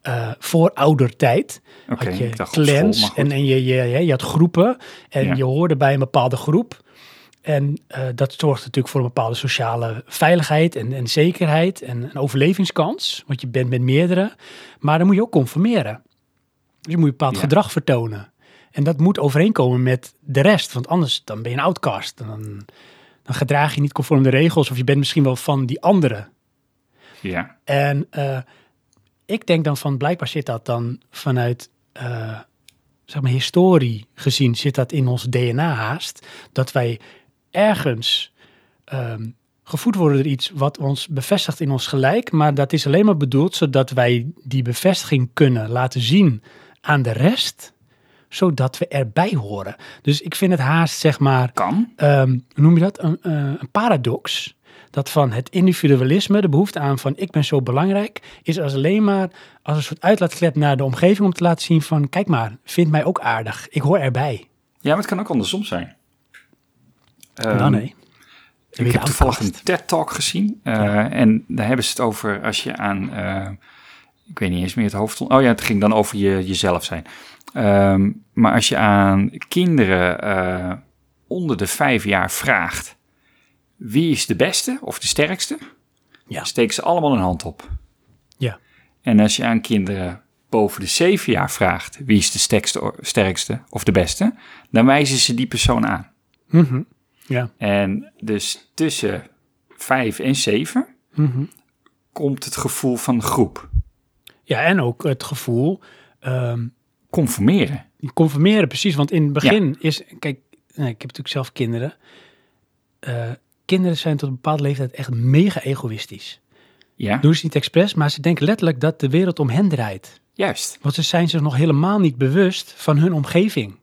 eh vooroudertijd. Oké, had je school, clans en, en je, je, je, je had groepen. En Ja. je hoorde bij een bepaalde groep. En eh, dat zorgt natuurlijk voor een bepaalde sociale veiligheid en, en zekerheid en een overlevingskans. Want je bent met meerdere. Maar dan moet je ook conformeren. Dus je moet een bepaald Ja. gedrag vertonen. En dat moet overeenkomen met de rest. Want anders dan ben je een outcast. Dan, dan gedraag je niet conform de regels. Of je bent misschien wel van die anderen. Ja. En eh, ik denk dan van, blijkbaar zit dat dan vanuit, eh, zeg maar, historie gezien, zit dat in ons DNA haast. Dat wij ergens ehm, gevoed worden door iets wat ons bevestigt in ons gelijk. Maar dat is alleen maar bedoeld zodat wij die bevestiging kunnen laten zien aan de rest. Zodat we erbij horen. Dus ik vind het haast, zeg maar, Kan. ehm, noem je dat? Een, eh, een paradox. Dat van het individualisme, de behoefte aan van ik ben zo belangrijk, is als alleen maar als een soort uitlaatklep naar de omgeving om te laten zien van kijk maar, vind mij ook aardig. Ik hoor erbij. Ja, maar het kan ook andersom zijn. Dan nee. Ik heb toevallig een TED-talk gezien. eh, En daar hebben ze het over als je aan... eh, ik weet niet eens meer het hoofd... Oh ja, het ging dan over je, jezelf zijn. Ehm, maar als je aan kinderen eh, onder de vijf jaar vraagt... wie is de beste of de sterkste? Ja. Steken ze allemaal een hand op. Ja. En als je aan kinderen boven de zeven jaar vraagt... wie is de sterkste, sterkste of de beste... dan wijzen ze die persoon aan. Mhm. Ja. En dus tussen vijf en zeven Mhm. komt het gevoel van groep. ja, en ook het gevoel, ehm, Conformeren. conformeren precies. Want in het begin is, kijk, nee, ik heb natuurlijk zelf kinderen. Eh, kinderen zijn tot een bepaalde leeftijd echt mega egoïstisch. Ja, Doen ze niet expres, maar ze denken letterlijk dat de wereld om hen draait. juist. Want ze zijn zich nog helemaal niet bewust van hun omgeving.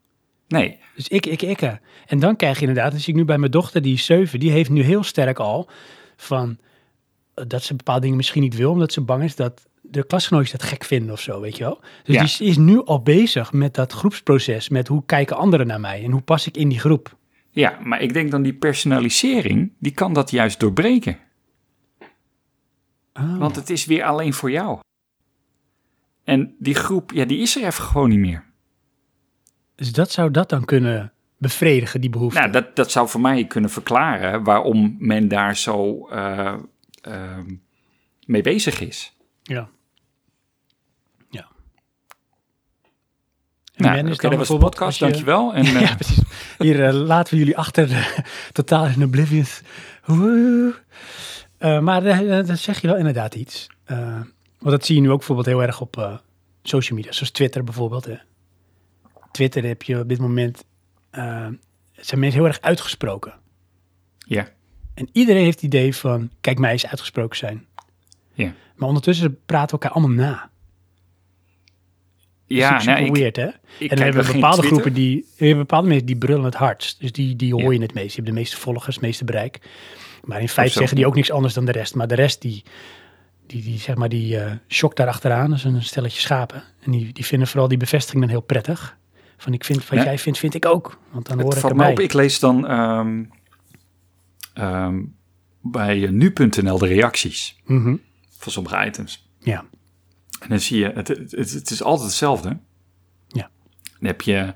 Nee, Dus ik, ik, ik. eh. En dan krijg je inderdaad, dat zie ik nu bij mijn dochter, die is zeven, die heeft nu heel sterk al van eh, dat ze bepaalde dingen misschien niet wil, omdat ze bang is dat de klasgenootjes dat gek vinden of zo, weet je wel. Dus Ja. die is nu al bezig met dat groepsproces, met hoe kijken anderen naar mij en hoe pas ik in die groep. Ja, maar ik denk dan die personalisering, die kan dat juist doorbreken. Oh. Want het is weer alleen voor jou. En die groep, ja, die is er even gewoon niet meer. Dus dat zou dat dan kunnen bevredigen, die behoefte. Nou, dat, dat zou voor mij kunnen verklaren waarom men daar zo eh, ehm, mee bezig is. Ja. Nou, dan dat was de podcast, je- dankjewel. En, eh, ja, precies. Hier eh, laten we jullie achter, eh, totaal in oblivious. Eh, maar eh, dan zeg je wel inderdaad iets. Eh, want dat zie je nu ook bijvoorbeeld heel erg op eh, social media, zoals Twitter bijvoorbeeld. Hè. Twitter heb je op dit moment, eh, zijn mensen heel erg uitgesproken. ja, En iedereen heeft het idee van, kijk mij eens uitgesproken zijn. ja. Maar ondertussen praten we elkaar allemaal na. Ja, dat is nou, ik, weird, hè? ik en dan hebben we bepaalde groepen die, hebben bepaalde mensen die brullen het hardst. Dus die, die hoor Ja. je het meest. Die hebben de meeste volgers, het meeste bereik. Maar in feite zeggen die ook niks anders dan de rest. Maar de rest die, die, die zeg maar, die eh shock daarachteraan, dat is een stelletje schapen. En die, die vinden vooral die bevestiging dan heel prettig. Van ik vind wat Ja. jij vindt, vind ik ook. Want dan hoor Het ik valt me erbij. op, ik lees dan ehm, ehm, bij eh, nu.nl de reacties Mhm. van sommige items. Ja, En dan zie je, het, het, is altijd hetzelfde. Ja. Dan heb je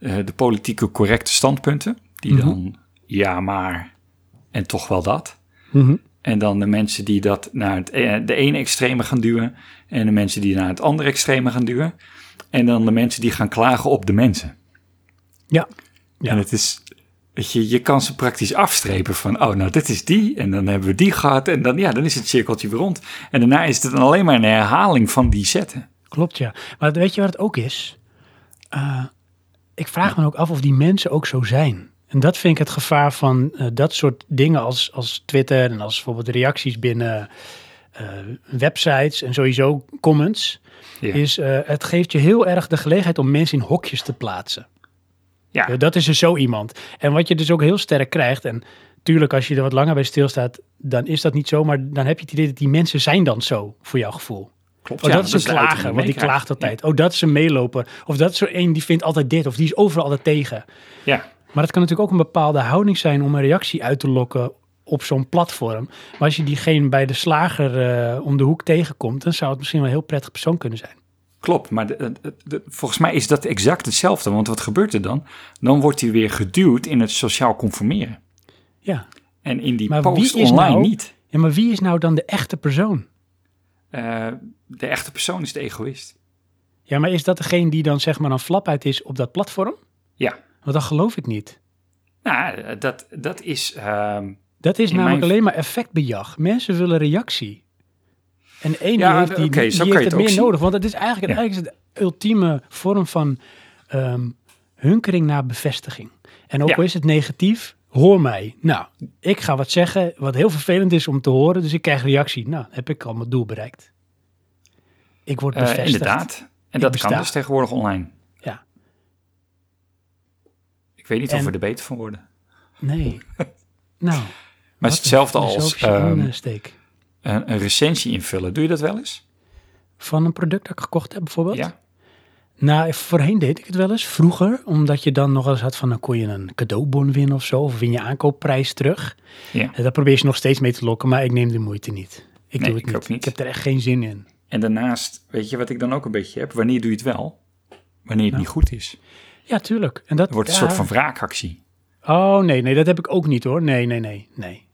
eh, de politieke correcte standpunten, die Mhm. dan ja, maar en toch wel dat. Mhm. En dan de mensen die dat naar het, eh, de ene extreme gaan duwen. En de mensen die naar het andere extreme gaan duwen. En dan de mensen die gaan klagen op de mensen. ja. Ja. En het is, weet je, je kan ze praktisch afstrepen van, oh, nou, dit is die. En dan hebben we die gehad. En dan, ja, dan is het cirkeltje weer rond. En daarna is het dan alleen maar een herhaling van die zetten. Klopt, ja. Maar weet je wat het ook is? Eh, ik vraag me ook af of die mensen ook zo zijn. En dat vind ik het gevaar van eh, dat soort dingen als, als Twitter en als bijvoorbeeld reacties binnen eh, websites en sowieso comments. Ja. Is het geeft je heel erg de gelegenheid om mensen in hokjes te plaatsen. Ja, Ja, dat is er zo iemand. En wat je dus ook heel sterk krijgt, en tuurlijk als je er wat langer bij stilstaat, dan is dat niet zo, maar dan heb je het idee dat die mensen zijn dan zo, voor jouw gevoel. klopt. Oh, ja, dat is een klager, want die klaagt altijd. Oh, dat is een meeloper. Of dat is zo een die vindt altijd dit. Of die is overal altijd tegen. Ja, Maar het kan natuurlijk ook een bepaalde houding zijn om een reactie uit te lokken op zo'n platform. Maar als je diegene bij de slager eh, om de hoek tegenkomt, dan zou het misschien wel een heel prettig persoon kunnen zijn. Klopt. Maar de, de- de- volgens mij is dat exact hetzelfde. Want wat gebeurt er dan? Dan wordt hij weer geduwd in het sociaal conformeren. Ja. En in die Maar post online nou- niet. ja, maar wie is nou dan de echte persoon? Eh, de echte persoon is de egoïst. Ja, maar is dat degene die dan zeg maar een flap uit is op dat platform? Ja. Want dat geloof ik niet. Nou, eh, dat, dat is... ehm, Dat is namelijk mijn- alleen maar effectbejag. Mensen willen reactie. En ene Ja, heeft, die, die heeft het meer zien. nodig. Want het is eigenlijk, Ja. eigenlijk is het de ultieme vorm van ehm, hunkering naar bevestiging. En ook Ja. al is het negatief, hoor mij. Nou, ik ga wat zeggen wat heel vervelend is om te horen. Dus ik krijg reactie. Nou, heb ik al mijn doel bereikt. Ik word eh, bevestigd. inderdaad. En dat kan dus tegenwoordig online. Ja. Ik weet niet En- of we er beter van worden. Nee. nou. Maar het is hetzelfde als filosofische ehm, insteek. Een, een recensie invullen. Doe je dat wel eens? Van een product dat ik gekocht heb bijvoorbeeld? Ja. Nou, voorheen deed ik het wel eens, vroeger. Omdat je dan nog eens had van, dan kon je een cadeaubon winnen of zo. Of win je aankoopprijs terug. ja. En daar probeer je nog steeds mee te lokken, maar ik neem de moeite niet. Ik Nee, doe het ik niet. niet. Ik heb er echt geen zin in. En daarnaast, weet je wat ik dan ook een beetje heb? Wanneer doe je het wel? Wanneer het Nou. niet goed is. Ja, tuurlijk. En dat Het wordt een ja. soort van wraakactie. Oh, nee, nee, dat heb ik ook niet hoor. Nee, nee, nee, nee.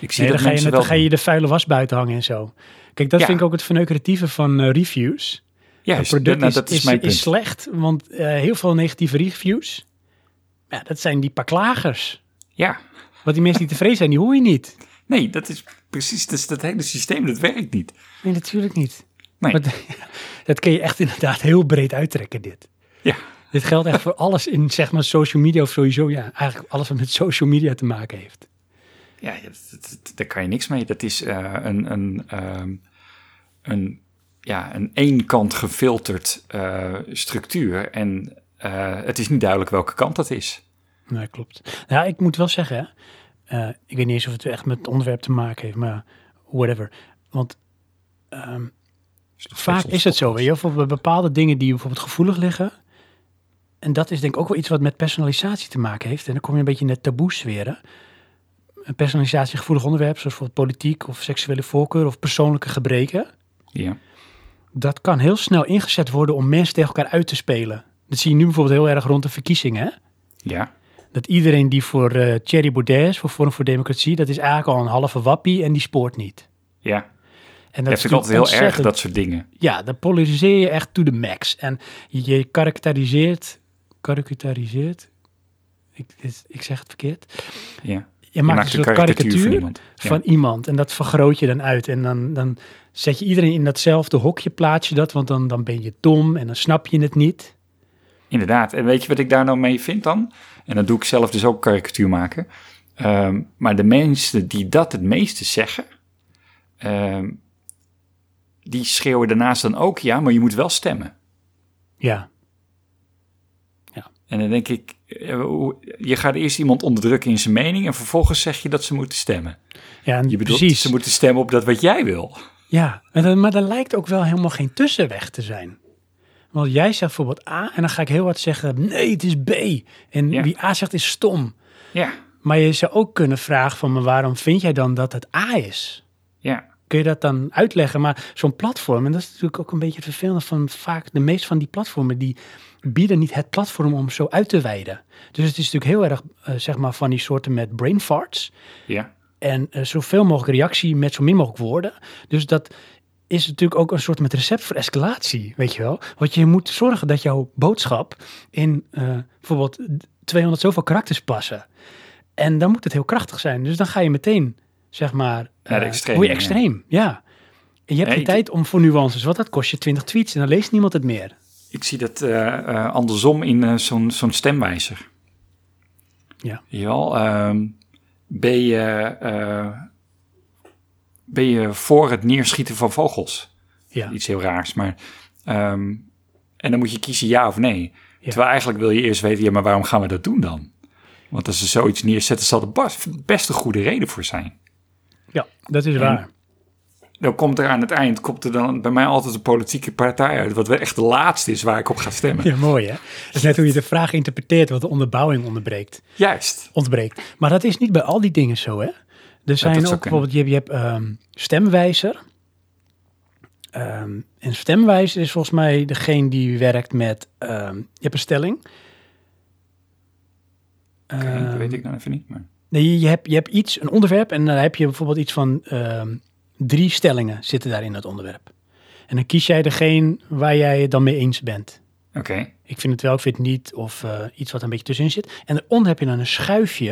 Ik zie Nee, dan dat ga, je, mensen dan ga je de vuile was buiten hangen en zo. Kijk, dat Ja. vind ik ook het verneukeratieve van eh, reviews. Juist, het product nou, is, dat is, is, mijn punt. is slecht, want eh, heel veel negatieve reviews, ja, dat zijn die paar klagers. ja, Want die mensen die tevreden zijn, die hoor je niet. nee, dat is precies, dat, is dat hele systeem, dat werkt niet. Nee, natuurlijk niet. Nee. Maar dat kun je echt inderdaad heel breed uittrekken, dit. Ja, Dit geldt echt voor alles in, zeg maar, social media of sowieso, ja, eigenlijk alles wat met social media te maken heeft. Ja daar kan je niks mee. Dat is eh, een, een, ehm, een, ja, een eenkant gefilterd eh, structuur. En eh, het is niet duidelijk welke kant dat is. Nee, klopt. Ja, ik moet wel zeggen, hè, ik weet niet eens of het echt met het onderwerp te maken heeft, maar whatever. Want ehm, Is Vaak is het zo, weet je, voor bepaalde dingen die bijvoorbeeld gevoelig liggen. En dat is denk ik ook wel iets wat met personalisatie te maken heeft. En dan kom je een beetje in de taboe-sferen. Een personalisatie gevoelig onderwerp, zoals bijvoorbeeld politiek of seksuele voorkeur of persoonlijke gebreken. Ja, Dat kan heel snel ingezet worden om mensen tegen elkaar uit te spelen. Dat zie je nu bijvoorbeeld heel erg rond de verkiezingen. Ja, Dat iedereen die voor eh Thierry Baudet is, voor Forum voor Democratie, dat is eigenlijk al een halve wappie en die spoort niet. ja. En Dat is vind ik altijd heel erg, dat soort dingen. Ja, dan polariseer je echt to the max. En je, je karakteriseert, karakteriseert, ik, ik zeg het verkeerd. Ja. Je, maakt, een soort karikatuur, van iemand. Ja. en dat vergroot je dan uit. En dan, dan zet je iedereen in datzelfde hokje, plaats je dat, want dan, dan ben je dom en dan snap je het niet. Inderdaad. En weet je wat ik daar nou mee vind dan? En dan doe ik zelf dus ook karikatuur maken. Ehm, maar de mensen die dat het meeste zeggen, ehm, die schreeuwen daarnaast dan ook, ja, maar je moet wel stemmen. Ja, En dan denk ik, je gaat eerst iemand onderdrukken in zijn mening en vervolgens zeg je dat ze moeten stemmen. ja en Je bedoelt, precies. ze moeten stemmen op dat wat jij wil. Ja, maar er lijkt ook wel helemaal geen tussenweg te zijn. Want jij zegt bijvoorbeeld A en dan ga ik heel hard zeggen, nee, het is B. En Ja. wie A zegt is stom. Ja, Maar je zou ook kunnen vragen van, maar waarom vind jij dan dat het A is? ja, Kun je dat dan uitleggen? Maar zo'n platform, en dat is natuurlijk ook een beetje het vervelende van vaak de meeste van die platformen, die bieden niet het platform om zo uit te wijden. Dus het is natuurlijk heel erg, eh, zeg maar, van die soorten met brain farts. ja. En eh, zoveel mogelijk reactie met zo min mogelijk woorden. Dus dat is natuurlijk ook een soort met recept voor escalatie, weet je wel. Want je moet zorgen dat jouw boodschap in eh, bijvoorbeeld 200 zoveel karakters passen. En dan moet het heel krachtig zijn. Dus dan ga je meteen, zeg maar... Naar extreme, Hoe je ja. extreem, ja. En je hebt Ja, geen tijd om voor nuances, want dat kost je 20 tweets en dan leest niemand het meer. Ik zie dat eh, eh, andersom in eh, zo'n zo'n stemwijzer. Ja. Jawel, ehm, ben, je, ben je voor het neerschieten van vogels? Ja, Iets heel raars, maar... ehm, en dan moet je kiezen ja of nee. Ja. Terwijl eigenlijk wil je eerst weten, ja, maar waarom gaan we dat doen dan? Want als ze zoiets neerzetten, zal er best een goede reden voor zijn. ja dat is waar. Dan komt er aan het eind, komt er dan bij mij altijd een politieke partij uit, wat wel echt de laatste is waar ik op ga stemmen. Ja, mooi hè. Dat is net hoe je de vraag interpreteert, wat de onderbouwing onderbreekt. Juist. ontbreekt. Maar dat is niet bij al die dingen zo, hè? Er zijn ook bijvoorbeeld, je hebt, je hebt ehm, stemwijzer. Ehm, en stemwijzer is volgens mij degene die werkt met, ehm, je hebt een stelling. Dat weet ik nou even niet. Maar... Nee, je, hebt, je hebt iets, een onderwerp en dan heb je bijvoorbeeld iets van drie stellingen zitten daar in dat onderwerp. En dan kies jij degene waar jij het dan mee eens bent. Oké, Ik vind het wel, ik vind het niet. Of eh, iets wat een beetje tussenin zit. En daaronder heb je dan een schuifje.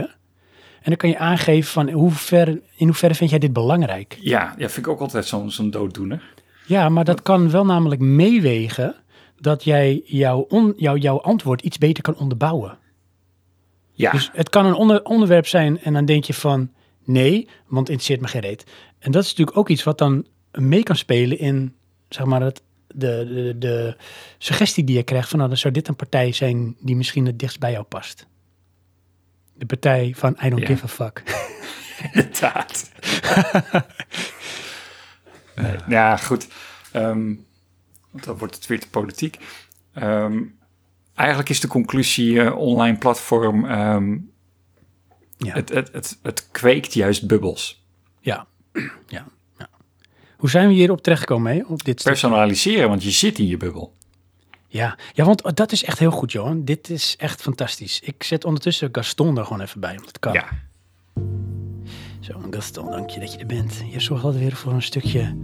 En dan kan je aangeven van hoe ver, in hoeverre vind jij dit belangrijk. ja, ja, vind ik ook altijd zo'n zo'n dooddoener. Ja, maar dat kan wel namelijk meewegen dat jij jouw, on, jouw, jouw antwoord iets beter kan onderbouwen. Ja, Dus het kan een onder, onderwerp zijn en dan denk je van nee, want het interesseert me geen reet. En dat is natuurlijk ook iets wat dan mee kan spelen in zeg maar het, de, de, de suggestie die je krijgt van nou, dan zou dit een partij zijn die misschien het dichtst bij jou past. De partij van I don't Ja. give a fuck. inderdaad. nee, ja, goed. Want dan wordt het weer te politiek. Ehm, eigenlijk is de conclusie eh, online platform... ehm, Ja. het, het, het, het kweekt juist bubbels. Ja. ja. ja. Hoe zijn we hierop terechtgekomen hè, op dit? Personaliseren, want je zit in je bubbel. Ja. ja, want dat is echt heel goed, Johan. Dit is echt fantastisch. Ik zet ondertussen Gaston er gewoon even bij, want het kan. Ja, Zo, Gaston, dank je dat je er bent. Je zorgt altijd weer voor een stukje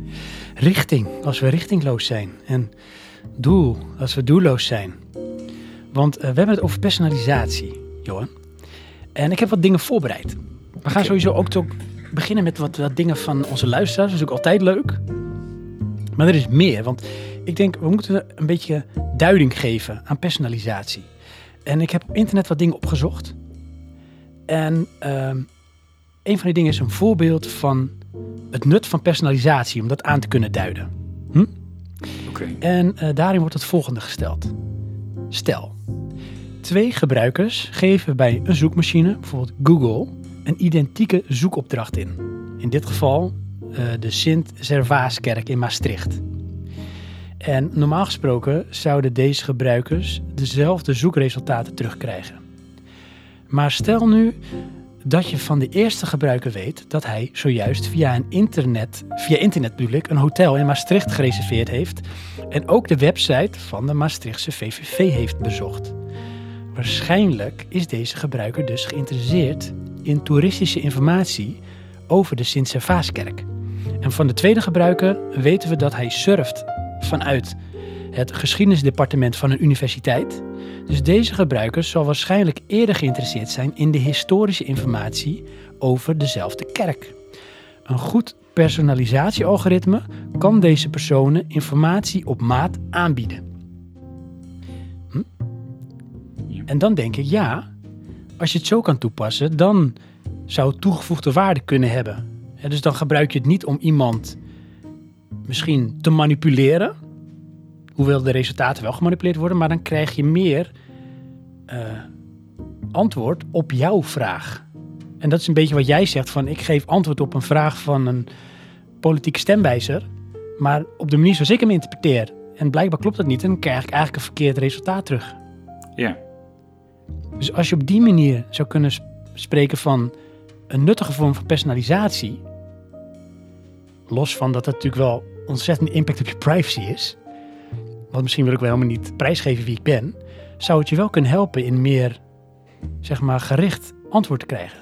richting als we richtingloos zijn. En doel als we doelloos zijn. Want eh, we hebben het over personalisatie, Johan. En ik heb wat dingen voorbereid. We gaan sowieso ook toch beginnen met wat, wat dingen van onze luisteraars. Dat is ook altijd leuk. Maar er is meer, want ik denk we moeten een beetje duiding geven aan personalisatie. En ik heb op internet wat dingen opgezocht. En ehm, een van die dingen is een voorbeeld van het nut van personalisatie, om dat aan te kunnen duiden. oké. En eh, daarin wordt het volgende gesteld. Stel, twee gebruikers geven bij een zoekmachine, bijvoorbeeld Google, een identieke zoekopdracht in. In dit geval eh, de Sint-Servaaskerk in Maastricht. En normaal gesproken zouden deze gebruikers dezelfde zoekresultaten terugkrijgen. Maar stel nu dat je van de eerste gebruiker weet dat hij zojuist via een internet, via internet een hotel in Maastricht gereserveerd heeft en ook de website van de Maastrichtse VVV heeft bezocht. Waarschijnlijk is deze gebruiker dus geïnteresseerd in toeristische informatie over de Sint-Servaaskerk. En van de tweede gebruiker weten we dat hij surft vanuit het geschiedenisdepartement van een universiteit. Dus deze gebruiker zal waarschijnlijk eerder geïnteresseerd zijn in de historische informatie over dezelfde kerk. Een goed personalisatiealgoritme kan deze personen informatie op maat aanbieden. Hm? En dan denk ik, ja, als je het zo kan toepassen, dan zou het toegevoegde waarde kunnen hebben. dus dan gebruik je het niet om iemand misschien te manipuleren, hoewel de resultaten wel gemanipuleerd worden, maar dan krijg je meer uh, antwoord op jouw vraag. En dat is een beetje wat jij zegt: van ik geef antwoord op een vraag van een politieke stemwijzer, maar op de manier zoals ik hem interpreteer. En blijkbaar klopt dat niet, en dan krijg ik eigenlijk een verkeerd resultaat terug. Ja. Dus als je op die manier zou kunnen spreken van een nuttige vorm van personalisatie, los van dat het natuurlijk wel ontzettend impact op je privacy is, want misschien wil ik wel helemaal niet prijsgeven wie ik ben, zou het je wel kunnen helpen in meer, zeg maar, gericht antwoord te krijgen.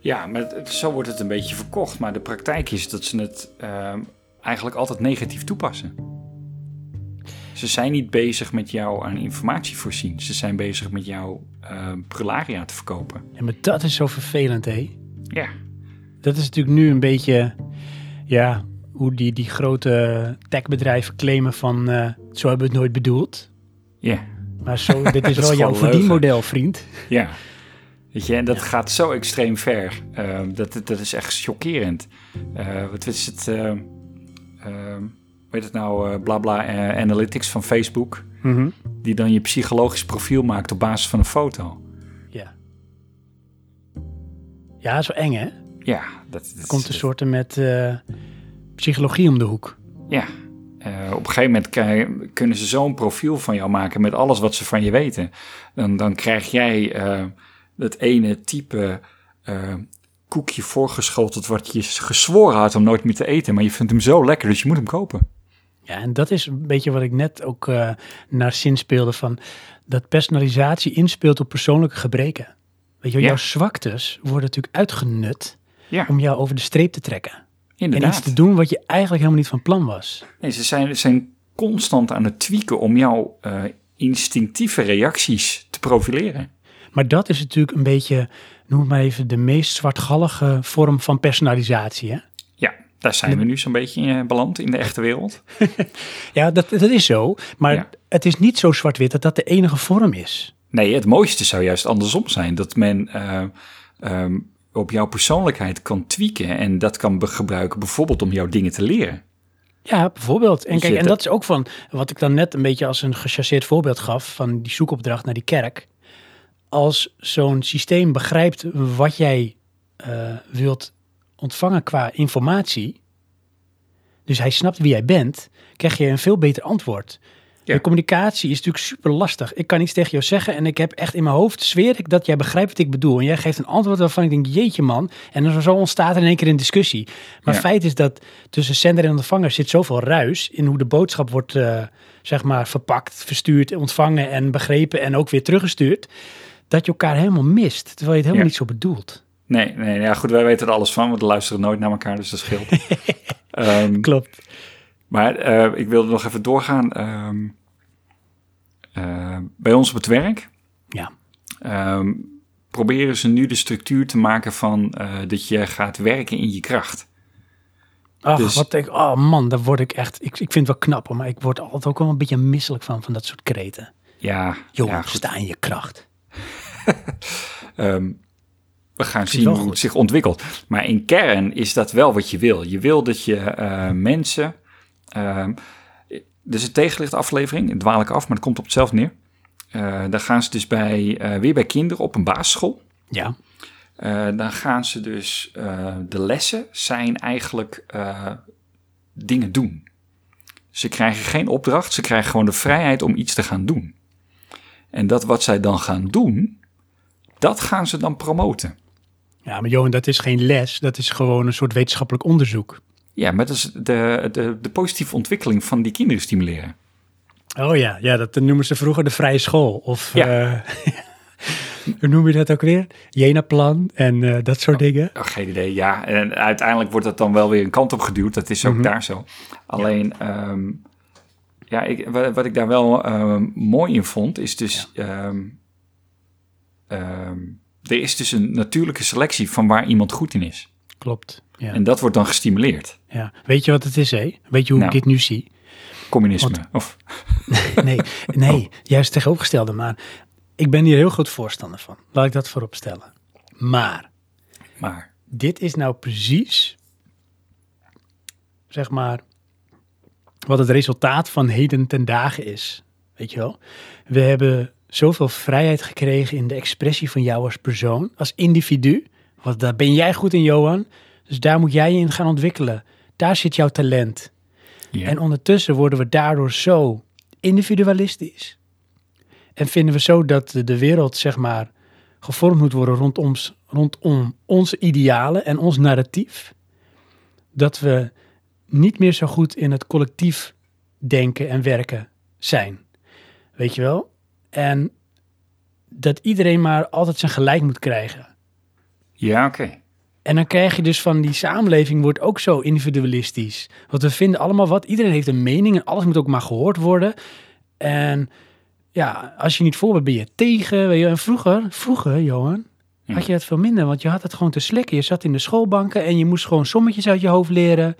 Ja, maar zo wordt het een beetje verkocht. Maar de praktijk is dat ze het uh, eigenlijk altijd negatief toepassen. Ze zijn niet bezig met jou aan informatie voorzien. Ze zijn bezig met jou uh, prularia te verkopen. Ja, maar dat is zo vervelend, hé? Ja. Dat is natuurlijk nu een beetje, ja, hoe die, die grote techbedrijven claimen van uh, zo hebben we het nooit bedoeld. Ja. Maar zo, dit is wel jouw verdienmodel, vriend. Ja. Weet je, en dat gaat zo extreem ver. Uh, dat, dat is echt chockerend. Uh, wat is het? Uh, weet het nou? Blabla Analytics van Facebook. Mm -hmm. Die dan je psychologisch profiel maakt op basis van een foto. Ja. Ja, zo eng hè? Ja. Dat, dat komt een soort met psychologie om de hoek. Ja. Uh, op een gegeven moment kunnen ze zo'n profiel van jou maken met alles wat ze van je weten. Dan, dan krijg jij uh, het ene type uh, koekje voorgeschoteld wat je gezworen had om nooit meer te eten. Maar je vindt hem zo lekker, dus je moet hem kopen. Ja, en dat is een beetje wat ik net ook naar zin speelde van dat personalisatie inspeelt op persoonlijke gebreken. Weet je, ja. jouw zwaktes worden natuurlijk uitgenut ja. om jou over de streep te trekken. Inderdaad. En iets te doen wat je eigenlijk helemaal niet van plan was. Nee, ze zijn, zijn constant aan het tweaken om jouw uh, instinctieve reacties te profileren. Maar dat is natuurlijk een beetje, noem het maar even, de meest zwartgallige vorm van personalisatie. Hè? Daar zijn we nu zo'n beetje in beland in de echte wereld. ja, dat, dat is zo. Maar ja. het is niet zo zwart-wit dat dat de enige vorm is. Nee, het mooiste zou juist andersom zijn. Dat men uh, um, op jouw persoonlijkheid kan tweaken en dat kan gebruiken bijvoorbeeld om jouw dingen te leren. Ja, bijvoorbeeld. En kijk, en dat is ook van wat ik dan net een beetje als een gechasseerd voorbeeld gaf van die zoekopdracht naar die kerk. Als zo'n systeem begrijpt wat jij uh, wilt ontvangen qua informatie, dus hij snapt wie jij bent, krijg je een veel beter antwoord. Ja. De communicatie is natuurlijk super lastig. Ik kan iets tegen jou zeggen en ik heb echt in mijn hoofd, zweer ik, dat jij begrijpt wat ik bedoel. En jij geeft een antwoord waarvan ik denk, jeetje man. En dan zo ontstaat er in één keer een discussie. Maar ja. feit is dat tussen zender en ontvanger zit zoveel ruis in hoe de boodschap wordt, uh, zeg maar, verpakt, verstuurd, ontvangen en begrepen en ook weer teruggestuurd. Dat je elkaar helemaal mist, terwijl je het helemaal ja. niet zo bedoelt. Nee, nee, ja goed, wij weten er alles van, want we luisteren nooit naar elkaar, dus dat scheelt. um, Klopt. Maar uh, ik wilde nog even doorgaan. Um, uh, bij ons op het werk ja. um, proberen ze nu de structuur te maken van uh, dat je gaat werken in je kracht. Ach, dus, wat ik, oh man, daar word ik echt, ik, ik vind het wel knap, maar ik word altijd ook wel een beetje misselijk van, van dat soort kreten. Ja. Jongen, ja, sta in je kracht. um, we gaan zien hoe het zich ontwikkelt. Maar in kern is dat wel wat je wil. Je wil dat je uh, mensen Um, dus een tegenlicht aflevering, dwaal ik af, maar het komt op hetzelfde neer. Uh, dan gaan ze dus bij, uh, weer bij kinderen op een basisschool. Ja. Uh, dan gaan ze dus, de lessen zijn eigenlijk dingen doen. Ze krijgen geen opdracht, ze krijgen gewoon de vrijheid om iets te gaan doen. En dat wat zij dan gaan doen, dat gaan ze dan promoten. Ja, maar Johan, dat is geen les. Dat is gewoon een soort wetenschappelijk onderzoek. Ja, maar dat is de, de, de positieve ontwikkeling van die kinderen stimuleren. Oh ja, ja dat noemen ze vroeger de vrije school. Of Ja. eh, hoe noem je dat ook weer? Jena-plan en eh, dat soort dingen. Oh, geen idee, ja. En uiteindelijk wordt dat dan wel weer een kant op geduwd. Dat is ook Mhm. daar zo. Alleen, ehm, ja, ik, wa- wat ik daar wel ehm, mooi in vond, is dus... ehm, er is dus een natuurlijke selectie van waar iemand goed in is. Klopt. Ja. En dat wordt dan gestimuleerd. ja. Weet je wat het is, hé? Weet je hoe Nou. ik dit nu zie? Communisme. Of, Nee, nee, juist tegenovergestelde. Maar ik ben hier heel groot voorstander van. Laat ik dat voorop stellen. Maar maar, dit is nou precies, zeg maar, wat het resultaat van heden ten dagen is. Weet je wel? We hebben zoveel vrijheid gekregen in de expressie van jou als persoon, als individu. Want daar ben jij goed in, Johan. Dus daar moet jij je in gaan ontwikkelen. Daar zit jouw talent. En ondertussen worden we daardoor zo individualistisch. En vinden we zo dat de- de wereld, zeg maar, gevormd moet worden rondom, rondom onze idealen en ons narratief. Dat we niet meer zo goed in het collectief denken en werken zijn. Weet je wel? En dat iedereen maar altijd zijn gelijk moet krijgen. ja oké. En dan krijg je dus van die samenleving wordt ook zo individualistisch. Want we vinden allemaal wat. Iedereen heeft een mening en alles moet ook maar gehoord worden. En ja, als je niet voor bent, ben je tegen. Weet je. En vroeger, vroeger, Johan, Ja. had je het veel minder. Want je had het gewoon te slikken. Je zat in de schoolbanken en je moest gewoon sommetjes uit je hoofd leren.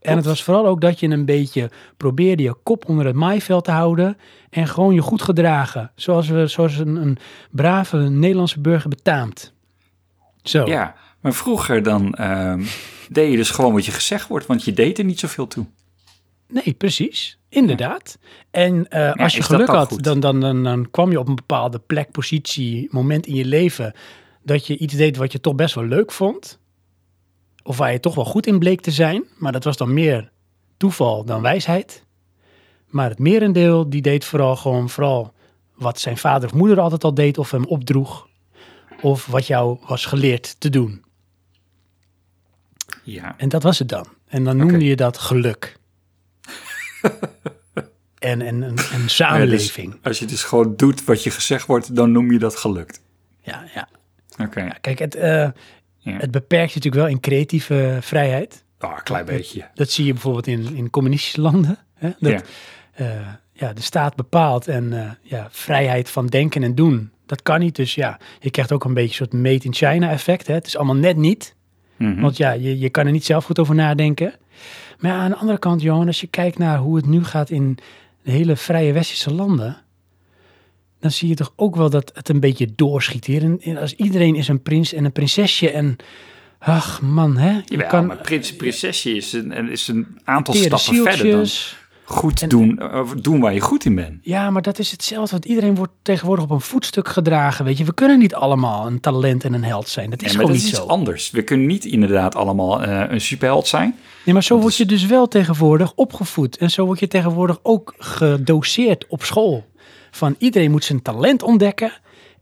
En het was vooral ook dat je een beetje probeerde je kop onder het maaiveld te houden. En gewoon je goed gedragen. Zoals, we, zoals een, een brave Nederlandse burger betaamt. Zo. Ja, maar vroeger dan ehm, deed je dus gewoon wat je gezegd wordt, want je deed er niet zoveel toe. Nee, precies. Inderdaad. En eh, als je geluk had, dan, dan, dan kwam je op een bepaalde plek, positie, moment in je leven dat je iets deed wat je toch best wel leuk vond. Of waar je toch wel goed in bleek te zijn. Maar dat was dan meer toeval dan wijsheid. Maar het merendeel, die deed vooral gewoon vooral wat zijn vader of moeder altijd al deed of hem opdroeg. Of wat jou was geleerd te doen. Ja, En dat was het dan. En dan noemde je dat geluk. en, en, en, en samenleving. Ja, dus als je dus gewoon doet wat je gezegd wordt, dan noem je dat gelukt. Ja, ja. Oké, ja kijk, het, eh, Ja. het beperkt je natuurlijk wel in creatieve vrijheid. Ah, een klein beetje. Dat zie je bijvoorbeeld in, in communistische landen. Hè? Dat, Ja. eh, ja, de staat bepaalt en eh, ja, vrijheid van denken en doen. Dat kan niet. Dus ja, je krijgt ook een beetje een soort made in China effect. Hè? Het is allemaal net niet. Mhm. Want ja, je, je kan er niet zelf goed over nadenken. Maar ja, aan de andere kant, Johan, als je kijkt naar hoe het nu gaat in de hele vrije westerse landen, dan zie je toch ook wel dat het een beetje doorschiet hier. En, en als iedereen is een prins en een prinsesje en, ach man, hè, je kan maar prins, prinsesje is een, is een aantal stappen verder dan goed En- doen, eh, doen waar je goed in bent. Ja, maar dat is hetzelfde. Want iedereen wordt tegenwoordig op een voetstuk gedragen. Weet je, we kunnen niet allemaal een talent en een held zijn. Dat is Ja, gewoon dat is niet iets zo. anders. We kunnen niet inderdaad allemaal eh, een superheld zijn. Nee, maar zo Dat word is- je dus wel tegenwoordig opgevoed. En zo word je tegenwoordig ook gedoseerd op school. Van iedereen moet zijn talent ontdekken.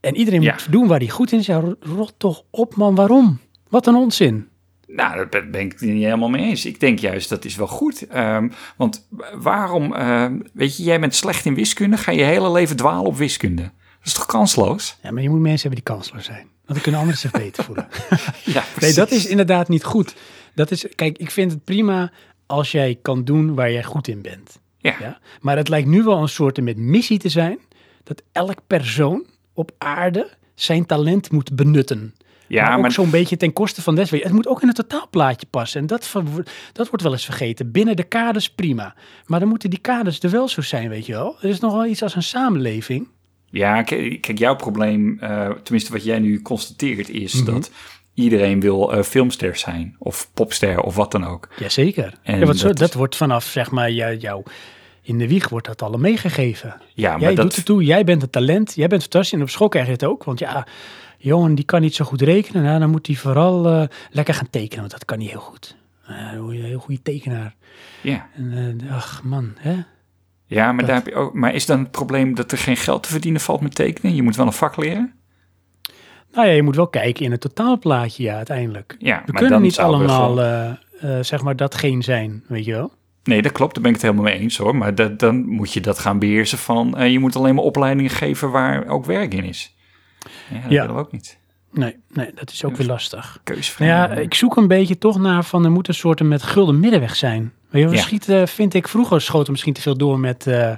En iedereen Ja. moet doen waar hij goed in is. Ja, ro- rot toch op, man. Waarom? Wat een onzin. Nou, daar ben ik het niet helemaal mee eens. Ik denk juist dat is wel goed. Ehm, want waarom, ehm, weet je, jij bent slecht in wiskunde, ga je hele leven dwalen op wiskunde. Dat is toch kansloos? Ja, maar je moet mensen hebben die kansloos zijn. Want dan kunnen anderen zich beter voelen. Ja, Nee, dat is inderdaad niet goed. Dat is, kijk, ik vind het prima als jij kan doen waar jij goed in bent. Ja. Ja? Maar het lijkt nu wel een soort met missie te zijn dat elk persoon op aarde zijn talent moet benutten. Ja, maar ook maar zo'n beetje ten koste van des. Het moet ook in het totaalplaatje passen. En dat, ver- dat wordt wel eens vergeten. Binnen de kaders prima. Maar dan moeten die kaders er wel zo zijn, weet je wel. Er is nog wel iets als een samenleving. Ja, kijk, kijk, jouw probleem, eh, tenminste wat jij nu constateert, is Mhm. dat iedereen wil eh, filmster zijn of popster of wat dan ook. Jazeker. En Ja, want dat dat, is- wordt vanaf, zeg maar, jou, jou, in de wieg wordt dat al meegegeven. Ja, maar jij dat, doet het toe, jij bent een talent, jij bent fantastisch. En op school krijg je het ook. Want ja, Johan die kan niet zo goed rekenen. Nou, dan moet hij vooral eh, lekker gaan tekenen, want dat kan hij heel goed. Eh, hoe je heel goede tekenaar. Ja, En eh, ach man, hè? ja maar, Dat- daar heb je ook, maar is dan het probleem dat er geen geld te verdienen valt met tekenen? Je moet wel een vak leren? Nou ja, je moet wel kijken in het totaalplaatje, ja, uiteindelijk. Ja, We kunnen niet allemaal, gewoon- eh, eh, zeg maar, datgene zijn, weet je wel? Nee, dat klopt, daar ben ik het helemaal mee eens hoor. Maar dat, dan moet je dat gaan beheersen van... eh, je moet alleen maar opleidingen geven waar ook werk in is. Ja, dat Ja. willen we ook niet. Nee, nee, dat is ook weer lastig. Keuzevrij. Nou ja, ik zoek een beetje toch naar van, er moet een soort met gulden middenweg zijn. Weet je, we Ja. schieten, vind ik, vroeger schoten misschien te veel door met eh,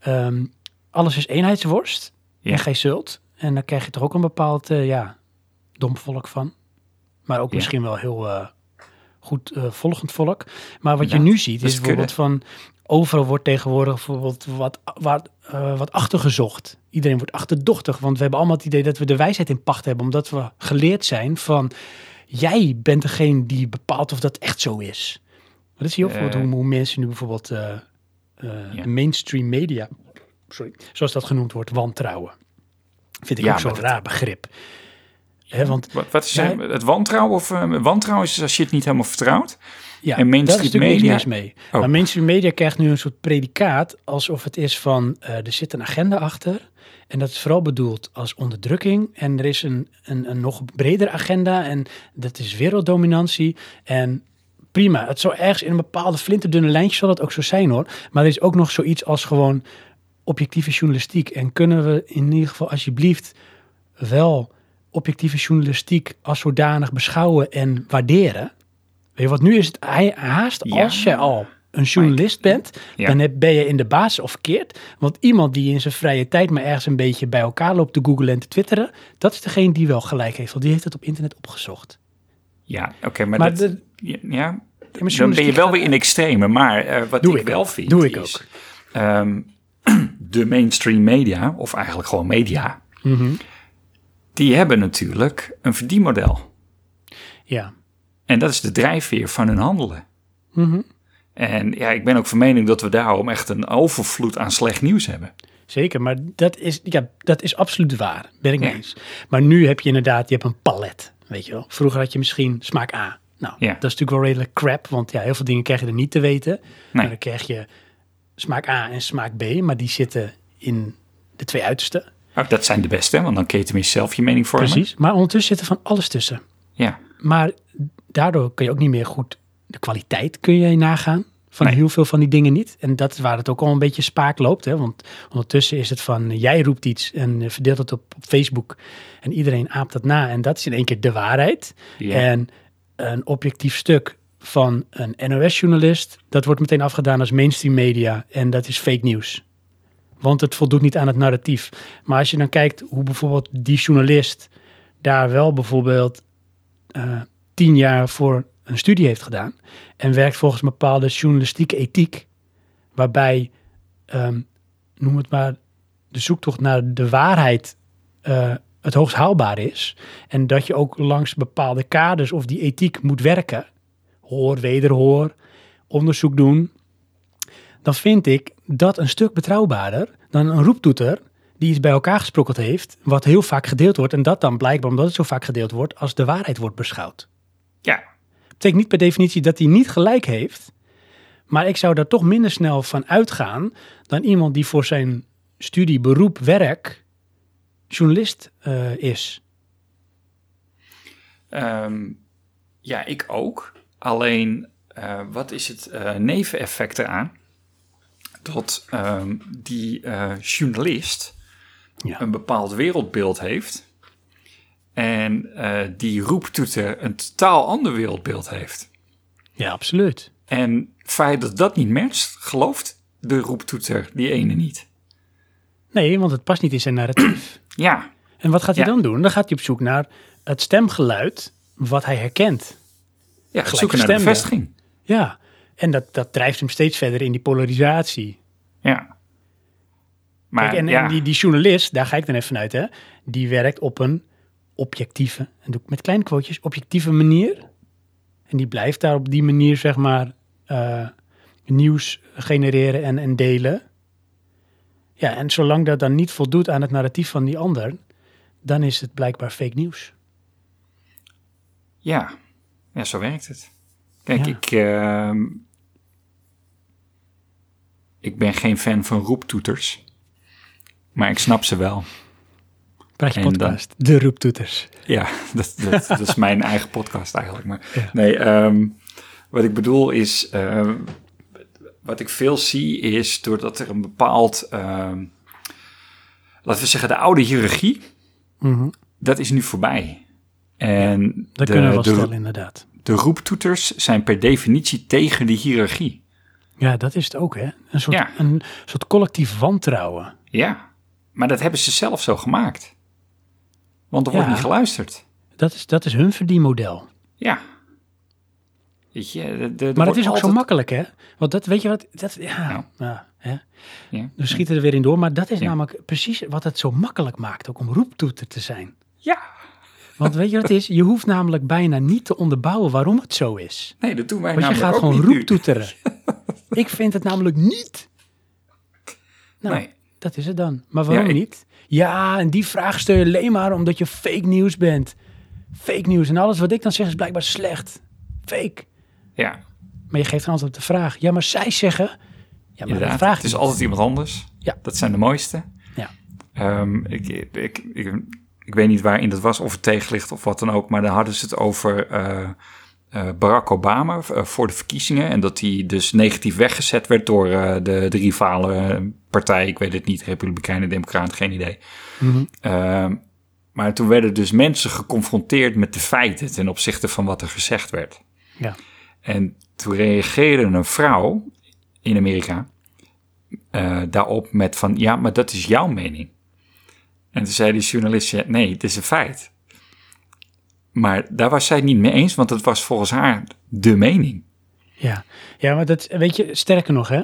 ehm, alles is eenheidsworst Ja. en geen zult. En dan krijg je toch ook een bepaald, eh, ja, dom volk van. Maar ook Ja. misschien wel heel eh, goed eh, volgend volk. Maar wat Ja, je nu ziet is bijvoorbeeld van, overal wordt tegenwoordig bijvoorbeeld wat, wat, wat achtergezocht. Iedereen wordt achterdochtig, want we hebben allemaal het idee dat we de wijsheid in pacht hebben. Omdat we geleerd zijn van, jij bent degene die bepaalt of dat echt zo is. Maar dat zie je ook bijvoorbeeld hoe, hoe mensen nu bijvoorbeeld de mainstream media, sorry, zoals dat genoemd wordt, wantrouwen. Vind ik Ja, ook zo'n raar begrip. Hè, want Wat, wat is het wantrouwen? Of, eh, wantrouwen is als je het niet helemaal vertrouwt. Ja, En mainstream daar is media- mee. Oh. Maar mainstream media krijgt nu een soort predicaat alsof het is van eh, er zit een agenda achter. En dat is vooral bedoeld als onderdrukking. En er is een, een, een nog breder agenda en dat is werelddominantie. En prima, het zal ergens in een bepaalde flinterdunne lijntje zal dat ook zo zijn hoor. Maar er is ook nog zoiets als gewoon objectieve journalistiek. En kunnen we in ieder geval alsjeblieft wel objectieve journalistiek als zodanig beschouwen en waarderen? Weet je, want nu is het hij- haast Ja. als je al een journalist bent, Ja. dan heb- ben je in de basis of verkeerd. Want iemand die in zijn vrije tijd maar ergens een beetje bij elkaar loopt te googlen en te twitteren, dat is degene die wel gelijk heeft, want die heeft het op internet opgezocht. Ja, oké, maar, Maar dat, de- ja, dan ben je wel weer in extreme. Maar eh, wat Doe ik, wel vind Doe ik is... ook. De mainstream media, of eigenlijk gewoon media... Mhm. die hebben natuurlijk een verdienmodel. Ja. En dat is de drijfveer van hun handelen. Mhm. En ja, ik ben ook van mening dat we daarom echt een overvloed aan slecht nieuws hebben. Zeker, maar dat is, ja, dat is absoluut waar. Ben ik mee Ja. eens. Maar nu heb je inderdaad, je hebt een palet, weet je wel. Vroeger had je misschien smaak A. Nou, Ja. dat is natuurlijk wel redelijk crap, want ja, heel veel dingen krijg je er niet te weten. Maar dan krijg je smaak A en smaak B, maar die zitten in de twee uitersten. Nou, dat zijn de beste, want dan kun je tenminste zelf je mening vormen. Precies. Maar ondertussen zit er van alles tussen. Ja, Maar daardoor kun je ook niet meer goed de kwaliteit kun je nagaan van Nee. heel veel van die dingen niet. En dat is waar het ook al een beetje spaak loopt. Hè? Want ondertussen is het van eh, jij roept iets en eh, verdeelt het op, op Facebook en iedereen aapt dat na. En dat is in één keer de waarheid. Ja. En een objectief stuk van een NOS-journalist, dat wordt meteen afgedaan als mainstream media en dat is fake nieuws. Want het voldoet niet aan het narratief. Maar als je dan kijkt hoe bijvoorbeeld die journalist daar wel bijvoorbeeld eh, tien jaar voor een studie heeft gedaan en werkt volgens een bepaalde journalistieke ethiek, waarbij, ehm, noem het maar, de zoektocht naar de waarheid eh, het hoogst haalbaar is en dat je ook langs bepaalde kaders of die ethiek moet werken, hoor, wederhoor, onderzoek doen, dan vind ik dat een stuk betrouwbaarder dan een roeptoeter die iets bij elkaar gesprokkeld heeft, wat heel vaak gedeeld wordt en dat dan blijkbaar, omdat het zo vaak gedeeld wordt, als de waarheid wordt beschouwd. ja, betekent niet per definitie dat hij niet gelijk heeft, maar ik zou daar toch minder snel van uitgaan dan iemand die voor zijn studie, beroep, werk journalist eh, is. Ehm, ja, ik ook. Alleen, eh, wat is het eh, neveneffect eraan? Dat ehm, die eh, journalist Ja. een bepaald wereldbeeld heeft. En die roeptoeter een totaal ander wereldbeeld heeft. Ja, absoluut. En het feit dat dat niet matcht, gelooft de roeptoeter die ene niet. Nee, want het past niet in zijn narratief. Ja, En wat gaat hij Ja. dan doen? Dan gaat hij op zoek naar het stemgeluid wat hij herkent. Ja zoeken naar bevestiging. Ja, en dat, dat drijft hem steeds verder in die polarisatie. Ja. Maar Kijk, en, ja, en die, die journalist, daar ga ik dan even vanuit, hè, die werkt op een objectieve, en doe ik met kleine quotejes, objectieve manier. En die blijft daar op die manier, zeg maar, eh, nieuws genereren en, en delen. Ja, en zolang dat dan niet voldoet aan het narratief van die ander, dan is het blijkbaar fake nieuws. ja. Ja, zo werkt het. Kijk, Ja. ik, ehm, ik ben geen fan van roeptoeters. Maar ik snap ze wel. Praat je En dan- podcast. De roeptoeters. Ja, dat, dat, dat is mijn eigen podcast eigenlijk. Maar Ja. nee, ehm, wat ik bedoel is, ehm, wat ik veel zie is doordat er een bepaald, laten we zeggen, de oude hiërarchie, Mhm. dat is nu voorbij. En Dat de, kunnen we wel de, stellen, inderdaad. de roeptoeters zijn per definitie tegen de hiërarchie. Ja, dat is het ook, hè? Een soort, Ja. een soort collectief wantrouwen. Ja, maar dat hebben ze zelf zo gemaakt. Want er wordt Ja. niet geluisterd. Dat is, dat is hun verdienmodel. Ja. Weet je, de- de- Maar het is ook zo makkelijk, hè? Want dat, weet je wat, dat, ja, ja. hè? Ja. We schieten er weer in door, maar dat is namelijk precies wat het zo makkelijk maakt, ook om roeptoeter te zijn. Ja. Want weet je wat het is? Je hoeft namelijk bijna niet te onderbouwen waarom het zo is. Nee, dat doen wij Want je namelijk gaat gewoon roeptoeteren. Ik vind het namelijk niet. Nou, Nee. dat is het dan. Maar waarom Ja, niet? Ja, en die vraag stel je alleen maar omdat je fake nieuws bent. Fake nieuws en alles wat ik dan zeg is blijkbaar slecht. Fake. Ja, Maar je geeft een antwoord op de vraag. Ja, maar zij zeggen... Ja, maar de inderdaad. vraag Het is niet. altijd iemand anders. Ja. Dat zijn de mooiste. Ja. Ehm, ik, ik, ik, ik weet niet waarin dat was, of het tegenlicht of wat dan ook, maar dan hadden ze het over eh, eh, Barack Obama eh, voor de verkiezingen. En dat hij dus negatief weggezet werd door de, de rivale partij. Ik weet het niet, Republikeinen, Democraten, geen idee. Mhm. Ehm, maar toen werden dus mensen geconfronteerd met de feiten ten opzichte van wat er gezegd werd. Ja. En toen reageerde een vrouw in Amerika daarop met van, ja, maar dat is jouw mening. En toen zei die journalist, ja, nee, het is een feit. Maar daar was zij het niet mee eens, want het was volgens haar de mening. Ja. ja, maar dat, weet je, sterker nog, hè?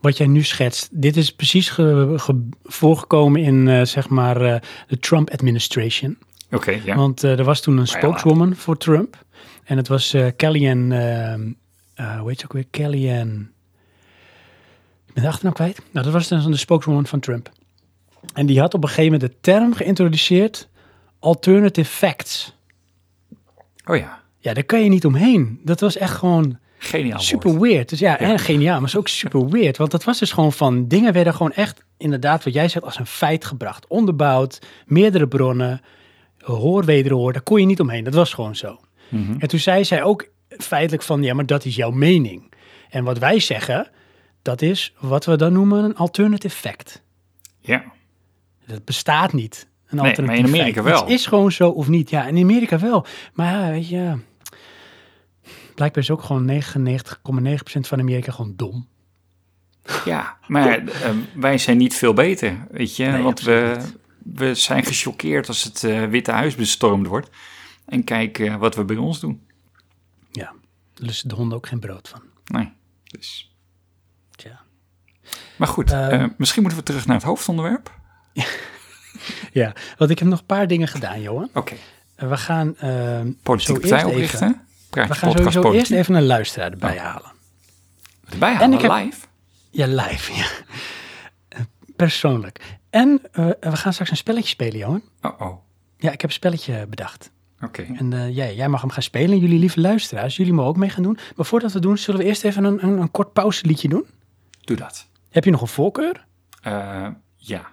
Wat jij nu schetst, dit is precies ge- ge- voorgekomen in, eh, zeg maar, eh, de Trump administration. Oké, ja. Want eh, er was toen een spokeswoman voor Trump. En het was eh Kellyanne, ehm, eh, hoe heet ze ook weer? Kellyanne, ik ben de achternaam kwijt. Nou, dat was dan de spokeswoman van Trump. En die had op een gegeven moment de term geïntroduceerd, alternative facts. Oh ja, Ja, daar kan je niet omheen. Dat was echt gewoon geniaal super woord. weird. Dus ja, en geniaal, maar is ook super weird. Want dat was dus gewoon van, dingen werden gewoon echt, inderdaad, wat jij zegt, als een feit gebracht. Onderbouwd, meerdere bronnen, hoor, wederhoor, daar kon je niet omheen. Dat was gewoon zo. Mhm. En toen zei zij ook feitelijk van, ja, maar dat is jouw mening. En wat wij zeggen, dat is wat we dan noemen een alternative fact. Ja, Dat bestaat niet. Een Nee, alternatief maar in Amerika wel. Het is gewoon zo of niet. Ja, in Amerika wel. Maar ja, weet je, blijkbaar is ook gewoon 99,9% van Amerika gewoon dom. ja. maar eh, wij zijn niet veel beter, weet je. Nee, want we, we zijn gechoqueerd als het eh, Witte Huis bestormd wordt. En kijk eh, wat we bij ons doen. Ja, lusten de honden ook geen brood van. Nee, dus... Tja. Maar goed, Ehm. eh, misschien moeten we terug naar het hoofdonderwerp. Ja, want ik heb nog een paar dingen gedaan, Johan. Oké, Eh, We gaan, ehm, politieke partij oprichten. We gaan sowieso politiek. eerst even een luisteraar erbij Oh. halen. Erbij En halen, ik heb- live. Ja, live, ja. Persoonlijk. En eh, we gaan straks een spelletje spelen, Johan. Oh, oh. Ja, ik heb een spelletje bedacht. Oké. En eh, jij, jij mag hem gaan spelen. En jullie lieve luisteraars, jullie mogen ook mee gaan doen. Maar voordat we doen, zullen we eerst even een, een, een kort pauzeliedje doen. Doe dat. Heb je nog een voorkeur? Eh, ja.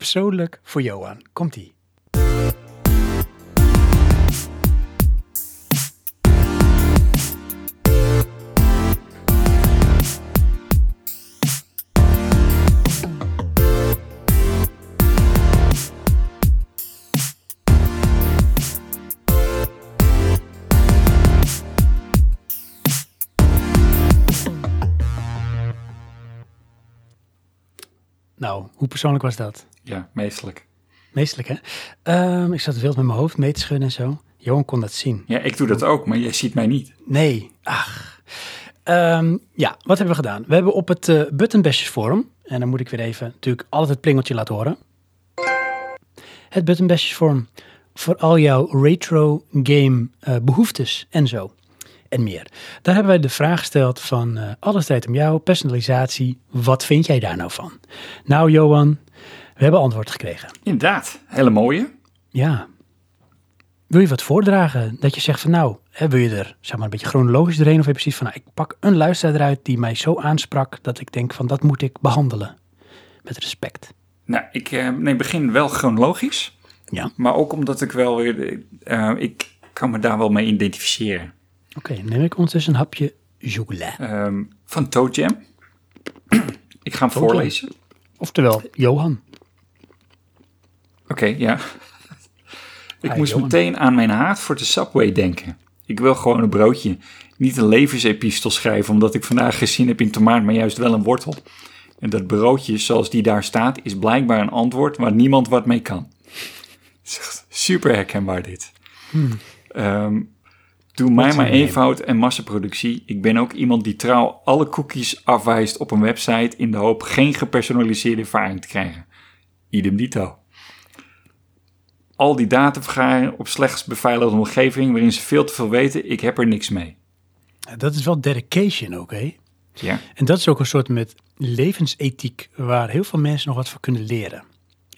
Persoonlijk voor Johan. Komt-ie. Nou, hoe persoonlijk was dat? Ja, meestelijk. Meestelijk, hè? Ehm, ik zat wild met mijn hoofd mee te schudden en zo. Johan kon dat zien. Ja, ik doe dat ook, maar jij ziet mij niet. Nee, ach. Ehm, ja, wat hebben we gedaan? We hebben op het eh Buttonbashers forum, en dan moet ik weer even natuurlijk altijd het plingeltje laten horen. Het Buttonbashers forum voor al jouw retro game eh, behoeftes en zo. En meer. Daar hebben wij de vraag gesteld van eh, alles draait om jou, personalisatie. Wat vind jij daar nou van? Nou, Johan, we hebben antwoord gekregen. Inderdaad, hele mooie. Ja. wil je wat voordragen? Dat je zegt van nou, hè, wil je er zeg maar een beetje chronologisch doorheen? Of heb je precies van nou, ik pak een luisteraar eruit die mij zo aansprak dat ik denk van dat moet ik behandelen. Met respect. Nou, ik eh, nee, begin wel chronologisch. Ja. Maar ook omdat ik wel weer... eh, ik kan me daar wel mee identificeren. Oké, neem ik ondertussen een hapje chocola. Ehm, van Toe Jam. ik ga hem Toe Jam. voorlezen. Oftewel, Johan. Oké, ja. ik moest Johan. meteen aan mijn haat voor de Subway denken. Ik wil gewoon een broodje. Niet een levensepistel schrijven, omdat ik vandaag gezien heb in tomaat, maar juist wel een wortel. En dat broodje, zoals die daar staat, is blijkbaar een antwoord waar niemand wat mee kan. Super herkenbaar dit. Ehm, doe mij maar eenvoud en massaproductie. Ik ben ook iemand die trouw alle cookies afwijst op een website in de hoop geen gepersonaliseerde ervaring te krijgen. Idem dito. Al die datavergaring op slechts beveiligde omgeving waarin ze veel te veel weten, ik heb er niks mee. Dat is wel dedication ook, hè? Ja, En dat is ook een soort met levensethiek waar heel veel mensen nog wat van kunnen leren.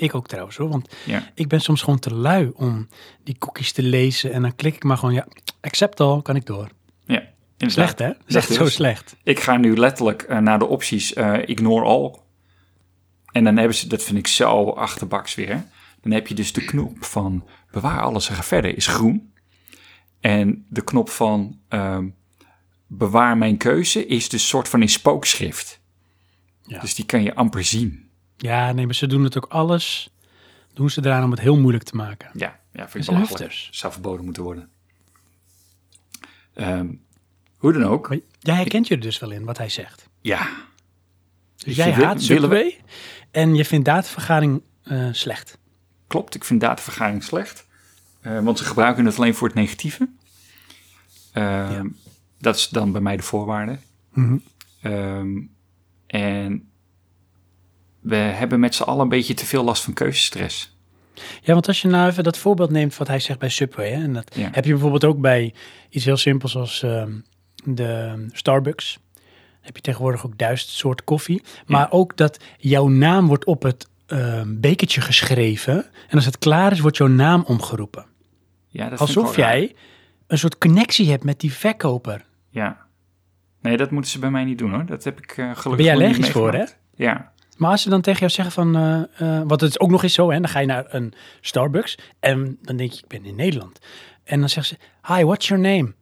Ik ook trouwens hoor, want ja, ik ben soms gewoon te lui om die cookies te lezen en dan klik ik maar gewoon, ja, accept al, kan ik door. ja. inderdaad. Slecht hè? Dat is echt Dat zo slecht. Ik ga nu letterlijk eh, naar de opties eh, ignore all. En dan hebben ze, dat vind ik zo achterbaks weer. Dan heb je dus de knop van bewaar alles en ga verder is groen. En de knop van ehm, bewaar mijn keuze is dus soort van in spookschrift. Ja. Dus die kan je amper zien. Ja, nee, maar ze doen het ook alles, doen ze eraan om het heel moeilijk te maken. Ja, ja vind ik belachelijk. Zou verboden moeten worden. Ehm, hoe dan ook. Maar jij herkent je er dus wel in, wat hij zegt. Ja, Dus jij haat we- Subway en je vindt datavergaring eh, slecht. klopt. Ik vind datavergaring slecht. Eh, want ze gebruiken het alleen voor het negatieve. Ehm, Dat is dan bij mij de voorwaarde. Ehm, en we hebben met z'n allen een beetje te veel last van keuzestress. Ja, want als je nou even dat voorbeeld neemt wat hij zegt bij Subway, hè, en dat Ja. heb je bijvoorbeeld ook bij iets heel simpels als ehm, de Starbucks. Heb je tegenwoordig ook duizend soorten koffie. Maar ook dat jouw naam wordt op het ehm, bekertje geschreven. En als het klaar is, wordt jouw naam omgeroepen. Ja, dat Alsof raar. jij een soort connectie hebt met die verkoper. Ja. Nee, dat moeten ze bij mij niet doen hoor. Dat heb ik eh gelukkig Ben je allergisch voor, meegemaakt. Ja. Maar als ze dan tegen jou zeggen van, eh, eh, wat het is ook nog eens zo, hè, dan ga je naar een Starbucks en dan denk je, ik ben in Nederland. En dan zeggen ze, hi, what's your name?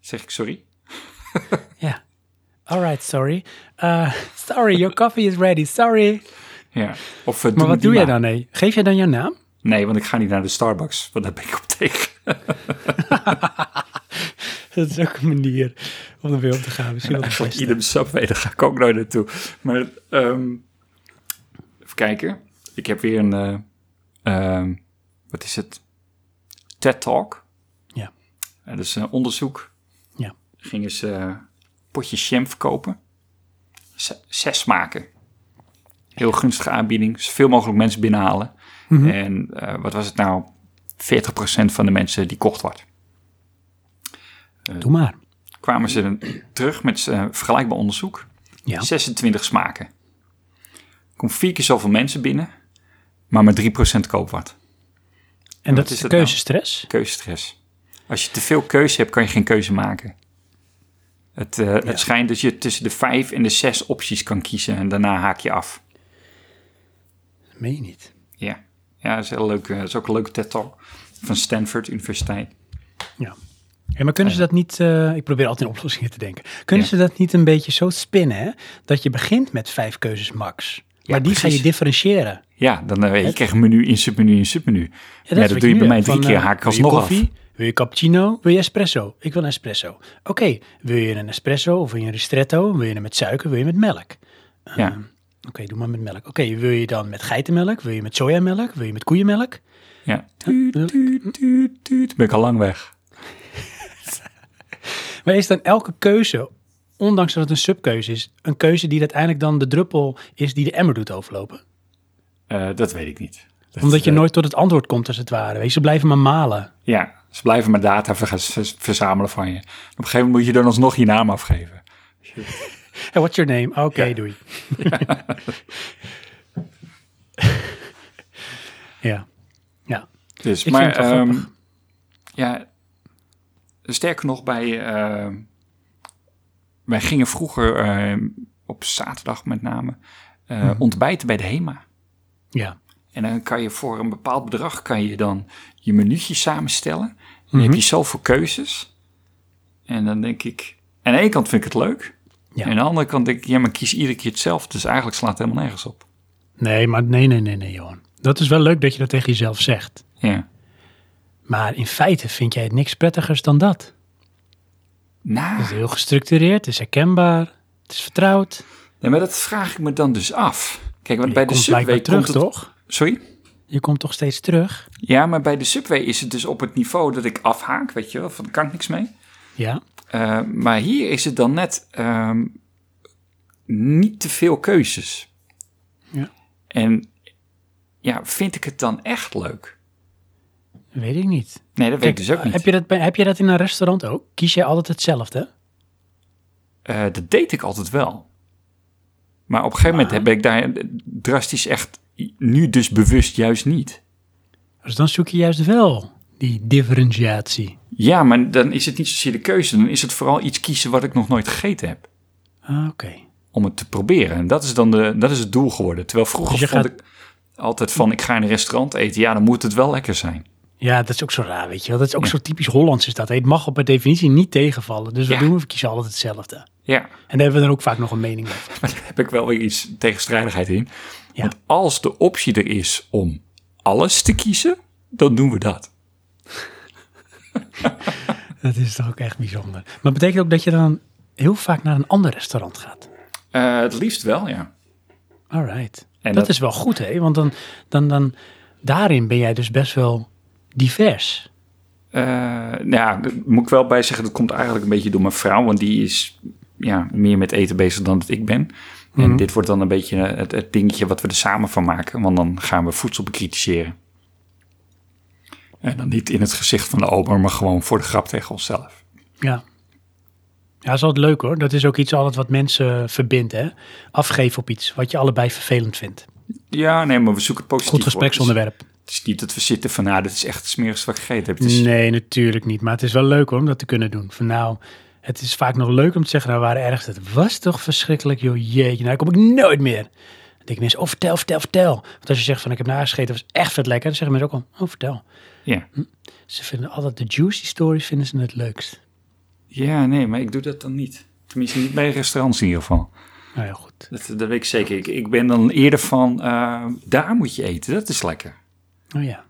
Zeg ik sorry? Ja. All right, sorry. Uh, sorry, your coffee is ready. Sorry. Ja. Of, eh, Maar wat doe jij dan? Nee? Geef jij dan jouw naam? Nee, want ik ga niet naar de Starbucks. Want daar ben ik op tegen. Dat is ook een manier om er weer op te gaan. Misschien wel Eigenlijk idem Subway, daar ga ik ook nooit naartoe. Maar ehm, even kijken. Ik heb weer een, eh, ehm, wat is het? TED Talk. Ja. Eh, dat is een onderzoek. Ja. Gingen ze eh, potjes jam verkopen. Z- zes smaken. Heel gunstige aanbieding. Zoveel mogelijk mensen binnenhalen. Mhm. En eh, wat was het nou? 40% van de mensen die kocht wat. Doe maar. Kwamen ze terug met eh, vergelijkbaar onderzoek. Ja. 26 smaken. Komt vier keer zoveel mensen binnen, maar maar 3% koopt wat. En dat is is de het nou? keuzestress. Keuzestress. Als je te veel keuze hebt, kan je geen keuze maken. Het, eh, het schijnt dat je tussen de vijf en de zes opties kan kiezen en daarna haak je af. Meen je niet. Ja, ja dat, is heel leuk, eh, dat is ook een leuke TED-talk van Stanford Universiteit. Ja. Maar kunnen ze dat niet, eh, ik probeer altijd in oplossingen te denken. Kunnen Ja. ze dat niet een beetje zo spinnen, hè? Dat je begint met vijf keuzes max. Maar die ga je differentiëren. Ja, dan eh, je krijgt menu in submenu in submenu. Ja, dat doe je bij mij drie Van, keer, eh, haak ik je alsnog af. koffie? Wil je cappuccino? Wil je espresso? Ik wil een espresso. Oké, wil je een espresso of wil je een ristretto? Wil je hem met suiker? Wil je met melk? Ja. Oké, doe maar met melk. Oké, wil je dan met geitenmelk? Wil je met sojamelk? Wil je met koeienmelk? Ja. Tuut, tuut, tuut, tuut. Ben ik al lang weg. Maar is dan elke keuze, ondanks dat het een subkeuze is, een keuze die uiteindelijk dan de druppel is die de emmer doet overlopen? Eh, dat weet ik niet. Dat, Omdat je eh, nooit tot het antwoord komt, als het ware. Weet je, ze blijven maar malen. Ja, ze blijven maar data ver- ver- verzamelen van je. Op een gegeven moment moet je dan alsnog je naam afgeven. Hey, what's your name? Oké, Ja. doei. ja. Ja. Dus, Ik maar ehm. Ja, sterker nog, bij, eh, wij gingen vroeger eh, op zaterdag met name eh, Mhm. ontbijten bij de HEMA. Ja. En dan kan je voor een bepaald bedrag kan je dan je minuutje samenstellen. En dan Mhm. heb je zoveel keuzes. En dan denk ik, aan de ene kant vind ik het leuk. Ja. En aan de andere kant denk ik, ja, maar kies iedere keer hetzelfde. Dus eigenlijk slaat het helemaal nergens op. Nee, maar nee, nee, nee, nee, Johan. Dat is wel leuk dat je dat tegen jezelf zegt. Ja. Maar in feite vind jij het niks prettigers dan dat. Nou, Het is heel gestructureerd, het is herkenbaar, het is vertrouwd. nee, maar dat vraag ik me dan dus af. Kijk, want Je bij de Subway terug, komt het... toch? Sorry? Je komt toch steeds terug? Ja, maar bij de Subway is het dus op het niveau dat ik afhaak, weet je wel. Van, daar kan ik niks mee. Ja. Uh, maar hier is het dan net um, niet te veel keuzes. Ja. En ja, vind ik het dan echt leuk? Weet ik niet. Nee, dat weet ik dus ook niet. Heb je dat, heb je dat in een restaurant ook? Kies je altijd hetzelfde? Uh, dat deed ik altijd wel. Maar op een gegeven moment heb ik daar drastisch echt nu dus bewust juist niet. Dus dan zoek je juist wel die differentiatie. Ja, maar dan is het niet zozeer de keuze. Dan is het vooral iets kiezen wat ik nog nooit gegeten heb. Ah, Oké. Okay. Om het te proberen. En dat is dan de, dat is het doel geworden. Terwijl vroeger dus vond gaat... ik altijd van, ik ga in een restaurant eten. Ja, dan moet het wel lekker zijn. Ja, dat is ook zo raar, weet je wel. Dat is ook ja. zo typisch Hollands is dat. Het mag op per definitie niet tegenvallen. Dus we ja. doen we kiezen altijd hetzelfde. Ja. En daar hebben we dan ook vaak nog een mening over. Maar daar heb ik wel weer iets tegenstrijdigheid in. Ja. Want als de optie er is om alles te kiezen, dan doen we dat. dat is toch ook echt bijzonder. Maar betekent ook dat je dan heel vaak naar een ander restaurant gaat? Uh, het liefst wel, ja. All right. Dat, dat, is wel goed, hè? Want dan, dan, dan, daarin ben jij dus best wel divers. Uh, nou ja, daar moet ik wel bij zeggen, dat komt eigenlijk een beetje door mijn vrouw, want die is ja, meer met eten bezig dan dat ik ben. En Mhm. mm -hmm. dit wordt dan een beetje het, het, dingetje wat we er samen van maken, want dan gaan we voedsel bekritiseren. En dan niet in het gezicht van de ober, maar gewoon voor de grap tegen onszelf. Ja. Ja, dat is altijd leuk hoor. Dat is ook iets altijd wat mensen verbindt, hè? Afgeven op iets wat je allebei vervelend vindt. Ja, nee, maar we zoeken het positief. Goed gespreksonderwerp. Het is niet dat we zitten van, nou, dit is echt het smerigste wat ik gegeten heb. Het is... Nee, natuurlijk niet. Maar het is wel leuk hoor, om dat te kunnen doen. Van nou, het is vaak nog leuk om te zeggen, nou, waar ergens het was toch verschrikkelijk, joh, jeetje, nou, kom ik nooit meer. Dan denken mensen, oh, vertel, vertel, vertel. Want als je zegt van, ik heb nagegeten, was echt vet lekker, dan zeggen mensen ook al, oh, vertel. Ja. Ze vinden altijd de juicy stories vinden ze het leukst. Ja, nee, maar ik doe dat dan niet. Tenminste, niet bij restaurants in ieder geval. Nou ja, goed. Dat, dat weet ik zeker. Ik, ik ben dan eerder van, uh, daar moet je eten, dat is lekker. Oh ja.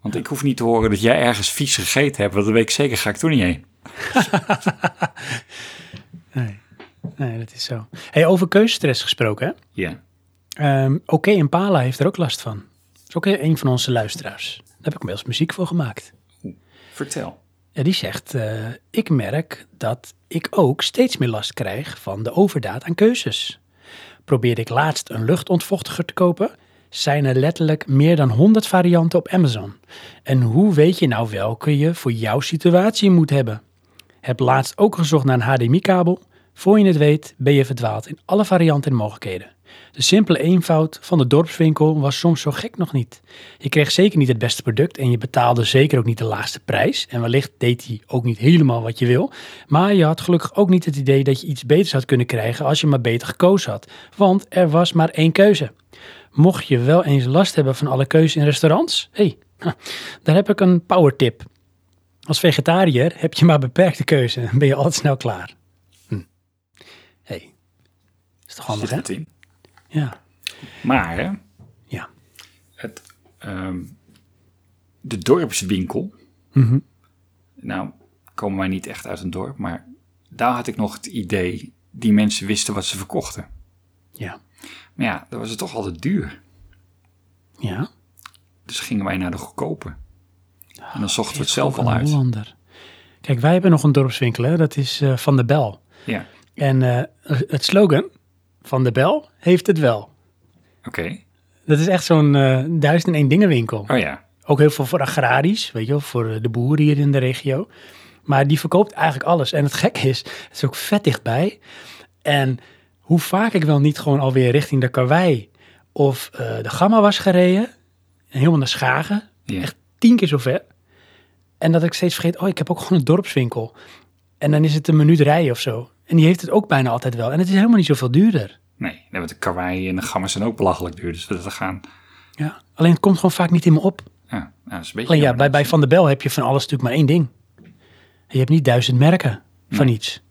Want ik hoef niet te horen dat jij ergens vies gegeten hebt, want dat weet ik zeker, ga ik toen niet heen. nee. nee, dat is zo. Hey, over keuzestress gesproken, hè? Ja. Um, Oké, okay, Impala heeft er ook last van. Is ook een van onze luisteraars. Daar heb ik inmiddels muziek voor gemaakt. Vertel. Ja, die zegt, uh, ik merk dat ik ook steeds meer last krijg van de overdaad aan keuzes. Probeerde ik laatst een luchtontvochtiger te kopen, zijn er letterlijk meer dan 100 varianten op Amazon. En hoe weet je nou welke je voor jouw situatie moet hebben? Heb laatst ook gezocht naar een HDMI-kabel. Voor je het weet ben je verdwaald in alle varianten en mogelijkheden. De simpele eenvoud van de dorpswinkel was soms zo gek nog niet. Je kreeg zeker niet het beste product en je betaalde zeker ook niet de laagste prijs. En wellicht deed hij ook niet helemaal wat je wil. Maar je had gelukkig ook niet het idee dat je iets beters had kunnen krijgen als je maar beter gekozen had. Want er was maar één keuze. Mocht je wel eens last hebben van alle keuzes in restaurants? Hé, hey, daar heb ik een power tip. Als vegetariër heb je maar beperkte keuze en ben je altijd snel klaar. Hm. hey. is toch handig, hè? Ja. Maar? Ja. Het, um, de dorpswinkel. Mm -hmm. Nou, komen wij niet echt uit een dorp, maar daar had ik nog het idee, die mensen wisten wat ze verkochten. Ja. Maar ja, dat was het toch altijd duur. Ja. Dus gingen wij naar de goedkope. En dan zochten we het zelf al uit. Hollander. Kijk, wij hebben nog een dorpswinkel, hè? dat is uh, Van de Bel. Ja. En uh, het slogan Van de Bel heeft het wel. Oké. Okay. Dat is echt zo'n uh, duizend en één dingen winkel. Oh ja. Ook heel veel voor agrarisch, weet je wel, voor de boeren hier in de regio. Maar die verkoopt eigenlijk alles. En het gekke is, het is ook vet dichtbij. En hoe vaak ik wel niet gewoon alweer richting de Karwei of uh, de Gamma was gereden. En helemaal naar Schagen. Echt tien keer zo ver. En dat ik steeds vergeet, oh, ik heb ook gewoon een dorpswinkel. En dan is het een minuut rijden of zo. En die heeft het ook bijna altijd wel. En het is helemaal niet zoveel duurder. Nee, want de karwei en de gamma zijn ook belachelijk duur. Dus dat gaan... Ja. Alleen het komt gewoon vaak niet in me op. Ja, nou, dat is een beetje... Alleen ja, bij, bij Van der Bel heb je van alles natuurlijk maar één ding. Je hebt niet duizend merken van iets.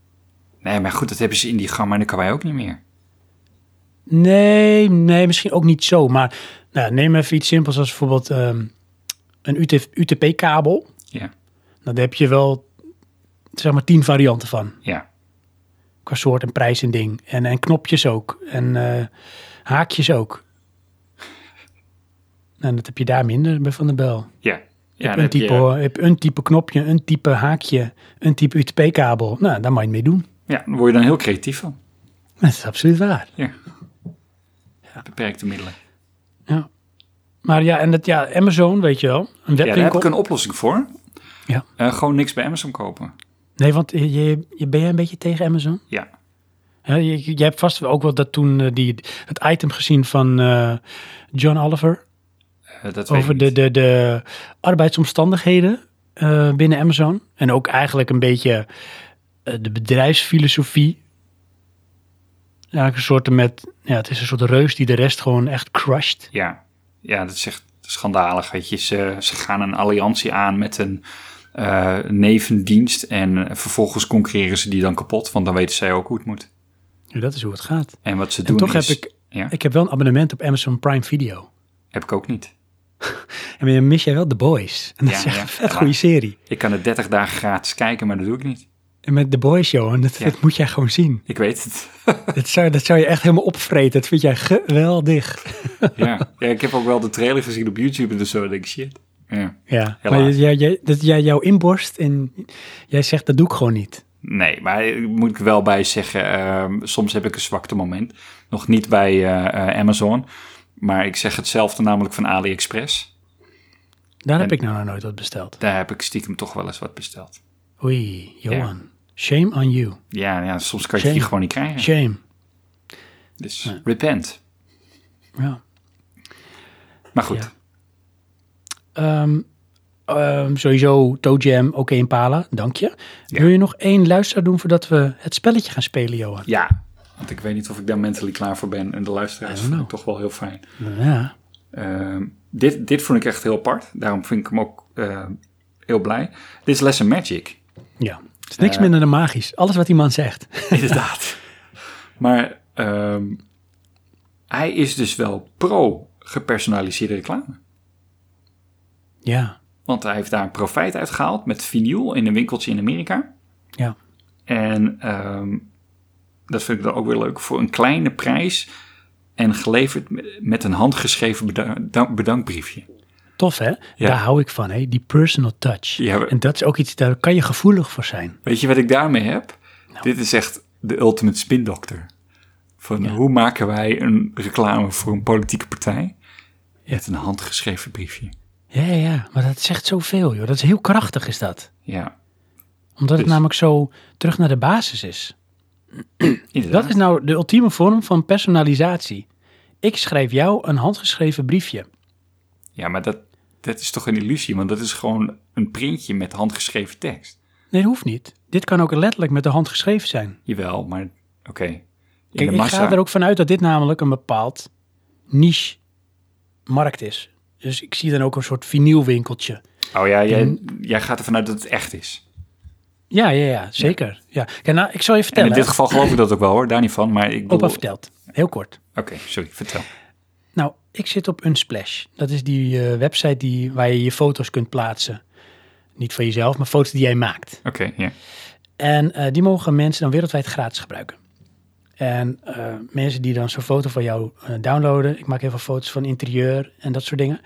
Nee, maar goed, dat hebben ze in die gamma en de karwei ook niet meer. Nee, nee, misschien ook niet zo. Maar nou, neem even iets simpels als bijvoorbeeld ehm, een UTP-kabel. Ja, Nou, daar heb je wel, zeg maar, tien varianten van. ja. Qua soort en prijs en ding. En, en knopjes ook. En eh, haakjes ook. En dat heb je daar minder bij Van der Bel. Ja, Je ja een, heb je- type, je hebt een type knopje, een type haakje, een type UTP-kabel. Nou, daar mag je mee doen. ja, daar word je dan heel creatief van. Dat is absoluut waar. Ja. Beperkte middelen. Ja. Maar ja, en dat, ja, Amazon, weet je wel, een Ja, daar heb webwinkel. ik een oplossing voor. Ja. Eh, gewoon niks bij Amazon kopen. Nee, want je, je, ben jij een beetje tegen Amazon? Ja, Ja, je, je hebt vast ook wel dat toen eh, die, het item gezien van eh, John Oliver eh, dat over de, de, de arbeidsomstandigheden binnen Amazon. En ook eigenlijk een beetje de bedrijfsfilosofie. Ja, een soort met, ja, het is een soort reus die de rest gewoon echt crushed. Ja. ja, dat is echt schandalig. Weet je. Ze, ze gaan een alliantie aan met een eh, nevendienst en vervolgens concurreren ze die dan kapot, want dan weten zij ook hoe het moet. Ja, dat is hoe het gaat. En wat ze En doen toch is... heb ik, Ja, ik heb wel een abonnement op Amazon Prime Video. heb ik ook niet. En dan mis jij wel The Boys. En dat Ja, is echt ja. een goede serie. Ik kan het 30 dagen gratis kijken, maar dat doe ik niet. En met The Boys, Johan, dat, dat moet jij gewoon zien. Ik weet het. Dat zou, dat zou je echt helemaal opvreten. Dat vind jij geweldig. ja. ja, ik heb ook wel de trailer gezien op YouTube en zo. Dan denk ik, shit. Ja. Ja, Helaas. maar jij, jij, dat jij jouw inborst en jij zegt dat doe ik gewoon niet. Nee, maar ik moet ik wel bij zeggen, ehm, soms heb ik een zwakte moment. Nog niet bij eh, eh, Amazon, maar ik zeg hetzelfde namelijk van AliExpress. Daar heb ik nou nog nooit wat besteld. Daar heb ik stiekem toch wel eens wat besteld. Oei, Johan. Shame on you. Ja, ja soms kan je Shame. die gewoon niet krijgen. Shame. Dus repent. Ja. Maar goed, Ja. Ehm, ehm, sowieso Toe Jam, oké Impala, dank je. Ja. Wil je nog één luisteraar doen voordat we het spelletje gaan spelen, Johan? ja. Want ik weet niet of ik daar mentally klaar voor ben. En de luisteraars vind ik toch wel heel fijn. Ja. Ehm, dit, dit vond ik echt heel apart. Daarom vind ik hem ook heel blij. Dit is Lesson Magic. ja. Het is niks Eh. minder dan magisch. Alles wat die man zegt. Inderdaad. maar hij is dus wel pro gepersonaliseerde reclame. Ja. Want hij heeft daar een profijt uit gehaald met vinyl in een winkeltje in Amerika. Ja. En ehm, dat vind ik dan ook weer leuk. Voor een kleine prijs en geleverd met- een handgeschreven beda- dank- bedankbriefje. Tof hè? Daar hou ik van, hè? die personal touch. Ja, we- En dat is ook iets, daar kan je gevoelig voor zijn. Weet je wat ik daarmee heb? Nou. Dit is echt de ultimate spin doctor. Van hoe maken wij een reclame voor een politieke partij? Met een handgeschreven briefje. Ja, ja, ja, maar dat zegt zoveel, joh. Dat is heel krachtig, is dat. Ja, Omdat het Dus- namelijk zo terug naar de basis is. inderdaad. Dat is nou de ultieme vorm van personalisatie. Ik schrijf jou een handgeschreven briefje. Ja, maar dat, dat is toch een illusie? Want dat is gewoon een printje met handgeschreven tekst. Nee, dat hoeft niet. Dit kan ook letterlijk met de hand geschreven zijn. Jawel, maar oké. Kijk, de ik massa... ga er ook vanuit dat dit namelijk een bepaald niche markt is. Dus ik zie dan ook een soort vinylwinkeltje. Oh ja, jij, jij gaat ervan uit dat het echt is. Ja, ja, ja, zeker. Ja. Kijk, nou, ik zal je En vertellen. in dit geval geloof ik dat ook wel hoor, daar niet van. Maar ik bedoel... Opa vertelt. Heel kort. Oké, sorry, vertel. Nou, ik zit op Unsplash. Dat is die eh, website die, waar je je foto's kunt plaatsen. Niet van jezelf, maar foto's die jij maakt. Oké, ja. En eh, die mogen mensen dan wereldwijd gratis gebruiken. En eh, mensen die dan zo'n foto van jou eh, downloaden, ik maak heel veel foto's van interieur en dat soort dingen.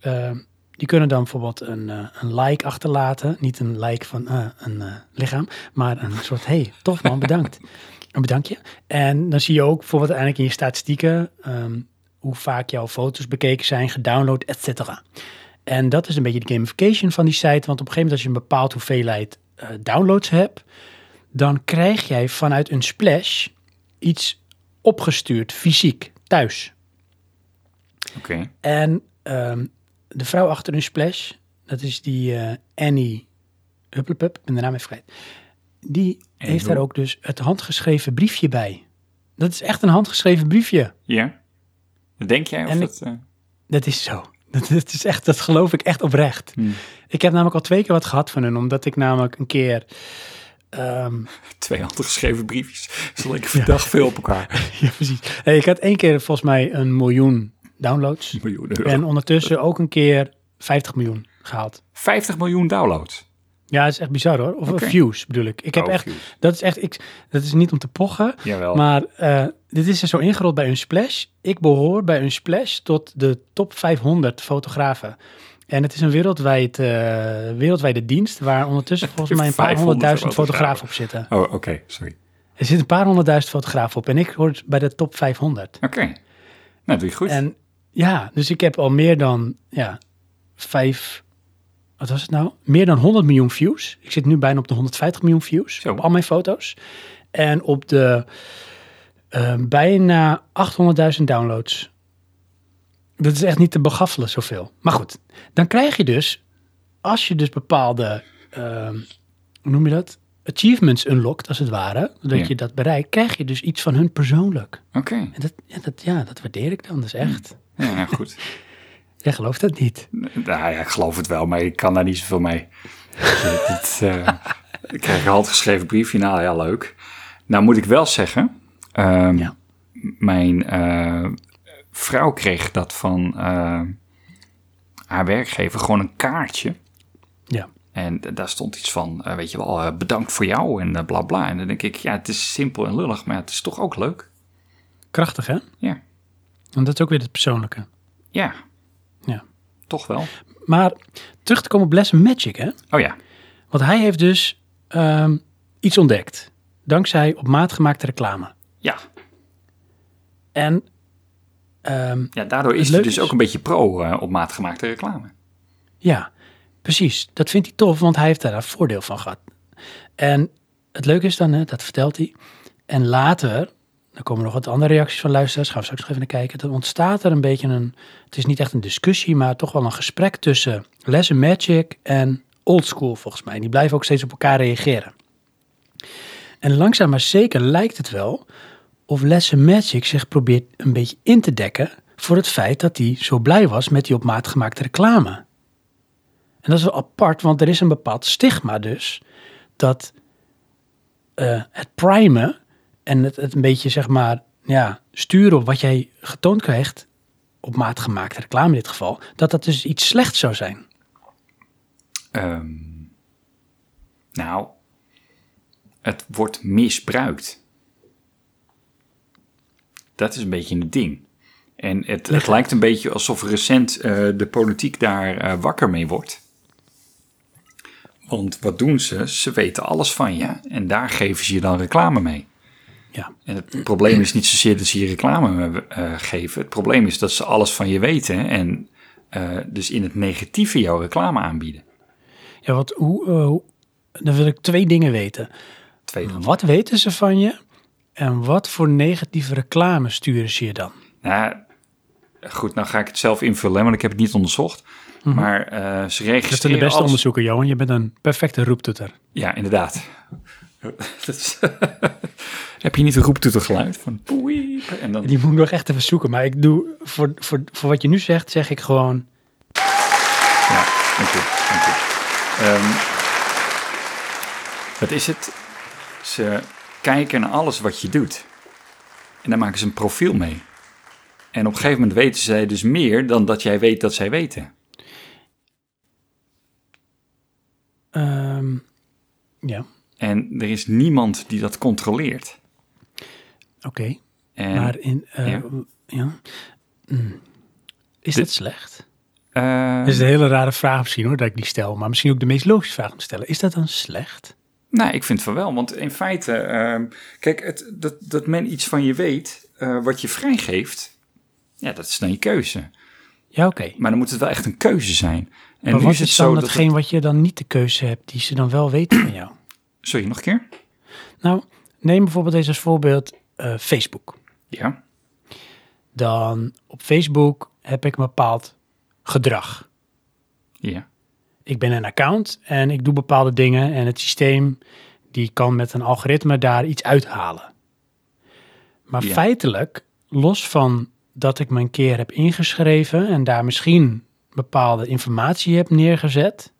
eh, die kunnen dan bijvoorbeeld een, eh, een like achterlaten. Niet een like van een lichaam, maar een soort, hey, tof man, bedankt. Een bedankje. En dan zie je ook bijvoorbeeld uiteindelijk in je statistieken ehm, hoe vaak jouw foto's bekeken zijn, gedownload, et cetera. En dat is een beetje de gamification van die site. Want op een gegeven moment als je een bepaald hoeveelheid downloads hebt, dan krijg jij vanuit een splash iets opgestuurd, fysiek, thuis. Oké. En ehm, de vrouw achter een splash, dat is die eh, Annie Hupplepup, ik ben de naam even kwijt. Die heeft daar ook dus het handgeschreven briefje bij. Dat is echt een handgeschreven briefje. Ja? Denk jij of En dat... eh, Dat is zo. Dat, dat is echt, dat geloof ik echt oprecht. hmm, Ik heb namelijk al twee keer wat gehad van hun, omdat ik namelijk een keer... ehm, twee handgeschreven briefjes. Zo lekker verdacht veel op elkaar. ja, precies. Hey, ik had één keer volgens mij een miljoen downloads. Miljoen euro. En ondertussen ook een keer 50 miljoen gehaald. 50 miljoen downloads. Ja, dat is echt bizar hoor. Of Oké. views bedoel ik. Ik heb Oh, echt, views. dat is echt, ik, dat is niet om te pochen, Jawel. maar eh, dit is er zo ingerold bij Unsplash. Ik behoor bij Unsplash tot de top 500 fotografen. En het is een wereldwijd, eh, wereldwijde dienst waar ondertussen volgens mij een paar 500 honderdduizend fotografen. op zitten. Oh, oké. Sorry. Er zitten een paar honderdduizend fotografen op en ik hoor bij de top 500. Oké. Nou, doe je goed. En ja, dus ik heb al meer dan, ja, vijf, wat was het nou? Meer dan 100 miljoen views. Ik zit nu bijna op de 150 miljoen views Zo. op al mijn foto's. En op de eh, bijna 800.000 downloads. Dat is echt niet te begaffelen zoveel. Maar goed, dan krijg je dus, als je dus bepaalde, ehm, hoe noem je dat? Achievements unlockt, als het ware, dat Ja. je dat bereikt, krijg je dus iets van hun persoonlijk. Oké. En dat, ja, dat, ja, dat waardeer ik dan, is echt. Ja, goed. Jij gelooft dat niet. Nou ja, ik geloof het wel, maar ik kan daar niet zoveel mee. Dus, dit, eh, ik krijg een handgeschreven briefje. Nou ja, leuk. Nou moet ik wel zeggen, ehm, Ja. mijn eh, vrouw kreeg dat van eh, haar werkgever, gewoon een kaartje. Ja. En daar stond iets van, eh, weet je wel, eh, bedankt voor jou en eh, bla bla. En dan denk ik, ja, het is simpel en lullig, maar het is toch ook leuk. Krachtig, hè? Ja, Want dat is ook weer het persoonlijke. ja, Ja. toch wel. Maar terug te komen op Bless Magic, hè? Oh ja, Want hij heeft dus ehm, iets ontdekt. Dankzij op maat gemaakte reclame. ja. En ehm, ja daardoor is Het dus ook een beetje pro eh, op maat gemaakte reclame. ja, precies. Dat vindt hij tof, want hij heeft daar een voordeel van gehad. En het leuke is dan, hè, dat vertelt hij. En later, dan komen nog wat andere reacties van luisteraars. Gaan we straks nog even naar kijken. Dan ontstaat er een beetje een, het is niet echt een discussie, maar toch wel een gesprek tussen Lesson Magic en Old School volgens mij. Die blijven ook steeds op elkaar reageren. En langzaam maar zeker lijkt het wel of Lesson Magic zich probeert een beetje in te dekken voor het feit dat hij zo blij was met die op maat gemaakte reclame. En dat is wel apart, want er is een bepaald stigma dus dat eh, het primen en het, het een beetje zeg maar ja, sturen op wat jij getoond krijgt op maat gemaakte reclame in dit geval, dat dat dus iets slechts zou zijn. Ehm, nou, het wordt misbruikt. Dat is een beetje een ding. En het, het lijkt een beetje alsof recent eh, de politiek daar eh, wakker mee wordt. Want wat doen ze? Ze weten alles van je en daar geven ze je dan reclame mee. Ja, En het probleem is niet zozeer dat ze je reclame eh, geven. Het probleem is dat ze alles van je weten en dus in het negatieve jouw reclame aanbieden. ja wat, hoe, dan wil ik twee dingen weten. Tweede. Wat weten ze van je en wat voor negatieve reclame sturen ze je dan? Nou, goed, nou ga ik het zelf invullen, want ik heb het niet onderzocht. Maar eh, ze Mhm. Dat zijn de registreren beste alles- onderzoeken, Johan. Je bent een perfecte roeptoeter. Ja, inderdaad. Is- heb je niet een roeptoetergeluid van? En dan, Die moet ik nog echt even zoeken. Maar ik doe, voor, voor, voor wat je nu zegt, zeg ik gewoon... ja, dank je, dank je. Ehm, wat is het? Ze kijken naar alles wat je doet. En daar maken ze een profiel mee. En op een gegeven moment weten zij dus meer dan dat jij weet dat zij weten. ehm, ja, En er is niemand die dat controleert. oké. Maar in... eh, ja. ja. Mm. Is Dit- dat slecht? eh, Dat is een hele rare vraag misschien hoor, dat ik die stel. Maar misschien ook de meest logische vraag om te stellen. Is dat dan slecht? Nou, ik vind van wel, want in feite, ehm, kijk, het, dat, dat men iets van je weet, eh, wat je vrijgeeft, ja, dat is dan je keuze. Ja, oké. Maar dan moet het wel echt een keuze zijn. En Maar is het zo dan dat hetgeen wat je dan niet de keuze hebt, die ze dan wel weten van jou? Sorry, nog een keer? Nou, neem bijvoorbeeld deze als voorbeeld eh, Facebook. Ja, Dan op Facebook heb ik een bepaald gedrag. ja, ik ben een account en ik doe bepaalde dingen en het systeem die kan met een algoritme daar iets uithalen. Maar Ja. feitelijk, los van dat ik me een keer heb ingeschreven en daar misschien bepaalde informatie heb neergezet,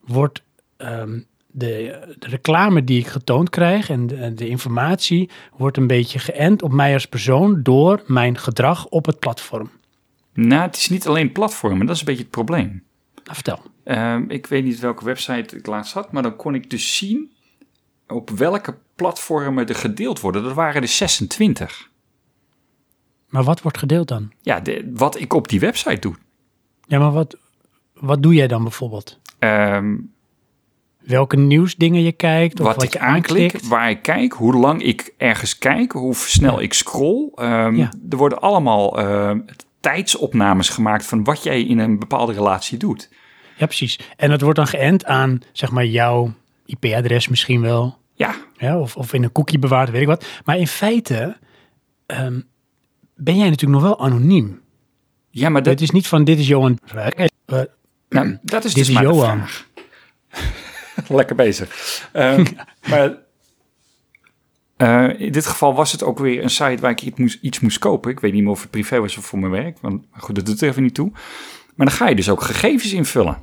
wordt ehm, de, de reclame die ik getoond krijg en de, de informatie wordt een beetje geënt op mij als persoon door mijn gedrag op het platform. Nou, het is niet alleen platformen, dat is een beetje het probleem. Nou, vertel. Ehm, ik weet niet welke website ik laatst had, maar dan kon ik dus zien op welke platformen er gedeeld worden. Dat waren er 26. Maar wat wordt gedeeld dan? Ja, de- wat ik op die website doe. Ja, maar wat, wat doe jij dan bijvoorbeeld? Ehm, Welke nieuwsdingen je kijkt of wat, wat, ik je aanklik, aanklikt? waar ik kijk, hoe lang ik ergens kijk, hoe snel Ja. ik scroll. Ehm, Ja. Er worden allemaal tijdsopnames gemaakt van wat jij in een bepaalde relatie doet. Ja, precies. En dat wordt dan geënt aan, zeg maar, jouw IP-adres misschien wel. Ja, Ja, of, of in een cookie bewaard, weet ik wat. Maar in feite ehm, ben jij natuurlijk nog wel anoniem. ja maar dat, Het is niet van, dit is Johan. Eh, nou, dat is Dit dus is Johan. Lekker bezig. Ehm, maar eh, in dit geval was het ook weer een site waar ik iets moest, iets moest kopen. Ik weet niet meer of het privé was of voor mijn werk. Want goed, dat doet er even niet toe. Maar dan ga je dus ook gegevens invullen.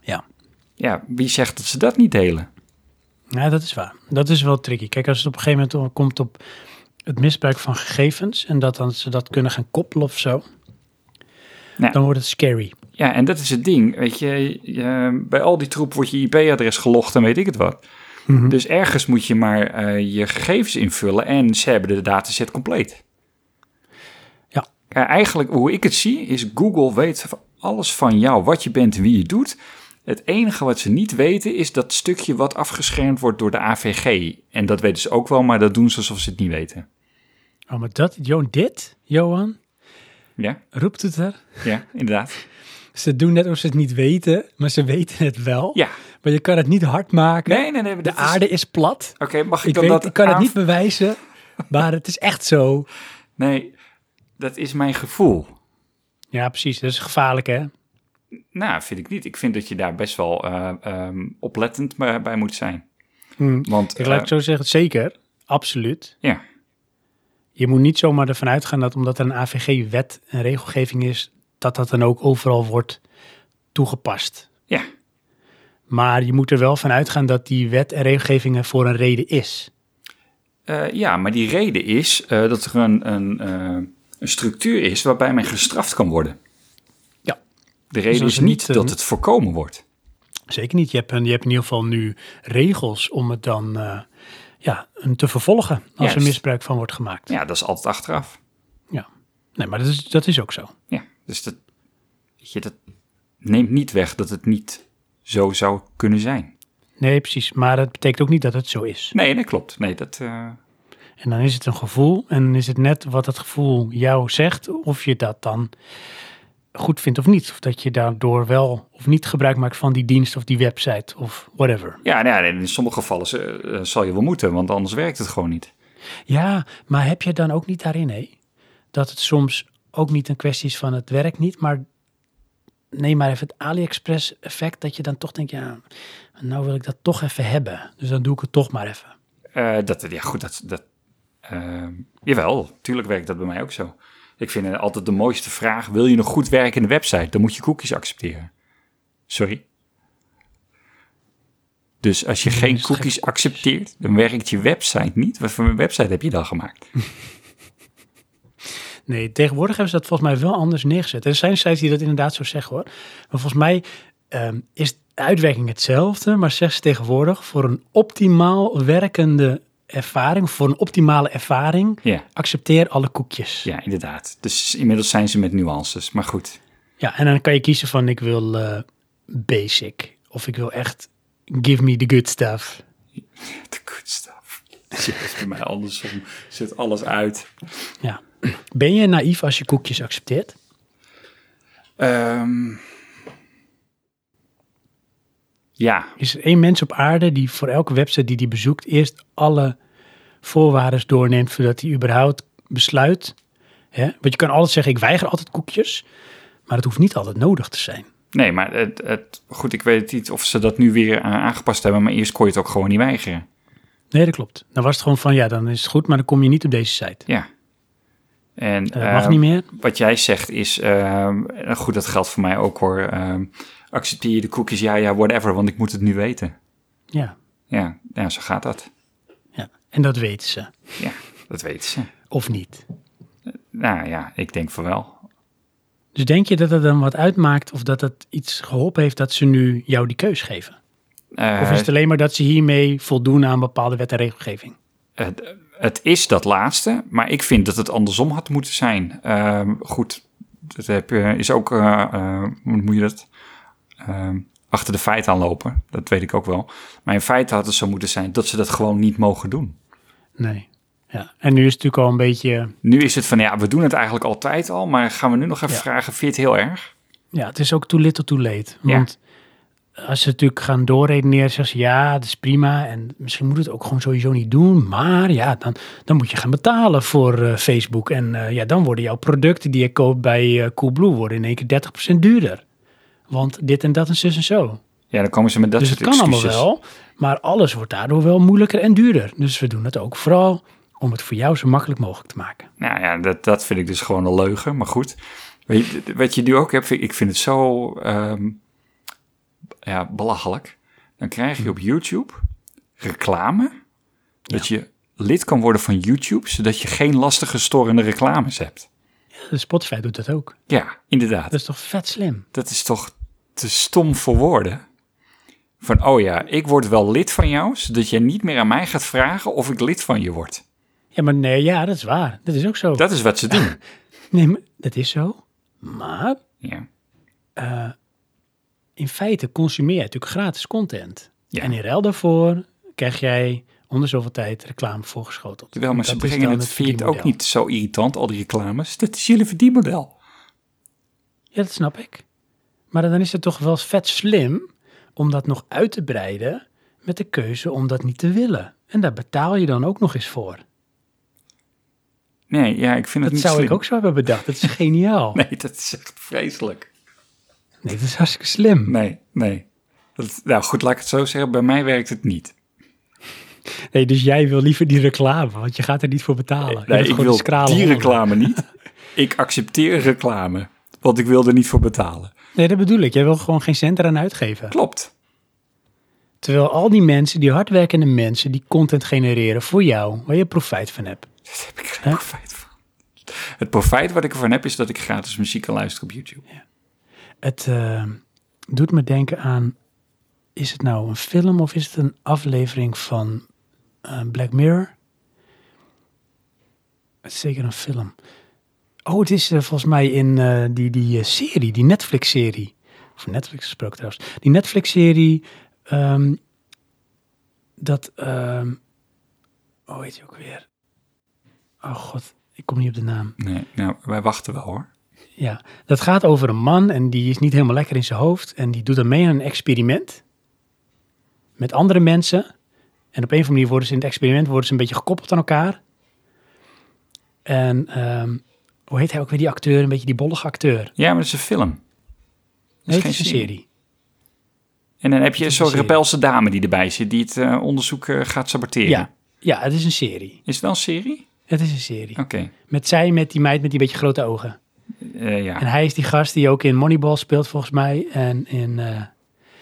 ja. Ja, wie zegt dat ze dat niet delen? ja, dat is waar. Dat is wel tricky. Kijk, als het op een gegeven moment komt op het misbruik van gegevens... en dat dan ze dat kunnen gaan koppelen of zo... Nou. dan wordt het scary. Ja, en dat is het ding. Weet je, je- bij al die troep wordt je IP-adres gelogd en weet ik het wat. Mhm. Dus ergens moet je maar eh, je gegevens invullen en ze hebben de dataset compleet. Ja. Eigenlijk, hoe ik het zie, is Google weet alles van jou, wat je bent en wie je doet. Het enige wat ze niet weten is dat stukje wat afgeschermd wordt door de AVG. En dat weten ze ook wel, maar dat doen ze alsof ze het niet weten. Oh, maar dat, Johan, dit, Johan, Ja, roept het er. ja, inderdaad. Ze doen net alsof ze het niet weten, maar ze weten het wel. Ja, Maar je kan het niet hard maken. nee, nee, nee. De is- aarde is plat. Oké, mag ik, Ik, dan weet, dat ik kan het niet bewijzen, maar het is echt zo. Nee, dat is mijn gevoel. Ja, precies. Dat is gevaarlijk, hè? Nou, vind ik niet. Ik vind dat je daar best wel eh, ehm, oplettend bij moet zijn. Hm. Want, Ik laat eh, het zo zeggen, zeker. Absoluut. ja, Je moet niet zomaar ervan uitgaan dat omdat er een AVG-wet en regelgeving is, dat dat dan ook overal wordt toegepast. Maar je moet er wel van uitgaan dat die wet en regelgevingen voor een reden is. Eh, ja, maar die reden is eh, dat er een, een, eh, een structuur is waarbij men gestraft kan worden. Ja. De reden als is niet dat het voorkomen wordt. Zeker niet. Je hebt, een- je hebt in ieder geval nu regels om het dan ja, een te vervolgen als er misbruik van wordt gemaakt. Ja, dat is altijd achteraf. Ja. Nee, maar dat is, dat is ook zo. Ja, dus dat, weet je, dat neemt niet weg dat het niet zo zou kunnen zijn. Nee, precies. Maar dat betekent ook niet dat het zo is. Nee, dat klopt. Nee, dat, eh, En dan is het een gevoel en dan is het net wat het gevoel jou zegt, of je dat dan goed vindt of niet. Of dat je daardoor wel of niet gebruik maakt van die dienst of die website of whatever. ja, nou ja, in sommige gevallen eh, zal je wel moeten, want anders werkt het gewoon niet. Ja, maar heb je dan ook niet daarin, hé? Dat het soms ook niet een kwestie is van het werkt niet, maar neem maar even het AliExpress effect, dat je dan toch denkt, ja, nou wil ik dat toch even hebben. Dus dan doe ik het toch maar even. Eh, dat, ja, goed, dat, dat, ehm, jawel, tuurlijk werkt dat bij mij ook zo. Ik vind altijd de mooiste vraag, wil je een goed werkende website? Dan moet je cookies accepteren. Sorry? Dus als je Nee, geen cookies. accepteert, dan werkt je website niet. Wat voor een website heb je dan gemaakt? Nee, tegenwoordig hebben ze dat volgens mij wel anders neergezet. Er zijn sites die dat inderdaad zo zeggen hoor. Maar volgens mij ehm, is de uitwerking hetzelfde, maar zeggen ze tegenwoordig voor een optimaal werkende ervaring, voor een optimale ervaring, Ja, accepteer alle koekjes. ja, inderdaad. Dus inmiddels zijn ze met nuances, maar goed. Ja, en dan kan je kiezen van ik wil eh, basic of ik wil echt give me the good stuff. The good stuff. Is bij mij andersom. Zet alles uit. Ja. Ben je naïef als je koekjes accepteert? Ehm, ja, Is er één mens op aarde die voor elke website die die bezoekt eerst alle voorwaarden doorneemt voordat hij überhaupt besluit? Hè? Want je kan altijd zeggen, ik weiger altijd koekjes, maar het hoeft niet altijd nodig te zijn. Nee, maar het, het, goed, ik weet niet of ze dat nu weer eh, aangepast hebben, maar eerst kon je het ook gewoon niet weigeren. Nee, dat klopt. Dan was het gewoon van, ja, dan is het goed, maar dan kom je niet op deze site. Ja. En Eh, mag eh, niet meer. wat jij zegt is, ehm, goed, dat geldt voor mij ook hoor. ehm, accepteer je de cookies? Ja, ja, whatever, want ik moet het nu weten. Ja, Ja, ja, zo gaat dat. ja. En dat weten ze. Ja, dat weten ze. Of niet. Nou ja, ik denk van wel. Dus denk je dat het dan wat uitmaakt of dat het iets geholpen heeft dat ze nu jou die keus geven? Eh, Of is het alleen maar dat ze hiermee voldoen aan bepaalde wet en regelgeving? Het, is dat laatste, maar ik vind dat het andersom had moeten zijn. Ehm, goed, dat heb, je- is ook, eh, eh, moet je dat? Ehm, achter de feiten aanlopen, dat weet ik ook wel. Maar in feite had het zo moeten zijn dat ze dat gewoon niet mogen doen. Nee. Ja. En nu is het natuurlijk al een beetje... Nu is het van, ja, we doen het eigenlijk altijd al, maar gaan we nu nog even Ja. vragen, vind je het heel erg? Ja, het is ook too little too late. Ja. Als ze natuurlijk gaan doorredeneren, zeggen ze ja, dat is prima. En misschien moet het ook gewoon sowieso niet doen. Maar ja, dan, dan moet je gaan betalen voor eh, Facebook. En eh, ja, dan worden jouw producten die je koopt bij eh, Coolblue worden in één keer 30% duurder. Want dit en dat en zus en zo. Ja, dan komen ze met dat dus het soort kan allemaal wel, maar alles wordt daardoor wel moeilijker en duurder. Dus we doen het ook vooral om het voor jou zo makkelijk mogelijk te maken. Nou ja, dat, dat vind ik dus gewoon een leugen, maar goed. Weet je, wat je nu ook hebt, ik vind het zo ehm, ja, belachelijk. Dan krijg je op YouTube reclame, dat je lid kan worden van YouTube, zodat je geen lastige storende reclames hebt. De Spotify doet dat ook. Ja, inderdaad. Dat is toch vet slim? Dat is toch te stom voor woorden? Van, oh ja, ik word wel lid van jou, zodat jij niet meer aan mij gaat vragen of ik lid van je word. Ja, maar nee, ja, dat is waar. Dat is ook zo. Dat is wat ze doen. Nee, maar dat is zo. Maar Ja. In feite consumeer je natuurlijk gratis content. Ja. En in ruil daarvoor krijg jij onder zoveel tijd reclame voorgeschoteld. Terwijl, maar ze Dat is brengen het, vind je het ook niet zo irritant, al die reclames. Dat is jullie verdienmodel. Ja, dat snap ik. Maar dan is het toch wel vet slim om dat nog uit te breiden met de keuze om dat niet te willen. En daar betaal je dan ook nog eens voor. Nee, ja, ik vind Dat het niet zou slim. ik ook zo hebben bedacht. Dat is geniaal. Nee, dat is echt vreselijk. Nee, dat is hartstikke slim. Nee, nee. Dat, nou goed, laat ik het zo zeggen. Bij mij werkt het niet. Nee, dus jij wil liever die reclame, want je gaat er niet voor betalen. Nee, ik wil die reclame niet. Ik accepteer reclame, want ik wil er niet voor betalen. Nee, dat bedoel ik. Jij wil gewoon geen cent eraan uitgeven. Klopt. Terwijl al die mensen, die hardwerkende mensen, die content genereren voor jou, waar je profijt van hebt. Daar heb ik geen profijt van. Het profijt wat ik ervan heb, is dat ik gratis muziek kan luisteren op YouTube. Het eh, doet me denken aan, is het nou een film of is het een aflevering van eh, Black Mirror? Het is zeker een film. Oh, het is eh, volgens mij in die, die serie, die Netflix-serie. Of Netflix gesproken trouwens. Die Netflix-serie, ehm, dat, ehm hoe heet je ook weer? Oh god, ik kom niet op de naam. Nee, nou, wij wachten wel hoor. Ja, dat gaat over een man en die is niet helemaal lekker in zijn hoofd. En die doet dan mee aan een experiment met andere mensen. En op een of andere manier worden ze in het experiment worden ze een beetje gekoppeld aan elkaar. En ehm, hoe heet hij ook weer die acteur? Een beetje die bollige acteur. Ja, maar het is een film. Nee, is geen is een serie. serie. En dan heb je een serie. rebelse dame die erbij zit, die het eh, onderzoek eh, gaat saboteren. Ja, ja, het is een serie. Is het wel een serie? Het is een serie. Oké. Met zij, met die meid met die beetje grote ogen. Eh, ja, En hij is die gast die ook in Moneyball speelt volgens mij. En in, eh,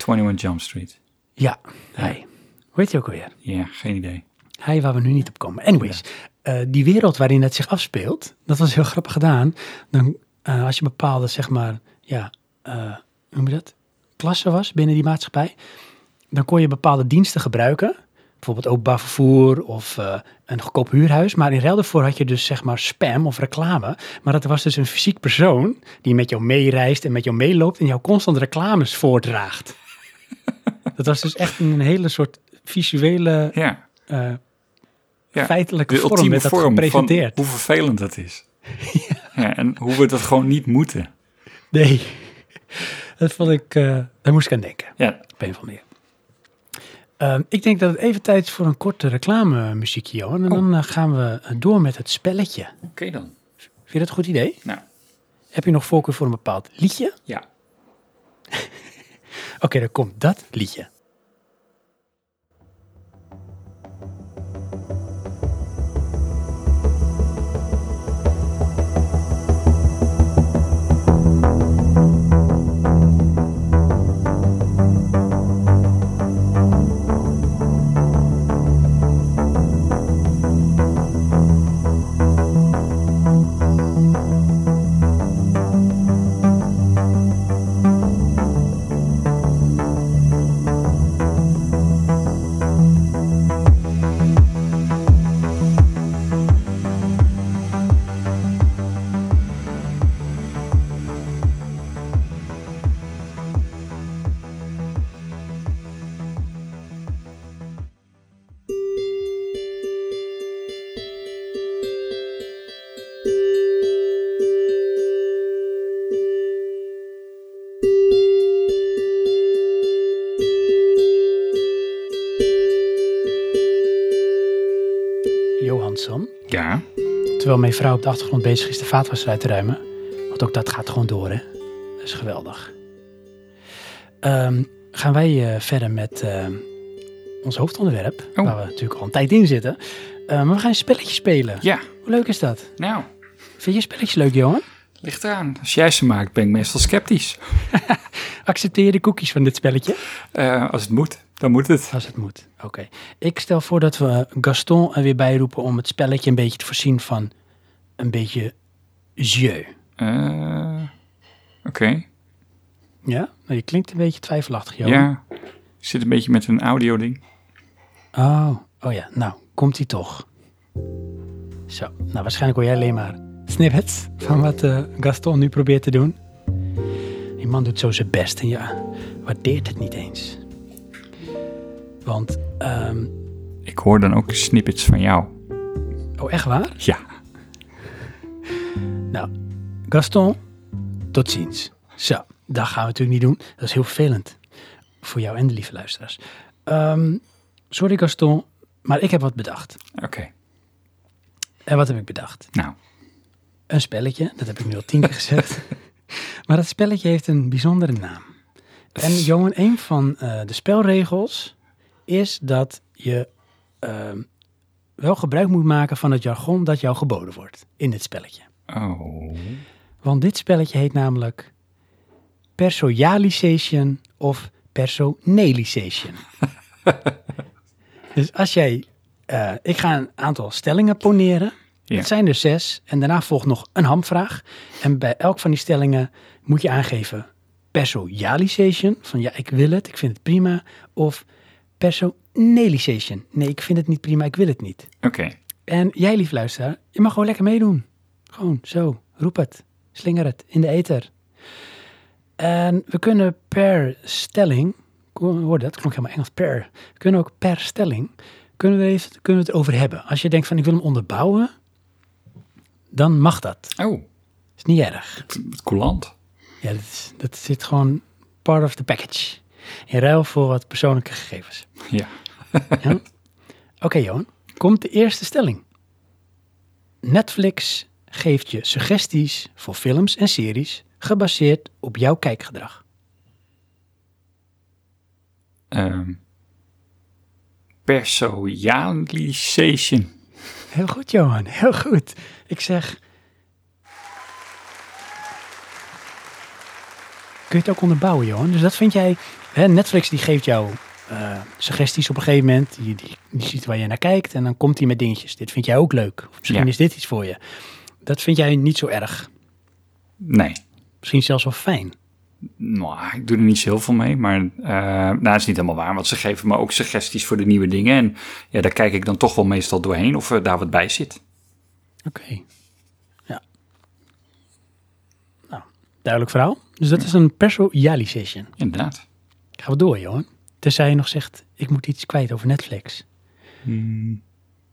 21 Jump Street. ja, hij. Hoe heet hij ook alweer? Ja, geen idee. Hij waar we nu niet op komen. Anyways, eh, die wereld waarin het zich afspeelt, dat was heel grappig gedaan. Dan, als je bepaalde, zeg maar, ja, hoe noem je dat? Klasse was binnen die maatschappij, dan kon je bepaalde diensten gebruiken. Bijvoorbeeld openbaar vervoer of eh, een goedkoop huurhuis. Maar in ruil daarvoor had je dus zeg maar spam of reclame. Maar dat was dus een fysiek persoon die met jou meereist en met jou meeloopt en jou constant reclames voordraagt. dat was dus echt een hele soort visuele Ja, eh, ja. feitelijke de vorm werd dat vorm van gepresenteerd. hoe vervelend dat is. ja. en hoe we dat gewoon niet moeten. Nee, dat vond ik, eh, daar moest ik aan denken, Ja, op een of andere Ehm, ik denk dat het even tijd is voor een korte reclamemuziekje, Johan. En Oh. dan eh, gaan we eh, door met het spelletje. oké dan. Vind je dat een goed idee? Nou, Heb je nog voorkeur voor een bepaald liedje? ja. Oké, dan komt dat liedje. Mijn vrouw op de achtergrond bezig is de vaatwasser uit te ruimen. Want ook dat gaat gewoon door, hè. Dat is geweldig. Ehm, gaan wij eh, verder met eh, ons hoofdonderwerp. Oh. Waar we natuurlijk al een tijd in zitten. Eh, maar we gaan een spelletje spelen. Ja. Hoe leuk is dat? Nou, Vind je spelletjes leuk, Johan? ligt eraan. Als jij ze maakt, ben ik meestal sceptisch. Accepteer je de cookies van dit spelletje? Eh, als het moet, dan moet het. Als het moet. Oké. Ik stel voor dat we Gaston er weer bij roepen om het spelletje een beetje te voorzien van een beetje jeu. Eh, Oké. Ja? Nou, je klinkt een beetje twijfelachtig, Johan. Ja. Ik zit een beetje met een audio-ding. Oh, oh ja. Nou, komt hij toch. Zo. Nou, waarschijnlijk hoor jij alleen maar snippets van wat eh, Gaston nu probeert te doen. Die man doet zo zijn best en ja, waardeert het niet eens. Want, ehm, Ik hoor dan ook snippets van jou. oh echt waar? Ja. Nou, Gaston, tot ziens. Zo, dat gaan we natuurlijk niet doen. Dat is heel vervelend. Voor jou en de lieve luisteraars. Ehm, sorry Gaston, maar ik heb wat bedacht. Oké. En wat heb ik bedacht? Nou, Een spelletje, dat heb ik nu al tien keer gezegd. Maar dat spelletje heeft een bijzondere naam. En Johan, een van eh, de spelregels is dat je ehm, wel gebruik moet maken van het jargon dat jou geboden wordt in dit spelletje. Oh. Want dit spelletje heet namelijk Persoalisation of Personalisation. dus als jij, eh, ik ga een aantal stellingen poneren. Ja. Het zijn er zes en daarna volgt nog een hamvraag. En bij elk van die stellingen moet je aangeven Personalisation, van ja, ik wil het, ik vind het prima. Of Personalisation, nee, ik vind het niet prima, ik wil het niet. Oké. En jij, lief luisteraar, je mag gewoon lekker meedoen. Gewoon zo, roep het, slinger het in de ether. En we kunnen per stelling, hoor dat, klonk helemaal Engels, per. We kunnen ook per stelling, kunnen we, even, kunnen we het over hebben. Als je denkt van ik wil hem onderbouwen, dan mag dat. Oh, Is niet erg. het coulant. Ja, dat, is, dat zit gewoon part of the package. In ruil voor wat persoonlijke gegevens. Ja. Ja? Oké, Johan. Komt de eerste stelling. Netflix geeft je suggesties voor films en series gebaseerd op jouw kijkgedrag. Ehm Personalisation. Heel goed, Johan. Heel goed. Ik zeg. Kun je het ook onderbouwen, Johan? Dus dat vind jij. Hè, Netflix die geeft jou eh, suggesties op een gegeven moment. Die, die, die ziet waar je naar kijkt. En dan komt hij met dingetjes. Dit vind jij ook leuk. Of misschien Ja. is dit iets voor je. Dat vind jij niet zo erg. Nee. Misschien zelfs wel fijn. Nou, ik doe er niet zo heel veel mee, maar eh nou, dat is niet helemaal waar. Want ze geven me ook suggesties voor de nieuwe dingen. En ja, daar kijk ik dan toch wel meestal doorheen of er daar wat bij zit. Oké. Ja. Nou, duidelijk verhaal. Dus dat is een personalisation. Inderdaad. Gaan we door, Johan. Tenzij je nog zegt, ik moet iets kwijt over Netflix.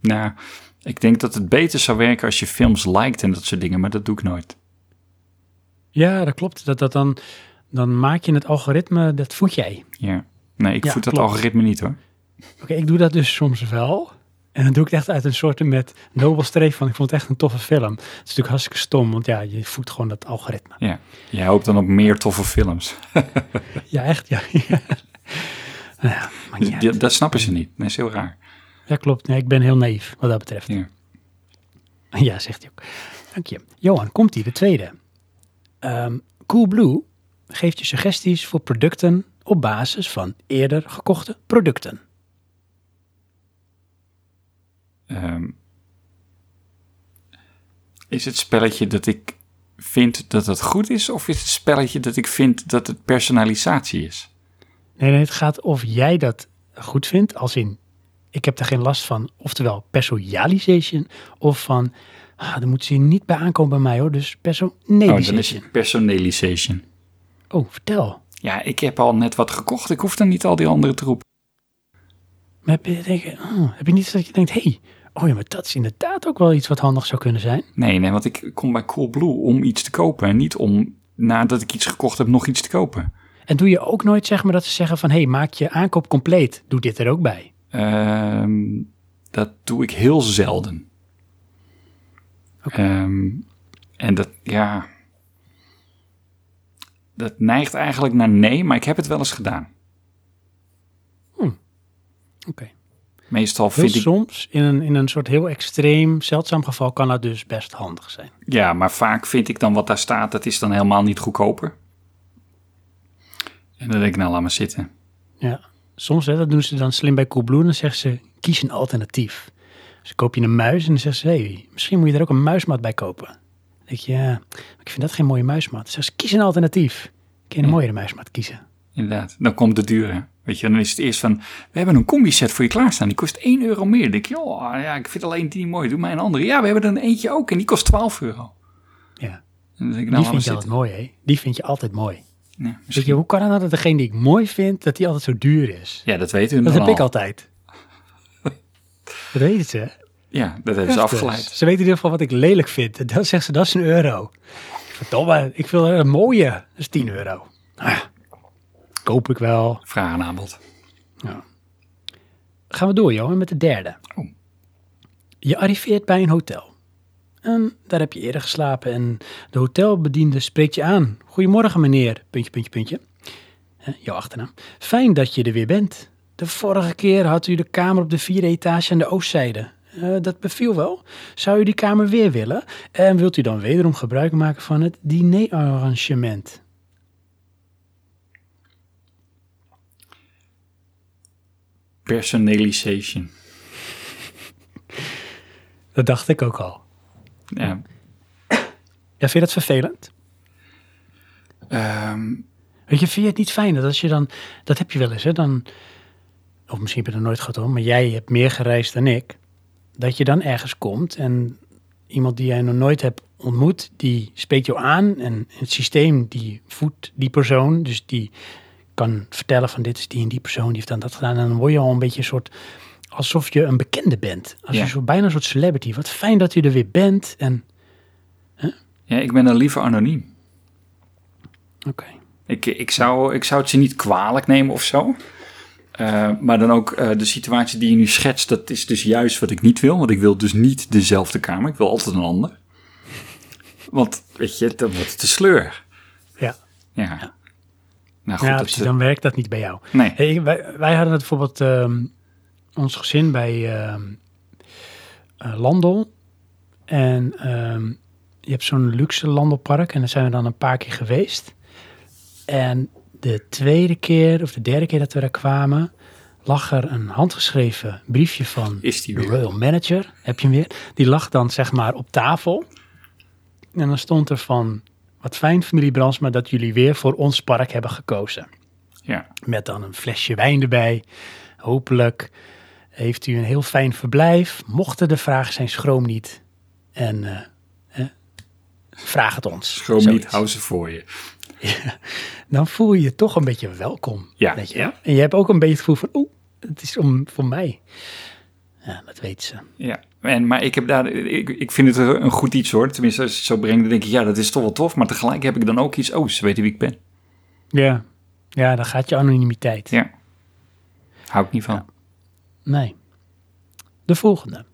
Nou, ik denk dat het beter zou werken als je films liked en dat soort dingen, maar dat doe ik nooit. Ja, dat klopt. Dat, dat dan, dan maak je het algoritme, dat voed jij. Ja. Nee, ik Ja, voed dat klopt. algoritme niet hoor. Oké, ik doe dat dus soms wel. En dan doe ik het echt uit een soort met nobel streef van, ik vond het echt een toffe film. Het is natuurlijk hartstikke stom, want ja, je voedt gewoon dat algoritme. Ja. Jij hoopt dan op meer toffe films. Ja, echt, ja. nou ja, dat snappen ze niet. Dat is heel raar. Ja, klopt. Nee, ik ben heel naïef wat dat betreft. Ja. Ja, zegt hij ook. Dank je. Johan, komt ie, de tweede. Ehm, Coolblue geeft je suggesties voor producten op basis van eerder gekochte producten. Ehm, is het spelletje dat ik vind dat het goed is, of is het spelletje dat ik vind dat het personalisatie is? Nee, nee, het gaat of jij dat goed vindt, als in, ik heb er geen last van, oftewel personalization, of van, ah, daar moet ze hier niet bij aankomen bij mij hoor, dus Oh, dan is personalization. personalization. Oh, vertel. Ja, ik heb al net wat gekocht. Ik hoef dan niet al die andere troep. Maar heb je, denk, oh, heb je niet dat je denkt, hé, hey, oh ja, maar dat is inderdaad ook wel iets wat handig zou kunnen zijn? Nee, nee, want ik kom bij Coolblue om iets te kopen. En niet om nadat ik iets gekocht heb nog iets te kopen. En doe je ook nooit zeg maar dat ze zeggen van, hé, hey, maak je aankoop compleet, doe dit er ook bij. Ehm, dat doe ik heel zelden. Ehm, en dat, ja. Dat neigt eigenlijk naar nee, maar ik heb het wel eens gedaan. Oké. Meestal Heel vind ik. soms, in een, in een soort heel extreem, zeldzaam geval, kan dat dus best handig zijn. Ja, maar vaak vind ik dan wat daar staat, dat is dan helemaal niet goedkoper. En dan denk ik, nou, laat maar zitten. Ja, soms hè, dat doen ze dan slim bij Coolblue. Dan zeggen ze, kies een alternatief. Dus koop je een muis en dan zeggen ze, hey, misschien moet je er ook een muismat bij kopen. Dan denk je, ja, maar ik vind dat geen mooie muismat. Dan zeggen ze, kies een alternatief. Kun je een Ja. mooiere muismat kiezen. Inderdaad. Dan komt de dure. Weet je, dan is het eerst van, we hebben een combi-set voor je klaarstaan. Die kost 1 euro meer. Dan denk je, oh ja, ik vind alleen die mooi. Doe mij een andere. Ja, we hebben er een eentje ook en die kost 12 euro. Ja, En dan denk ik, die nou, maar vind je altijd mooi, hè? Die vind je altijd mooi. Ja, Weet je, hoe kan het nou dat degene die ik mooi vind, dat die altijd zo duur is? ja, dat weten we Dat heb ik al. altijd. Dat weten ze. hè? Ja, dat hebben ze afgeleid. Ze weten in ieder geval wat ik lelijk vind. En dan zegt ze, dat is een euro. Verdomme, ik wil een mooie. Dat is 10 euro. Ah, koop ik wel. Vraag en aanbod. Gaan we door, Johan, met de derde. Oh. Je arriveert bij een hotel. En daar heb je eerder geslapen en de hotelbediende spreekt je aan. Goedemorgen, meneer. Puntje, puntje, puntje. Jouw achternaam. Fijn dat je er weer bent. De vorige keer had u de kamer op de vierde etage aan de oostzijde. Eh, dat beviel wel. Zou u die kamer weer willen? En wilt u dan wederom gebruik maken van het dinerarrangement? Personalization. Dat dacht ik ook al. Ja. Ja, vind je dat vervelend? Ehm, Weet je, vind je het niet fijn dat als je dan, dat heb je wel eens, hè, dan, of misschien heb je dat nooit gehad hoor, maar jij hebt meer gereisd dan ik, dat je dan ergens komt en iemand die jij nog nooit hebt ontmoet, die spreekt jou aan en het systeem die voedt die persoon, dus die kan vertellen van dit is die en die persoon, die heeft dan dat gedaan en dan word je al een beetje een soort, alsof je een bekende bent. Als Ja. je zo bijna een soort celebrity. Wat fijn dat je er weer bent en, ja, ik ben dan liever anoniem. oké. Ik, ik, zou, ik zou het ze niet kwalijk nemen of zo. Eh, maar dan ook eh, de situatie die je nu schetst, dat is dus juist wat ik niet wil. Want ik wil dus niet dezelfde kamer. Ik wil altijd een ander. Want, weet je, dan wordt het te sleur. Ja, Ja. Nou goed, ja dat, precies, dan werkt dat niet bij jou. nee. Hey, wij, wij hadden het bijvoorbeeld ehm, ons gezin bij ehm eh, Landel. En ehm, je hebt zo'n luxe Landelpark en daar zijn we dan een paar keer geweest. En de tweede keer of de derde keer dat we daar kwamen, lag er een handgeschreven briefje van Is die de. Royal Manager. Heb je hem weer? Die lag dan zeg maar op tafel. En dan stond er van, wat fijn familie Bransma dat jullie weer voor ons park hebben gekozen. Ja. Met dan een flesje wijn erbij. Hopelijk heeft u een heel fijn verblijf. Mochten de vragen zijn, schroom niet. En eh, eh, vraag het ons. Schroom niet, hou ze voor je. Dan voel je je toch een beetje welkom. Ja. Weet je? En je hebt ook een beetje het gevoel van, oeh, het is om, voor mij. Ja, dat weten ze. Ja, en, maar ik, heb daar, ik, ik vind het een goed iets hoor. Tenminste, als je het zo brengt, dan denk ik, ja, dat is toch wel tof. Maar tegelijk heb ik dan ook iets, oh, ze weten wie ik ben. Ja, ja dan gaat je anonimiteit. Ja. Hou ik niet van. Nee. de volgende.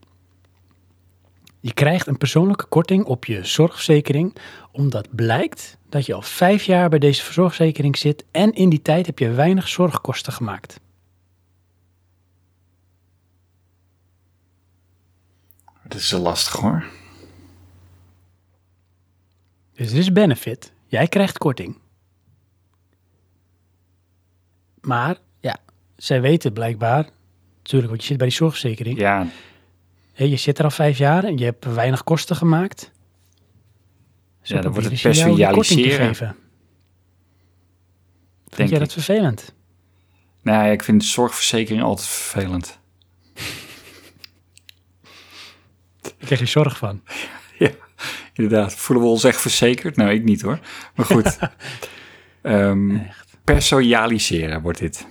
Je krijgt een persoonlijke korting op je zorgverzekering, omdat blijkt dat je al vijf jaar bij deze zorgverzekering zit en in die tijd heb je weinig zorgkosten gemaakt. Dat is zo lastig hoor. Dus dit is benefit. Jij krijgt korting. Maar ja, zij weten blijkbaar, natuurlijk, want je zit bij die zorgverzekering. Ja, je zit er al vijf jaar en je hebt weinig kosten gemaakt. Zo Ja, dan wordt het personaliseren. geven. Vind Denk jij ik. dat vervelend? nou ja, ik vind zorgverzekering altijd vervelend. Daar krijg je zorg van. Ja, inderdaad. Voelen we ons echt verzekerd? Nou, ik niet hoor. Maar goed. Echt. personaliseren wordt dit.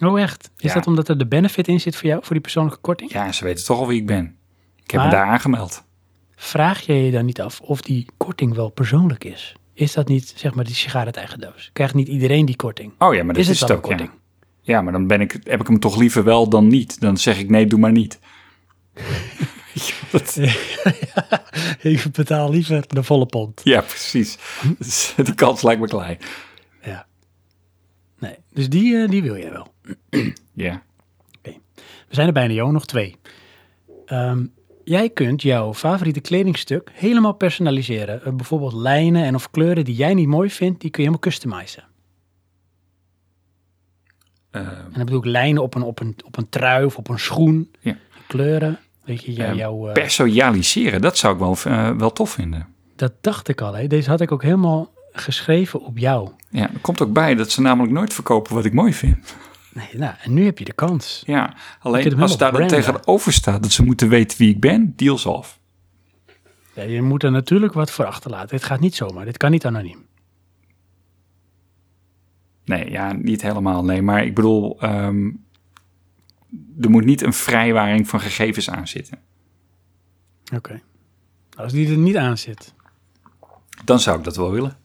Oh, echt? Is Ja. dat omdat er de benefit in zit voor jou, voor die persoonlijke korting? Ja, ze weten toch al wie ik ben. Ik heb Maar- me daar aangemeld. Vraag je je dan niet af of die korting wel persoonlijk is? Is dat niet, zeg maar, die sigaret eigen doos? Krijgt niet iedereen die korting? Oh ja, maar dat is is, het ook. Ja. korting? ja, maar dan ben ik, heb ik hem toch liever wel dan niet. Dan zeg ik nee, doe maar niet. Dat- Ik betaal liever de volle pond. ja, precies. Die kans lijkt me klein. Ja. Nee, dus die, eh, die wil jij wel. Ja. We zijn er bijna, Jo, nog twee. Ehm, jij kunt jouw favoriete kledingstuk helemaal personaliseren. Eh, bijvoorbeeld lijnen en of kleuren die jij niet mooi vindt, die kun je helemaal customizen. Ehm, En dan bedoel ik lijnen op een, op een, op een trui of op een schoen. Ja. Kleuren. Weet je, jou- Ehm, jouw, eh, personaliseren, dat zou ik wel, eh, wel tof vinden. dat dacht ik al. Hè. Deze had ik ook helemaal geschreven op jou. Ja, er komt ook bij dat ze namelijk nooit verkopen wat ik mooi vind. Nee, nou, en nu heb je de kans. Ja, alleen als daar dan tegenover staat dat ze moeten weten wie ik ben, deals off. Ja, je moet er natuurlijk wat voor achterlaten. Dit gaat niet zomaar. Dit kan niet anoniem. Nee, ja, niet helemaal. Nee, maar ik bedoel, ehm, er moet niet een vrijwaring van gegevens aan zitten. Oké. Als die er niet aan zit. Dan zou ik dat wel willen.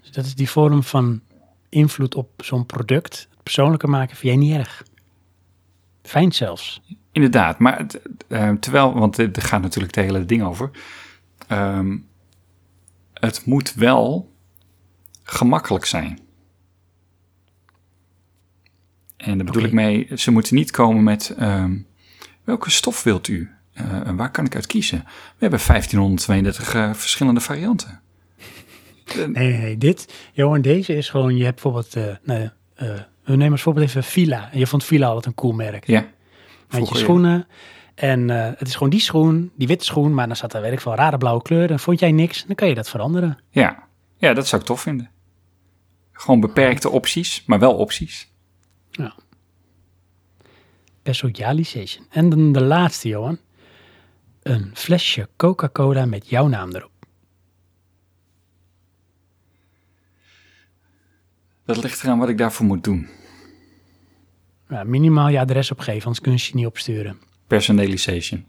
Dus dat is die vorm van invloed op zo'n product. Het persoonlijker maken vind jij niet erg. Fijn zelfs. Inderdaad, maar eh, terwijl, want er gaat natuurlijk het hele ding over. Ehm, het moet wel gemakkelijk zijn. En daar bedoel ik mee, ze moeten niet komen met ehm, welke stof wilt u? En waar kan ik uit kiezen? We hebben 1532 eh, verschillende varianten. Nee, nee, dit, Johan, deze is gewoon, je hebt bijvoorbeeld, we nemen als voorbeeld even Fila. En je vond Fila altijd een cool merk. Ja, Met je schoenen. En eh, het is gewoon die schoen, die witte schoen, maar dan zat er, weet ik veel, rare blauwe kleuren. Vond jij niks, dan kan je dat veranderen. ja. ja, dat zou ik tof vinden. Gewoon beperkte opties, maar wel opties. Ja. Personalization. En dan de laatste, Johan. Een flesje Coca-Cola met jouw naam erop. Dat ligt eraan wat ik daarvoor moet doen. Ja, minimaal je adres opgeven, anders kun je het niet opsturen. Personalization.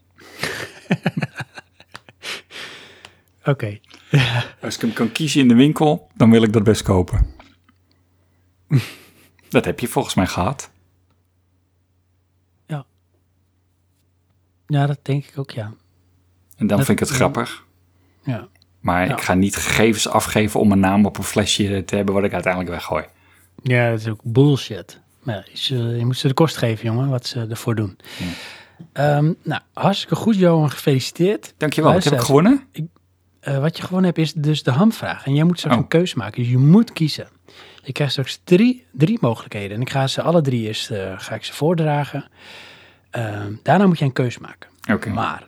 Oké. Als ik hem kan kiezen in de winkel, dan wil ik dat best kopen. dat heb je volgens mij gehad. Ja, dat denk ik ook, ja. En dan Dat- vind ik het ja. grappig. Ja, Maar Ja. ik ga niet gegevens afgeven om een naam op een flesje te hebben wat ik uiteindelijk weggooi. ja dat is ook bullshit. Maar je, je moet ze de kost geven, jongen, wat ze ervoor doen. Ja. Ehm, nou, hartstikke goed, Johan. Gefeliciteerd. Dankjewel, wat heb ik Luister, gewonnen? Eh, wat je gewonnen hebt is dus de hamvraag. En jij moet straks Oh. een keuze maken. Dus je moet kiezen. Je krijgt straks drie, drie mogelijkheden. En ik ga ze alle drie eerst eh, ga ik ze voordragen. Ehm, daarna moet je een keuze maken. Maar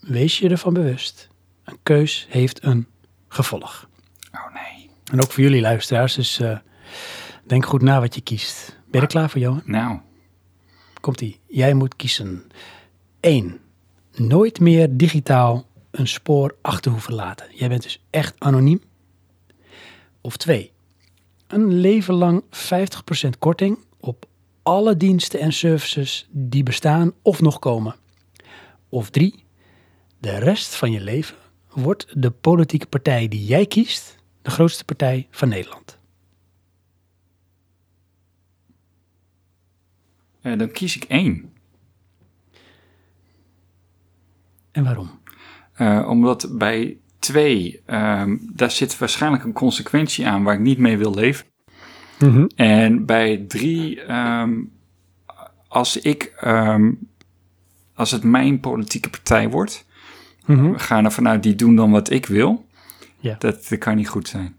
wees je ervan bewust. Een keus heeft een gevolg. Oh nee. En ook voor jullie luisteraars. Dus eh, denk goed na wat je kiest. Ben je er klaar voor, Johan? Nou, Komt-ie. Jij moet kiezen. 1. Nooit meer digitaal een spoor achter hoeven laten. Jij bent dus echt anoniem. Of 2. Een leven lang 50% korting op alle diensten en services die bestaan of nog komen. Of 3. De rest van je leven wordt de politieke partij die jij kiest de grootste partij van Nederland. Eh, dan kies ik één. En waarom? Eh, omdat bij twee, ehm, daar zit waarschijnlijk een consequentie aan waar ik niet mee wil leven. En bij drie, ehm, als ik, ehm, als het mijn politieke partij wordt, Mhm. we gaan ervan uit die doen dan wat ik wil, Ja. dat, dat kan niet goed zijn.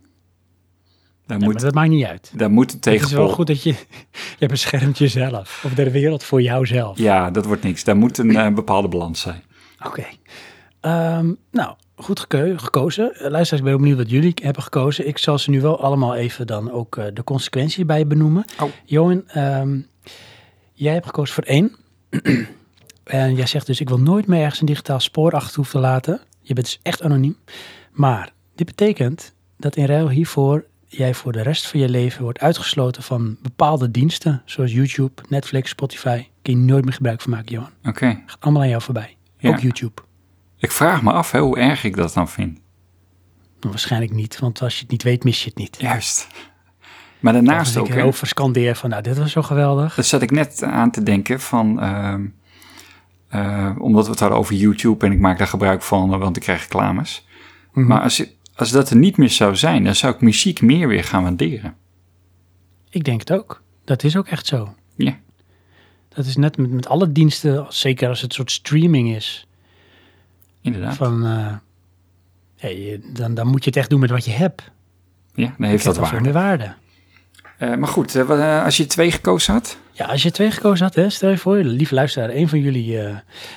Moet, maar dat maakt niet uit. daar moet het Het is wel goed dat je, je beschermt jezelf. Of de wereld voor jouzelf. Ja, dat wordt niks. Daar moet een eh, bepaalde balans zijn. Oké. Ehm, nou, goed geko- gekozen. Uh, luisteraars, ik ben ook benieuwd wat jullie hebben gekozen. Ik zal ze nu wel allemaal even dan ook eh, de consequenties bij benoemen. Oh. Johan, ehm, jij hebt gekozen voor één. en jij zegt dus, ik wil nooit meer ergens een digitaal spoor achter hoeven te laten. Je bent dus echt anoniem. Maar dit betekent dat in ruil hiervoor jij voor de rest van je leven wordt uitgesloten van bepaalde diensten. Zoals YouTube, Netflix, Spotify. Kun je nooit meer gebruik van maken, Johan. Oké. Gaat allemaal aan jou voorbij. Ja. Ook YouTube. Ik vraag me af hè, hoe erg ik dat dan vind. Nou, Waarschijnlijk niet, want als je het niet weet, mis je het niet. Juist. Maar daarnaast Als ook, ik erover scandeer van, nou, dit was zo geweldig. daar zat ik net aan te denken van, ehm, eh, omdat we het hadden over YouTube en ik maak daar gebruik van, want ik krijg reclames. Mhm. Maar als, je- als dat er niet meer zou zijn, dan zou ik muziek meer weer gaan waarderen. Ik denk het ook. Dat is ook echt zo. Ja. Dat is net met, met alle diensten, zeker als het soort streaming is. Inderdaad. Van, eh, je- dan, dan moet je het echt doen met wat je hebt. Ja, dan heeft dat veel waar. meer waarde. Eh, maar goed, eh, eh, als je twee gekozen had, Ja, als je twee gekozen had, hè, stel je voor, lieve luisteraar, een van jullie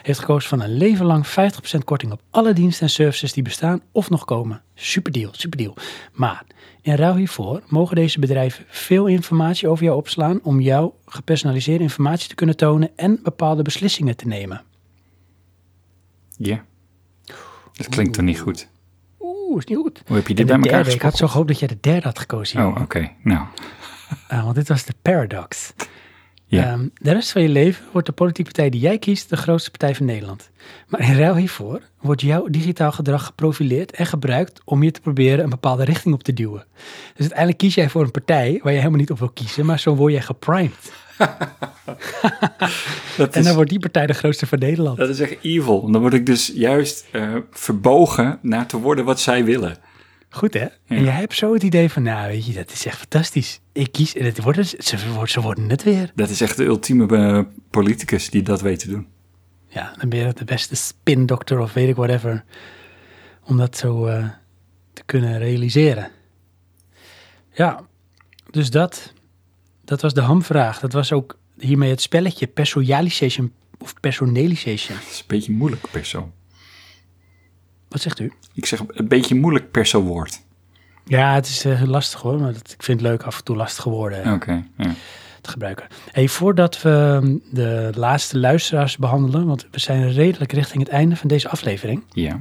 heeft gekozen van een leven lang 50% korting op alle diensten en services die bestaan of nog komen. Super deal, super deal. Maar in ruil hiervoor mogen deze bedrijven veel informatie over jou opslaan om jou gepersonaliseerde informatie te kunnen tonen en bepaalde beslissingen te nemen. ja. Dat klinkt toch niet goed? Oeh, is niet goed. Hoe heb je dit bij elkaar derde, ik had zo gehoopt dat jij de derde had gekozen. Oh, oké. Nou, Ah, want dit was de paradox. Ja. Ehm, de rest van je leven wordt de politieke partij die jij kiest de grootste partij van Nederland. Maar in ruil hiervoor wordt jouw digitaal gedrag geprofileerd en gebruikt om je te proberen een bepaalde richting op te duwen. Dus uiteindelijk kies jij voor een partij waar je helemaal niet op wil kiezen, maar zo word jij geprimed. dat En is, dan wordt die partij de grootste van Nederland. dat is echt evil. Dan word ik dus juist eh, verbogen naar te worden wat zij willen. Goed hè? En jij hebt zo het idee van, nou weet je, dat is echt fantastisch. Ik kies en het wordt, het- ze, worden- ze worden het weer. Dat is echt de ultieme eh, politicus die dat weet te doen. Ja, dan ben je de beste spin doctor of weet ik whatever. Om dat zo eh, te kunnen realiseren. Ja, dus dat, dat was de hamvraag. Dat was ook hiermee het spelletje personalization of personalization. Dat is een beetje moeilijk per zo. Wat zegt u? Ik zeg een beetje moeilijk per zo woord. Ja, het is eh, lastig hoor. Maar dat, ik vind het leuk af en toe lastig geworden eh, Oké. ja. te gebruiken. Hey, voordat we mm, de laatste luisteraars behandelen, want we zijn redelijk richting het einde van deze aflevering, ja.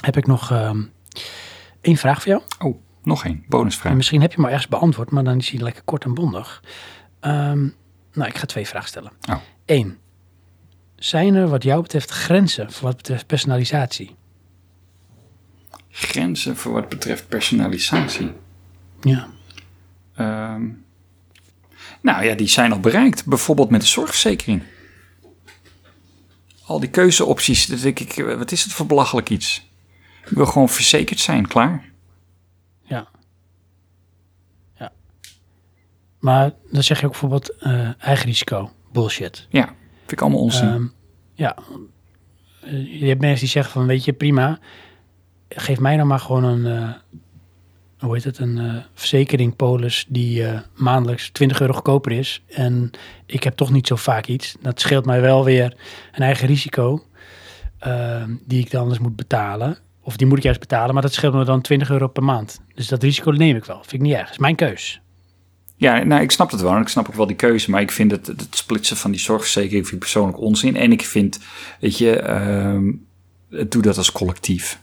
heb ik nog ehm, één vraag voor jou. Oh, nog één. Bonusvraag. En misschien heb je hem al ergens beantwoord, maar dan is hij lekker kort en bondig. Ehm, nou, ik ga twee vragen stellen. Oh. Eén. Zijn er wat jou betreft grenzen voor wat betreft personalisatie? Grenzen voor wat betreft personalisatie. Ja. Ehm, nou ja, die zijn al bereikt. Bijvoorbeeld met de zorgverzekering. Al die keuzeopties, dat denk ik, eh, wat is het voor belachelijk iets? Ik wil gewoon verzekerd zijn, klaar. Ja. Ja. Maar dan zeg je ook bijvoorbeeld eh, eigen risico. Bullshit. Ja, vind ik allemaal onzin. Ehm, ja. Eh, je hebt mensen die zeggen van, weet je, prima. Geef mij nou maar gewoon een, eh, hoe heet het, een eh, verzekering polis die eh, maandelijks 20 euro goedkoper is. En ik heb toch niet zo vaak iets. Dat scheelt mij wel weer een eigen risico ehm, die ik dan anders moet betalen. Of die moet ik juist betalen, maar dat scheelt me dan 20 euro per maand. Dus dat risico neem ik wel. Vind ik niet erg. is mijn keus. Ja, nou, ik snap het wel. en Ik snap ook wel die keuze. Maar ik vind het, het splitsen van die zorgverzekering persoonlijk onzin. En ik vind, weet je, ehm, doe dat als collectief.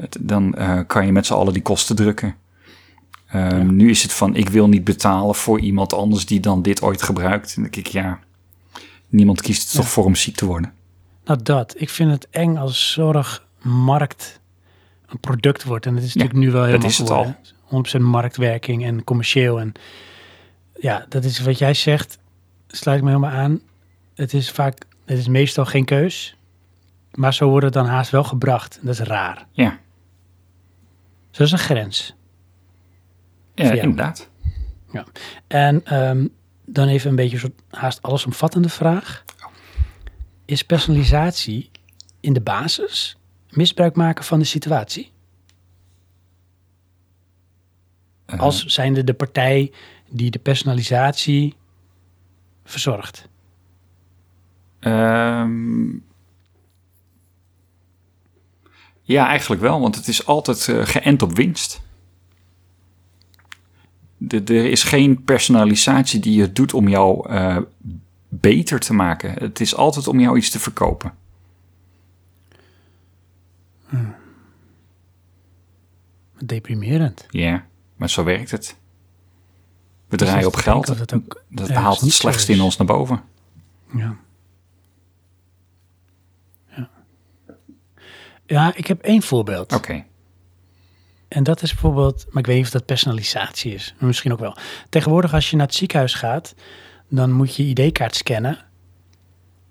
Het- dan eh, kan je met z'n allen die kosten drukken. Ehm, Nu is het van, ik wil niet betalen voor iemand anders die dan dit ooit gebruikt. En dan denk ik, ja, niemand kiest toch voor om ziek te worden. Nou, dat. Ik vind het eng als zorgmarkt een product wordt. En dat is natuurlijk nu wel helemaal is het geworden. 100% marktwerking en commercieel. En ja, dat is wat jij zegt. Sluit ik me helemaal aan. Het is vaak, het is meestal geen keus. Maar zo wordt het dan haast wel gebracht. Dat is raar. Ja, dat is een grens. ja, inderdaad. En ehm, dan even een beetje een soort haast allesomvattende vraag. Is personalisatie in de basis misbruik maken van de situatie? Eh, Als zijnde de partij die de personalisatie verzorgt. Ehm, ja, eigenlijk wel, want het is altijd eh, geënt op winst. De, er is geen personalisatie die je doet om jou eh, beter te maken. Het is altijd om jou iets te verkopen. Deprimerend. Ja, maar zo werkt het. We Dus draaien op geld. dat ook Dat ergens haalt het slechtste in ons naar boven. Ja. Ja, ik heb één voorbeeld. Oké, En dat is bijvoorbeeld, maar ik weet niet of dat personalisatie is. Maar Misschien ook wel. Tegenwoordig als je naar het ziekenhuis gaat, dan moet je je ID-kaart scannen.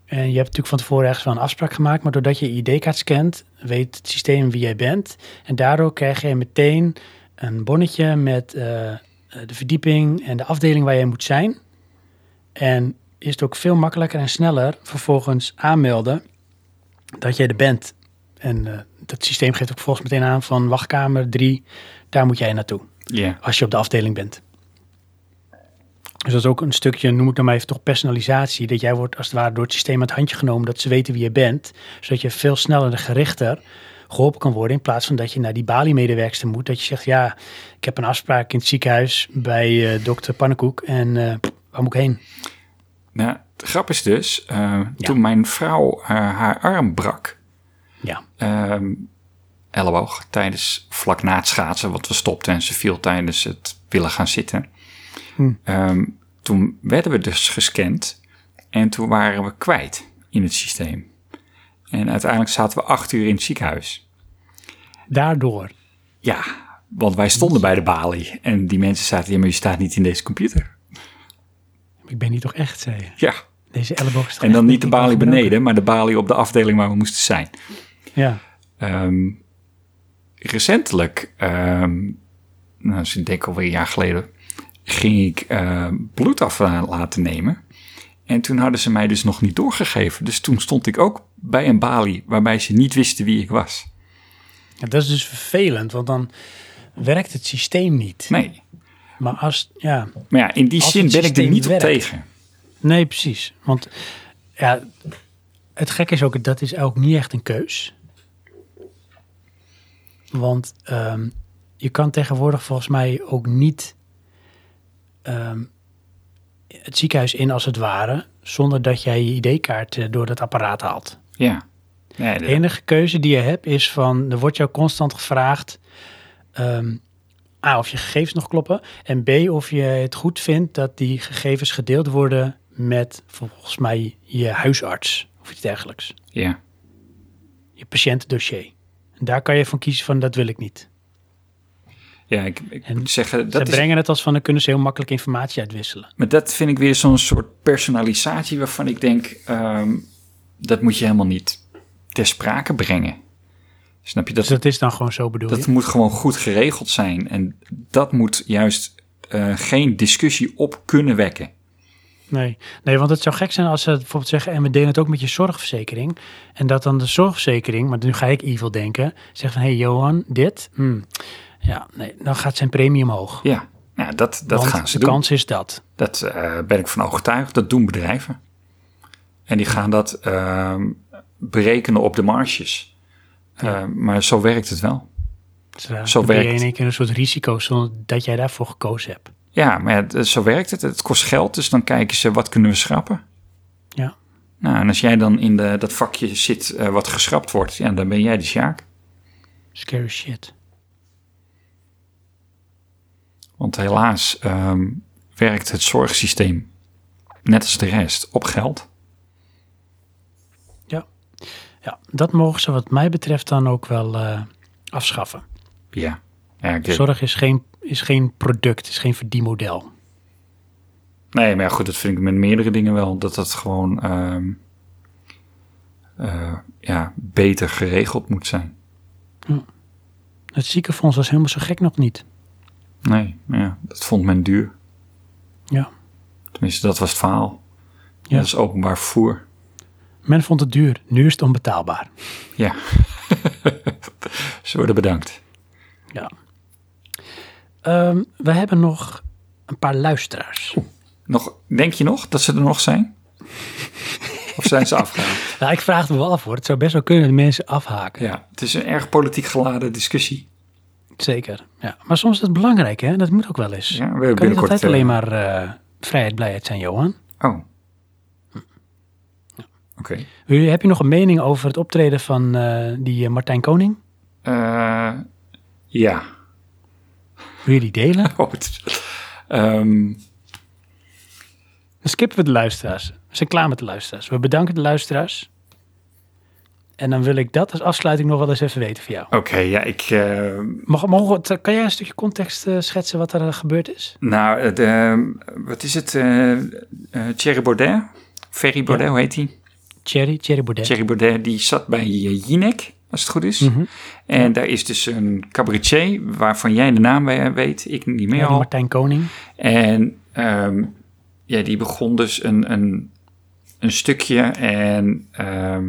En je hebt natuurlijk van tevoren ergens wel een afspraak gemaakt, maar doordat je je ID-kaart scant, weet het systeem wie jij bent. En daardoor krijg je meteen een bonnetje met eh, de verdieping en de afdeling waar jij moet zijn. En is het ook veel makkelijker en sneller vervolgens aanmelden dat jij er bent. En eh, dat systeem geeft ook volgens meteen aan van wachtkamer 3, daar moet jij naartoe. Als je op de afdeling bent. Dus dat is ook een stukje, noem ik dan maar even toch personalisatie. Dat jij wordt als het ware door het systeem aan het handje genomen. Dat ze weten wie je bent. Zodat je veel sneller en gerichter geholpen kan worden. In plaats van dat je naar die Bali-medewerkster moet. Dat je zegt, ja, ik heb een afspraak in het ziekenhuis bij eh, dokter Pannenkoek. En eh, waar moet ik heen? Nou, de grap is dus, toen mijn vrouw haar arm brak, Ja, ehm, elleboog, tijdens vlak na het schaatsen, want we stopten en ze viel tijdens het willen gaan zitten. Hm. Ehm, toen werden we dus gescand en toen waren we kwijt in het systeem. En uiteindelijk zaten we acht uur in het ziekenhuis. daardoor. Ja, want wij stonden bij de balie en die mensen zaten, ja, maar je staat niet in deze computer. Ik ben hier toch echt, zei je. Ja, Deze elleboog is toch en dan echt, niet de balie beneden, maar de balie op de afdeling waar we moesten zijn. Ja, Ehm, recentelijk, ehm nou, dus ik denk alweer een jaar geleden, ging ik eh, bloed af eh, laten nemen. En toen hadden ze mij dus nog niet doorgegeven. Dus toen stond ik ook bij een balie waarbij ze niet wisten wie ik was. Ja, dat is dus vervelend, want dan werkt het systeem niet. Nee. Maar als, ja, Maar ja, in die zin ben ik er niet op tegen. nee, precies. Want ja, het gekke is ook, dat is ook niet echt een keus. Want ehm, je kan tegenwoordig volgens mij ook niet ehm, het ziekenhuis in als het ware, zonder dat jij je ID-kaart eh, door dat apparaat haalt. Ja. Nee, De de- enige keuze die je hebt is van, er wordt jou constant gevraagd, ehm, A, of je gegevens nog kloppen, en B, of je het goed vindt dat die gegevens gedeeld worden met volgens mij je huisarts of iets dergelijks. ja. Je patiëntendossier. En daar kan je van kiezen van, dat wil ik niet. ja, ik, ik En moet zeggen, Ze dat is, brengen het als van, dan kunnen ze heel makkelijk informatie uitwisselen. maar dat vind ik weer zo'n soort personalisatie waarvan ik denk, ehm, dat moet je helemaal niet ter sprake brengen. Snap je? Dat, Dus dat is dan gewoon zo bedoel Dat je? moet gewoon goed geregeld zijn. En dat moet juist eh, geen discussie op kunnen wekken. Nee. nee, want het zou gek zijn als ze bijvoorbeeld zeggen... en we delen het ook met je zorgverzekering. En dat dan de zorgverzekering, maar nu ga ik evil denken... zegt van, hé hey, Johan, dit... hmm, ja, nee, dan gaat zijn premie omhoog. Ja, nou, dat, dat Want gaan ze de doen. kans is dat. Dat eh, ben ik van overtuigd. Dat doen bedrijven. En die gaan dat ehm, berekenen op de marges. Eh, maar zo werkt het wel. Dus, Zo dan ben je werkt in één keer een soort risico... zonder dat jij daarvoor gekozen hebt. Ja, maar ja, zo werkt het. Het kost geld, dus dan kijken ze wat kunnen we schrappen. Ja. Nou, en als jij dan in de, dat vakje zit eh, wat geschrapt wordt, ja, dan ben jij de Sjaak. Scary shit. Want helaas ehm, werkt het zorgsysteem, net als de rest, op geld. Ja. ja, dat mogen ze wat mij betreft dan ook wel eh, afschaffen. Ja. ja Zorg is geen, is geen product, is geen verdienmodel. nee, maar ja, goed, dat vind ik met meerdere dingen wel. Dat dat gewoon... ehm, eh, ja, beter geregeld moet zijn. Het ziekenfonds was helemaal zo gek nog niet. Nee, ja, dat vond men duur. Ja. Tenminste, dat was het verhaal. Ja. Dat is openbaar vervoer. Men vond het duur. Nu is het onbetaalbaar. Ja. Ze worden bedankt. Ja. Ehm, we hebben nog een paar luisteraars. Nog, denk je nog dat ze er nog zijn? of zijn ze afgehaald? Nou, ik vraag het me wel af hoor. Het zou best wel kunnen dat mensen afhaken. Ja, het is een erg politiek geladen discussie. Zeker. Ja. Maar soms is het belangrijk hè. Dat moet ook wel eens. Ja, we hebben kan niet binnenkort... altijd eh, alleen maar eh, vrijheid, blijheid zijn, Johan. Oh. Oké. Wil je- Heb je nog een mening over het optreden van eh, die Martijn Koning? Eh, ja. Wil je die delen? Oh, is- Ehm, Dan skippen we de luisteraars. We zijn klaar met de luisteraars. We bedanken de luisteraars. En dan wil ik dat als afsluiting nog wel eens even weten van jou. Oké, ja, ik... eh, Mag, het- kan jij een stukje context eh, schetsen wat er eh, gebeurd is? nou, eh, de, wat is het? eh, Thierry Baudet? Ferry Baudet, Ja. hoe heet hij? Thierry, Thierry Baudet. Thierry Baudet, die zat bij Jinek, als het goed is. Mhm. En daar is dus een cabaretier, waarvan jij de naam we- weet, ik niet meer Ja, al. Martijn Koning. En ehm, ja, die begon dus een, een, een stukje en ehm,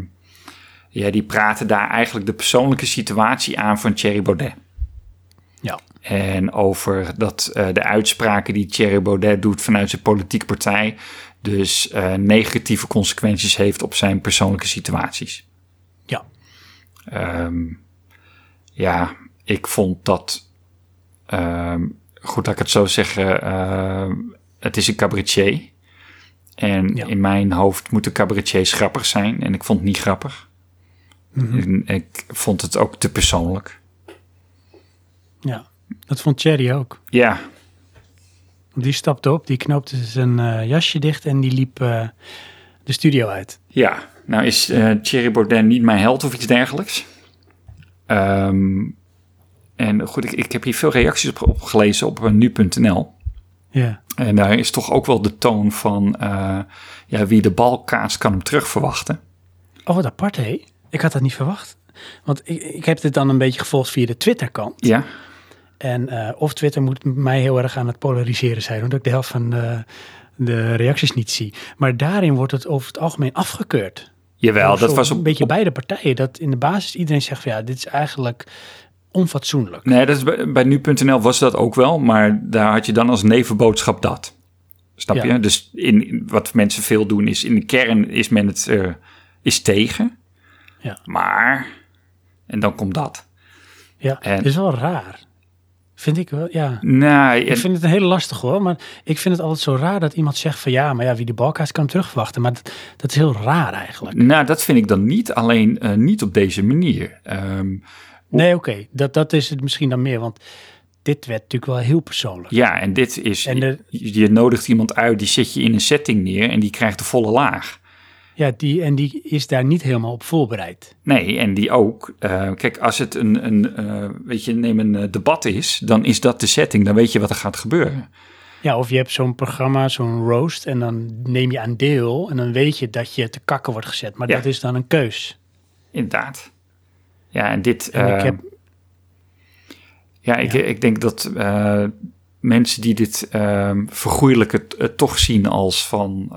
ja, die praatte daar eigenlijk de persoonlijke situatie aan van Thierry Baudet. Ja. En over dat eh, de uitspraken die Thierry Baudet doet vanuit zijn politieke partij, dus eh, negatieve consequenties heeft op zijn persoonlijke situaties. Ja. Ehm, ja, ik vond dat, ehm, goed dat ik het zo zeggen, ehm, het is een cabaretier. En Ja. in mijn hoofd moeten cabaretiers grappig zijn. En ik vond het niet grappig. Mhm. Ik vond het ook te persoonlijk. ja, dat vond Thierry ook. Ja, Die stapte op, die knoopte zijn eh, jasje dicht en die liep eh, de studio uit. ja. Nou is eh Thierry Baudet niet mijn held of iets dergelijks. Ehm, en goed, ik, ik heb hier veel reacties op, op gelezen op nu.nl. Ja, En daar is toch ook wel de toon van eh, ja, wie de bal kan hem terug verwachten. Oh, wat apart, hé. Ik had dat niet verwacht. Want ik, ik heb dit dan een beetje gevolgd via de Twitter-kant. Ja, En eh, of Twitter moet mij heel erg aan het polariseren zijn, omdat ik de helft van de, de reacties niet zie. Maar daarin wordt het over het algemeen afgekeurd. Jawel, dat was op, een beetje op- beide partijen. Dat in de basis iedereen zegt van ja, dit is eigenlijk onfatsoenlijk. Nee, dat is bij, bij nu.nl was dat ook wel, maar daar had je dan als nevenboodschap dat. Snap Ja. je? Dus in, in- wat mensen veel doen is, in de kern is men het eh, is tegen. Ja. Maar, en dan komt dat. Ja, En- het is wel raar. Vind ik wel, ja. Nee, Ik vind het een hele lastig hoor, maar ik vind het altijd zo raar dat iemand zegt van ja, maar ja, wie de balkaart kan hem terugverwachten. Maar dat, dat is heel raar eigenlijk. nou, dat vind ik dan niet, alleen eh, niet op deze manier. Ehm, Nee, oké, dat, dat is het misschien dan meer, want dit werd natuurlijk wel heel persoonlijk. ja, en dit is, En de- je, je nodigt iemand uit, die zet je in een setting neer en die krijgt de volle laag. Ja, die, en die is daar niet helemaal op voorbereid. Nee, en die ook. eh, kijk, als het een, een eh, weet je, neem een eh, debat is, dan is dat de setting. Dan weet je wat er gaat gebeuren. Ja, of je hebt zo'n programma, zo'n roast, en dan neem je aan deel en dan weet je dat je te kakken wordt gezet. Maar Ja. dat is dan een keus. Inderdaad. Ja, en dit. En ik heb, ja, ik, ja. ik denk dat mensen die dit vergoeilijken het, het toch zien als van.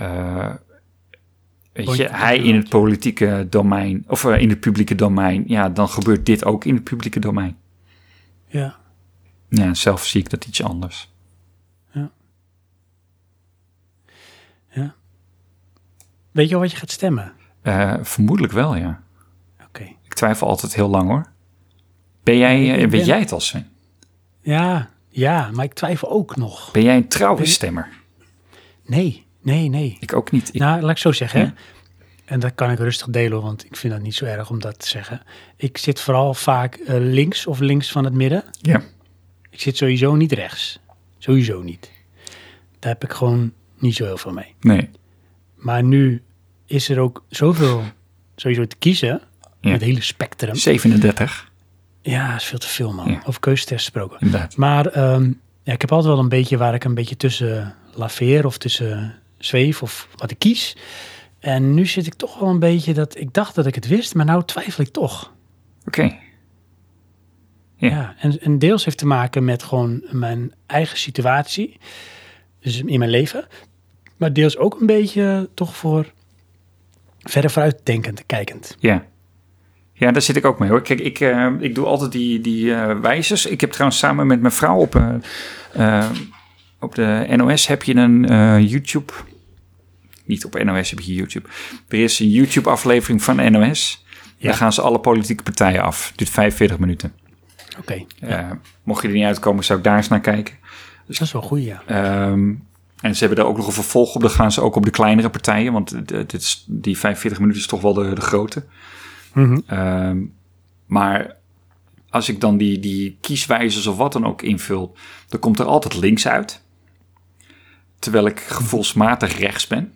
Eh, weet je, hij in het politieke domein, of eh, in het publieke domein, ja, dan gebeurt dit ook in het publieke domein. ja, Ja, zelf zie ik dat iets anders. weet je al wat je gaat stemmen? Eh, vermoedelijk wel, ja. Oké. Ik twijfel altijd heel lang hoor. Ben jij, ben- weet jij het al? Ja, ja, maar ik twijfel ook nog. Ben jij een trouwe stemmer? Nee, nee, nee. Ik ook niet. Ik, Nou, laat ik zo zeggen. Ja. En dat kan ik rustig delen, want ik vind dat niet zo erg om dat te zeggen. Ik zit vooral vaak eh, links of links van het midden. ja. Ik zit sowieso niet rechts. Sowieso niet. Daar heb ik gewoon niet zo heel veel mee. Nee. Maar nu is er ook zoveel sowieso te kiezen. Ja. Het hele spectrum. 37, Ja, is veel te veel man. Ja. Over keuzetest gesproken. inderdaad. Maar ehm, ja, ik heb altijd wel een beetje waar ik een beetje tussen laveer of tussen zweef of wat ik kies. En nu zit ik toch wel een beetje dat ik dacht dat ik het wist, maar nou twijfel ik toch. Oké. Ja. Ja. en, en deels heeft te maken met gewoon mijn eigen situatie, dus in mijn leven. Maar deels ook een beetje toch voor verder vooruit denkend, kijkend. Ja. Ja, daar zit ik ook mee hoor. Kijk, ik, eh, ik doe altijd die, die eh, wijzers. Ik heb trouwens samen met mijn vrouw op, eh, op de NOS heb je een YouTube. Niet op NOS heb je YouTube. Er is een YouTube aflevering van NOS. Ja. Daar gaan ze alle politieke partijen af. Duurt 45 minuten. Oké, Eh, mocht je er niet uitkomen, zou ik daar eens naar kijken. dat is wel goed, ja. Ehm, en ze hebben daar ook nog een vervolg op. Dan gaan ze ook op de kleinere partijen. Want dit is, die 45 minuten is toch wel de, de grote. Mhm. Ehm, maar als ik dan die, die kieswijzers of wat dan ook invul, dan komt er altijd links uit. Terwijl ik gevoelsmatig rechts ben.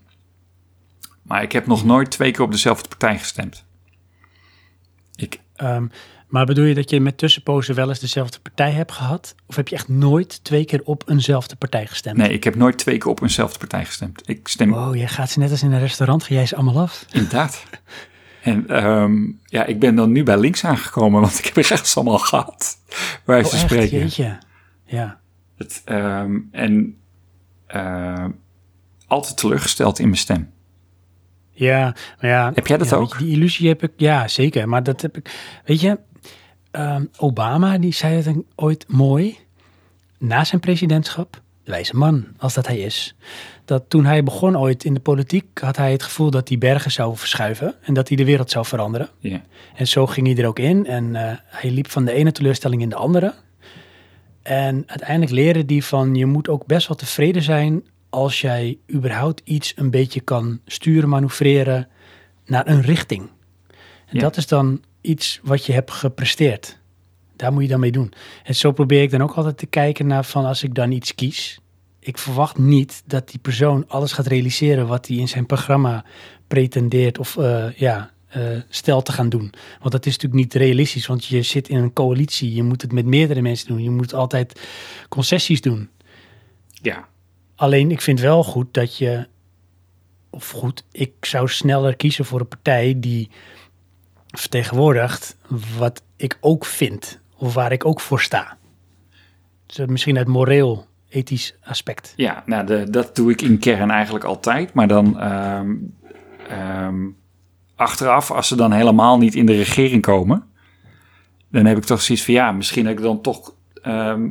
Maar ik heb nog nooit twee keer op dezelfde partij gestemd. Ik, Ehm, maar bedoel je dat je met tussenpozen wel eens dezelfde partij hebt gehad? Of heb je echt nooit twee keer op eenzelfde partij gestemd? nee, ik heb nooit twee keer op eenzelfde partij gestemd. Ik stem Wow, jij gaat ze net als in een restaurant, ga jij ze allemaal af? inderdaad. En ehm, ja, ik ben dan nu bij links aangekomen, want ik heb rechts allemaal gehad. Waar Oh, ze echt? spreken. Jeetje. Ja. Het, ehm, en ehm, altijd teleurgesteld in mijn stem. Ja, maar ja. Heb jij dat ja, ook? je, die illusie heb ik, ja, zeker. Maar dat heb ik, weet je, ehm, Obama, die zei het een- ooit mooi, na zijn presidentschap, de wijze man, als dat hij is, dat toen hij begon ooit in de politiek, had hij het gevoel dat die bergen zou verschuiven en dat hij de wereld zou veranderen. En zo ging hij er ook in. En eh, hij liep van de ene teleurstelling in de andere. En uiteindelijk leerde hij van je moet ook best wel tevreden zijn als jij überhaupt iets een beetje kan sturen, manoeuvreren naar een richting. En Ja. dat is dan iets wat je hebt gepresteerd. Daar moet je dan mee doen. En zo probeer ik dan ook altijd te kijken naar van als ik dan iets kies. Ik verwacht niet dat die persoon alles gaat realiseren wat hij in zijn programma pretendeert of eh, ja, eh, stelt te gaan doen. Want dat is natuurlijk niet realistisch, want je zit in een coalitie. Je moet het met meerdere mensen doen. Je moet altijd concessies doen. ja. Alleen ik vind wel goed dat je, of goed, ik zou sneller kiezen voor een partij die vertegenwoordigt wat ik ook vind, of waar ik ook voor sta. Dus misschien uit moreel, ethisch aspect. Ja, nou, de, dat doe ik in kern eigenlijk altijd. Maar dan ehm, ehm, achteraf, als ze dan helemaal niet in de regering komen, dan heb ik toch zoiets van ja, misschien heb ik dan toch ehm,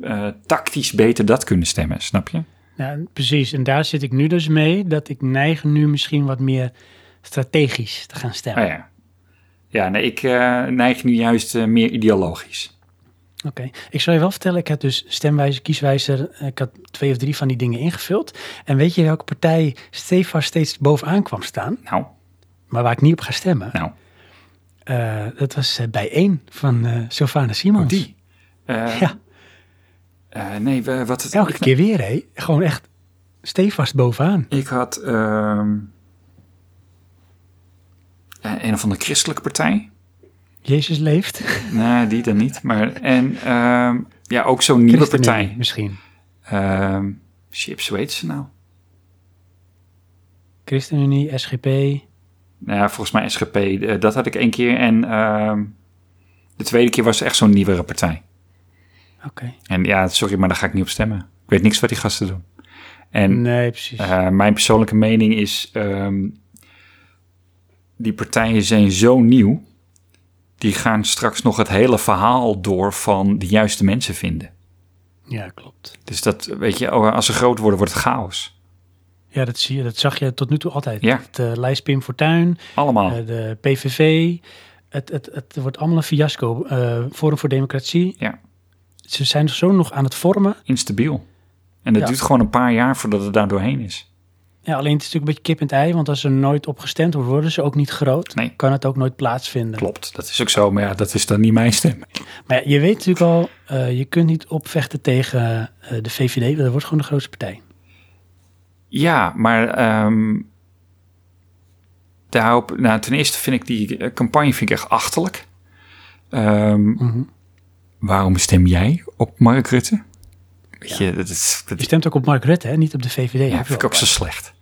eh, tactisch beter dat kunnen stemmen, snap je? Ja, precies. En daar zit ik nu dus mee, dat ik neig nu misschien wat meer strategisch te gaan stemmen. Oh ja. Ja, nee, ik eh, neig nu juist eh, meer ideologisch. Oké, ik zal je wel vertellen, ik heb dus stemwijzer, kieswijzer, ik had twee of drie van die dingen ingevuld. En weet je welke partij stevast steeds bovenaan kwam staan, Nou, maar waar ik niet op ga stemmen? nou, dat was bij één van Sylvana Simons. die. Eh, Ja, eh, nee, we- wat het elke ik, keer weer, hé. Gewoon echt stevast bovenaan. Ik had ehm, eh, een of andere christelijke partij. Jezus leeft. Nee, die dan niet. Maar, en ehm, ja, ook zo'n nieuwe partij. Misschien. Ehm Chips, hoe heet ze nou? ChristenUnie, SGP. Nou ja, volgens mij SGP. eh, dat had ik één keer. En ehm, de tweede keer was echt zo'n nieuwere partij. Oké. En ja, sorry, maar daar ga ik niet op stemmen. Ik weet niks wat die gasten doen. En Nee, precies. eh, mijn persoonlijke mening is... ehm, die partijen zijn zo nieuw... die gaan straks nog het hele verhaal door van de juiste mensen vinden. ja, klopt. Dus dat, weet je, oh, als ze groot worden, wordt het chaos. Ja, dat zie je. Dat zag je tot nu toe altijd. Ja. Het uh, lijst Pim Fortuyn, Allemaal. eh, de PVV. Het, het, het wordt allemaal een fiasco. Eh, Forum voor Democratie. Ja. Ze zijn zo nog aan het vormen. Instabiel. En dat Ja. duurt gewoon een paar jaar voordat het daar doorheen is. Ja, alleen het is natuurlijk een beetje kip en ei. Want als er nooit op gestemd wordt, worden ze ook niet groot. Nee. Kan het ook nooit plaatsvinden. Klopt, dat is ook zo. Maar ja, dat is dan niet mijn stem. Maar ja, je weet natuurlijk al, eh, je kunt niet opvechten tegen eh, de VVD. want Dat wordt gewoon de grootste partij. Ja, maar ehm, daarop, nou, ten eerste vind ik die eh, campagne vind ik echt achterlijk. Ehm, Mhm. Waarom stem jij op Mark Rutte? Weet je, dat is, dat Je stemt ook op Mark Rutte, hè? niet op de VVD. ja, vind ik ook zo slecht.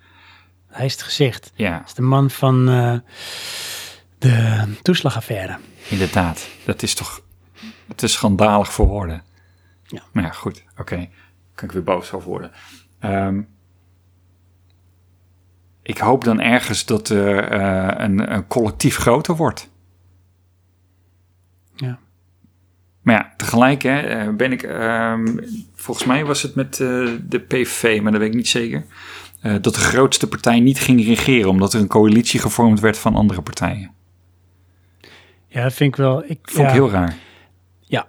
Hij is het gezicht. Ja, Hij is de man van eh, de toeslagaffaire. inderdaad. Dat is toch te schandalig voor woorden. Ja. Maar ja, goed. Oké. Kan ik weer boos over worden. Ehm, ik hoop dan ergens dat er eh, een, een collectief groter wordt. Ja. Maar ja, tegelijk hè, eh, ben ik... ehm, volgens mij was het met eh, de PVV, maar dat weet ik niet zeker... eh, dat de grootste partij niet ging regeren... omdat er een coalitie gevormd werd van andere partijen. ja, dat vind ik wel... Ik, Vond ik ja, heel raar. Ja,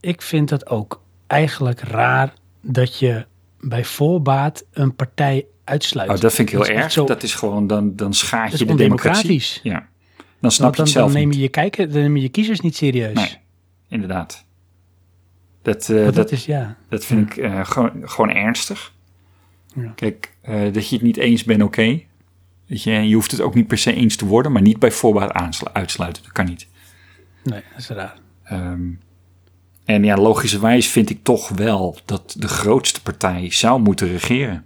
ik vind dat ook eigenlijk raar dat je bij voorbaat een partij uitsluit. Oh, dat vind ik heel erg. zo- Dat is gewoon, dan, dan schaad je de democratie. Ja. Dan snap je het zelf dan neem niet. je je kijken, dan neem je je kiezers niet serieus. Nee, inderdaad. Dat, eh, Want dat, dat is ja. dat vind ik eh, gewoon, gewoon ernstig. Ja. Kijk, eh, dat je het niet eens bent, oké. Weet je, je hoeft het ook niet per se eens te worden, maar niet bij voorbaat uitsluiten. Dat kan niet. Nee, dat is raar. Ehm, en ja, logischerwijs vind ik toch wel dat de grootste partij zou moeten regeren.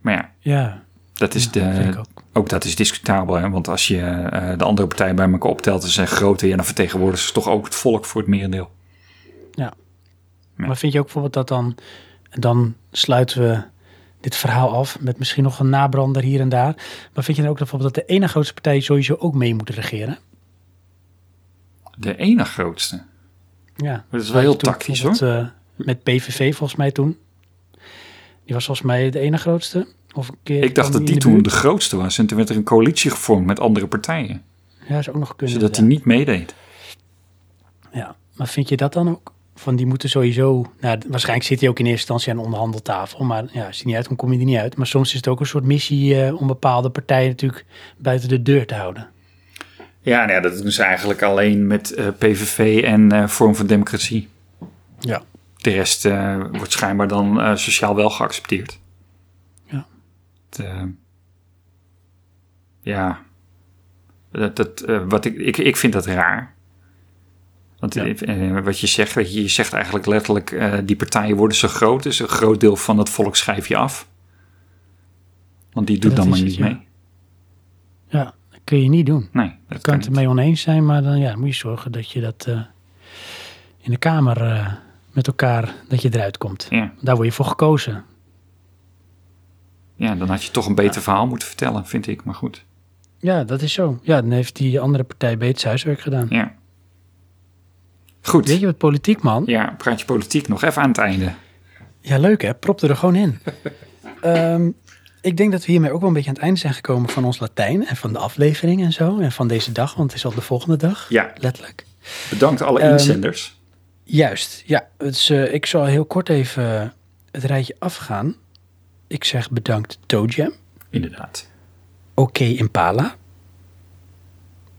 Maar ja, Ja, dat is Ja, de, ook. dat is discutabel, hè? want als je eh, de andere partijen bij elkaar optelt, ze zijn groter, ja, dan vertegenwoordigen ze toch ook het volk voor het merendeel. Ja. Maar vind je ook bijvoorbeeld dat dan... En dan sluiten we dit verhaal af met misschien nog een nabrander hier en daar. Maar vind je dan ook dat bijvoorbeeld dat de ene grootste partij sowieso ook mee moet regeren? De ene grootste. Ja. Dat is wel heel tactisch bijvoorbeeld, eh, met PVV volgens mij toen. Die was volgens mij de ene grootste. Of een keer Ik dacht dat die toen de grootste was en toen werd er een coalitie gevormd met andere partijen, Ja, is ook nog kunnen. zodat hij niet meedeed. Ja, maar vind je dat dan ook? Van die moeten sowieso, nou, waarschijnlijk zit hij ook in eerste instantie aan de onderhandeltafel, maar ja, als hij niet uitkomt, kom je er niet uit. Maar soms is het ook een soort missie eh, om bepaalde partijen natuurlijk buiten de deur te houden. Ja, nou ja, dat doen ze eigenlijk alleen met eh, PVV en eh, Vorm van Democratie. Ja. De rest eh, wordt schijnbaar dan eh, sociaal wel geaccepteerd. Eh, ja. Dat, dat, eh, wat ik, ik, ik vind dat raar. Want Ja. eh, wat je zegt, je, je zegt eigenlijk letterlijk, die partijen worden zo groot, dus een groot deel van het volk schrijf je af. Want die doet dat dan maar niet het, mee. Ja, dat kun je niet doen. Nee, dat Je kan kan het ermee oneens zijn, maar dan ja, moet je zorgen dat je dat in de Kamer met elkaar, dat je eruit komt. Ja. Daar word je voor gekozen. Ja, dan had je toch een beter verhaal moeten vertellen, vind ik. Maar goed. Ja, dat is zo. Ja, dan heeft die andere partij beter zijn huiswerk gedaan. Ja. Goed. Weet je wat politiek, man? Ja, praatje politiek nog even aan het einde. Ja, leuk hè? Prop er gewoon in. Ehm, ik denk dat we hiermee ook wel een beetje aan het einde zijn gekomen van ons Latijn en van de aflevering en zo. En van deze dag, want het is al de volgende dag. Ja, Letterlijk. bedankt alle Ehm, inzenders. Juist, ja. Dus, eh, ik zal heel kort even het rijtje afgaan. Ik zeg bedankt Toadjam, Inderdaad. Oké Impala,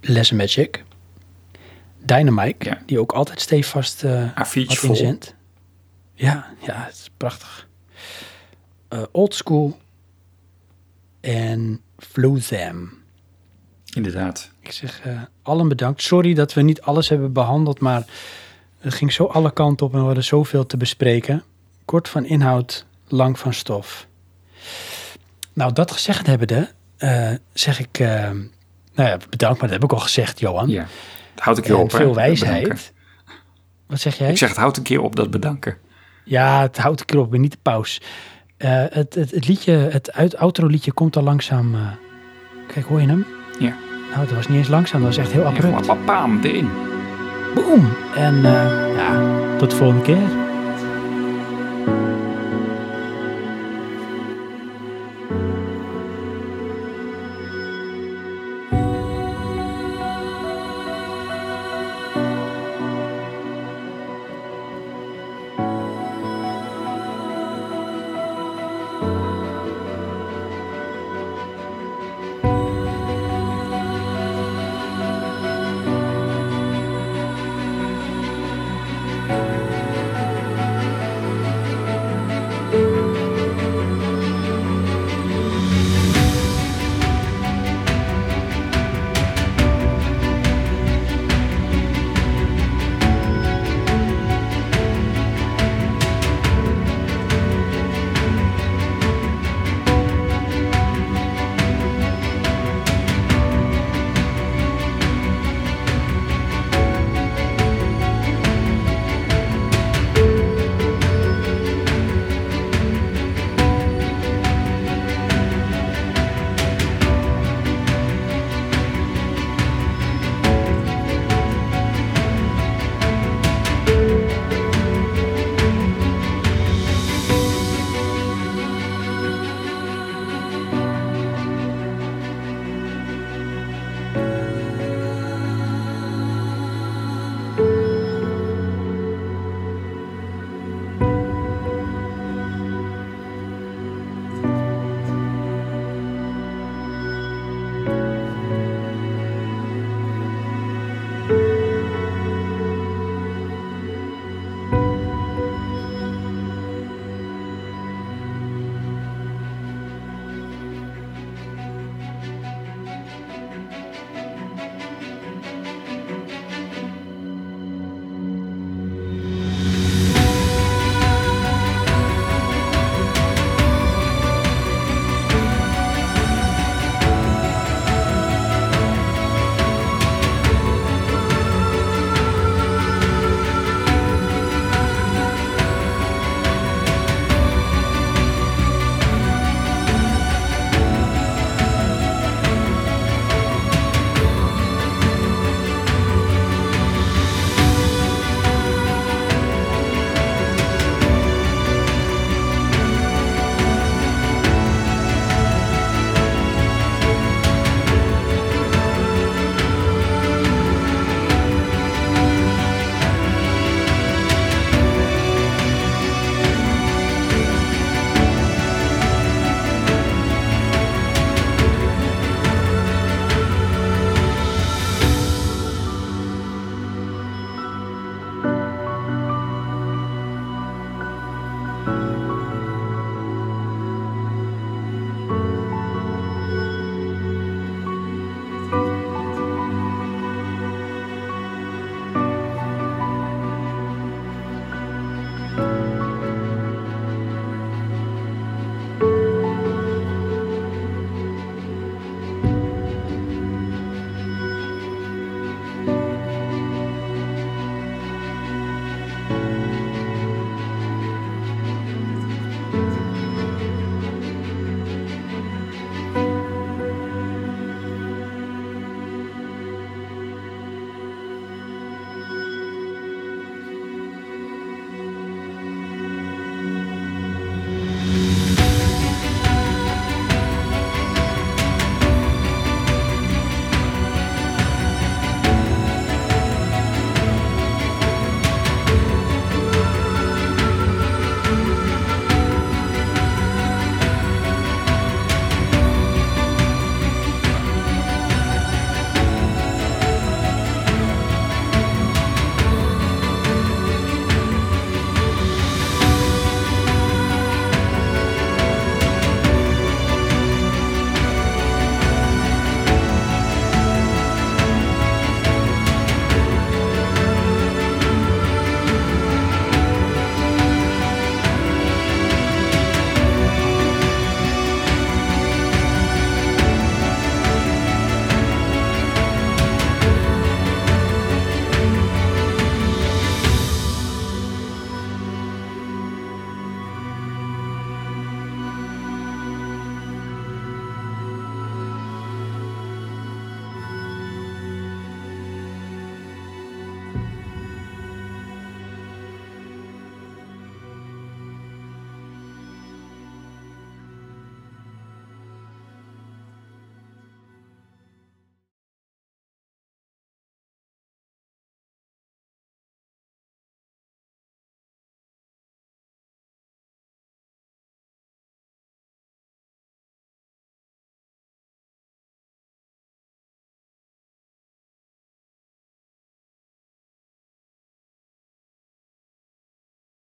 Les Magic, Dynamite, Ja. die ook altijd stevast A4'tje wat vol. inzendt. Ja, ja, het is prachtig. Eh old School en Flozam. Inderdaad. Ik zeg eh, allen bedankt. Sorry dat we niet alles hebben behandeld, maar het ging zo alle kanten op en we hadden zoveel te bespreken. Kort van inhoud, lang van stof. Nou, dat gezegd hebbende, eh zeg ik, eh, nou ja, bedankt, maar dat heb ik al gezegd, Johan. Ja. Het houdt een keer en op, veel wijsheid. Wat zeg jij? Ik zeg, het houdt een keer op dat bedanken. Ja, het houdt een keer op, ben niet de paus. Eh, het, het, het liedje, het uit, outro liedje komt al langzaam. kijk, hoor je hem? Ja. Nou, dat was niet eens langzaam, dat was echt heel abrupt. maar papaam erin. Boom! En ja, tot de volgende keer.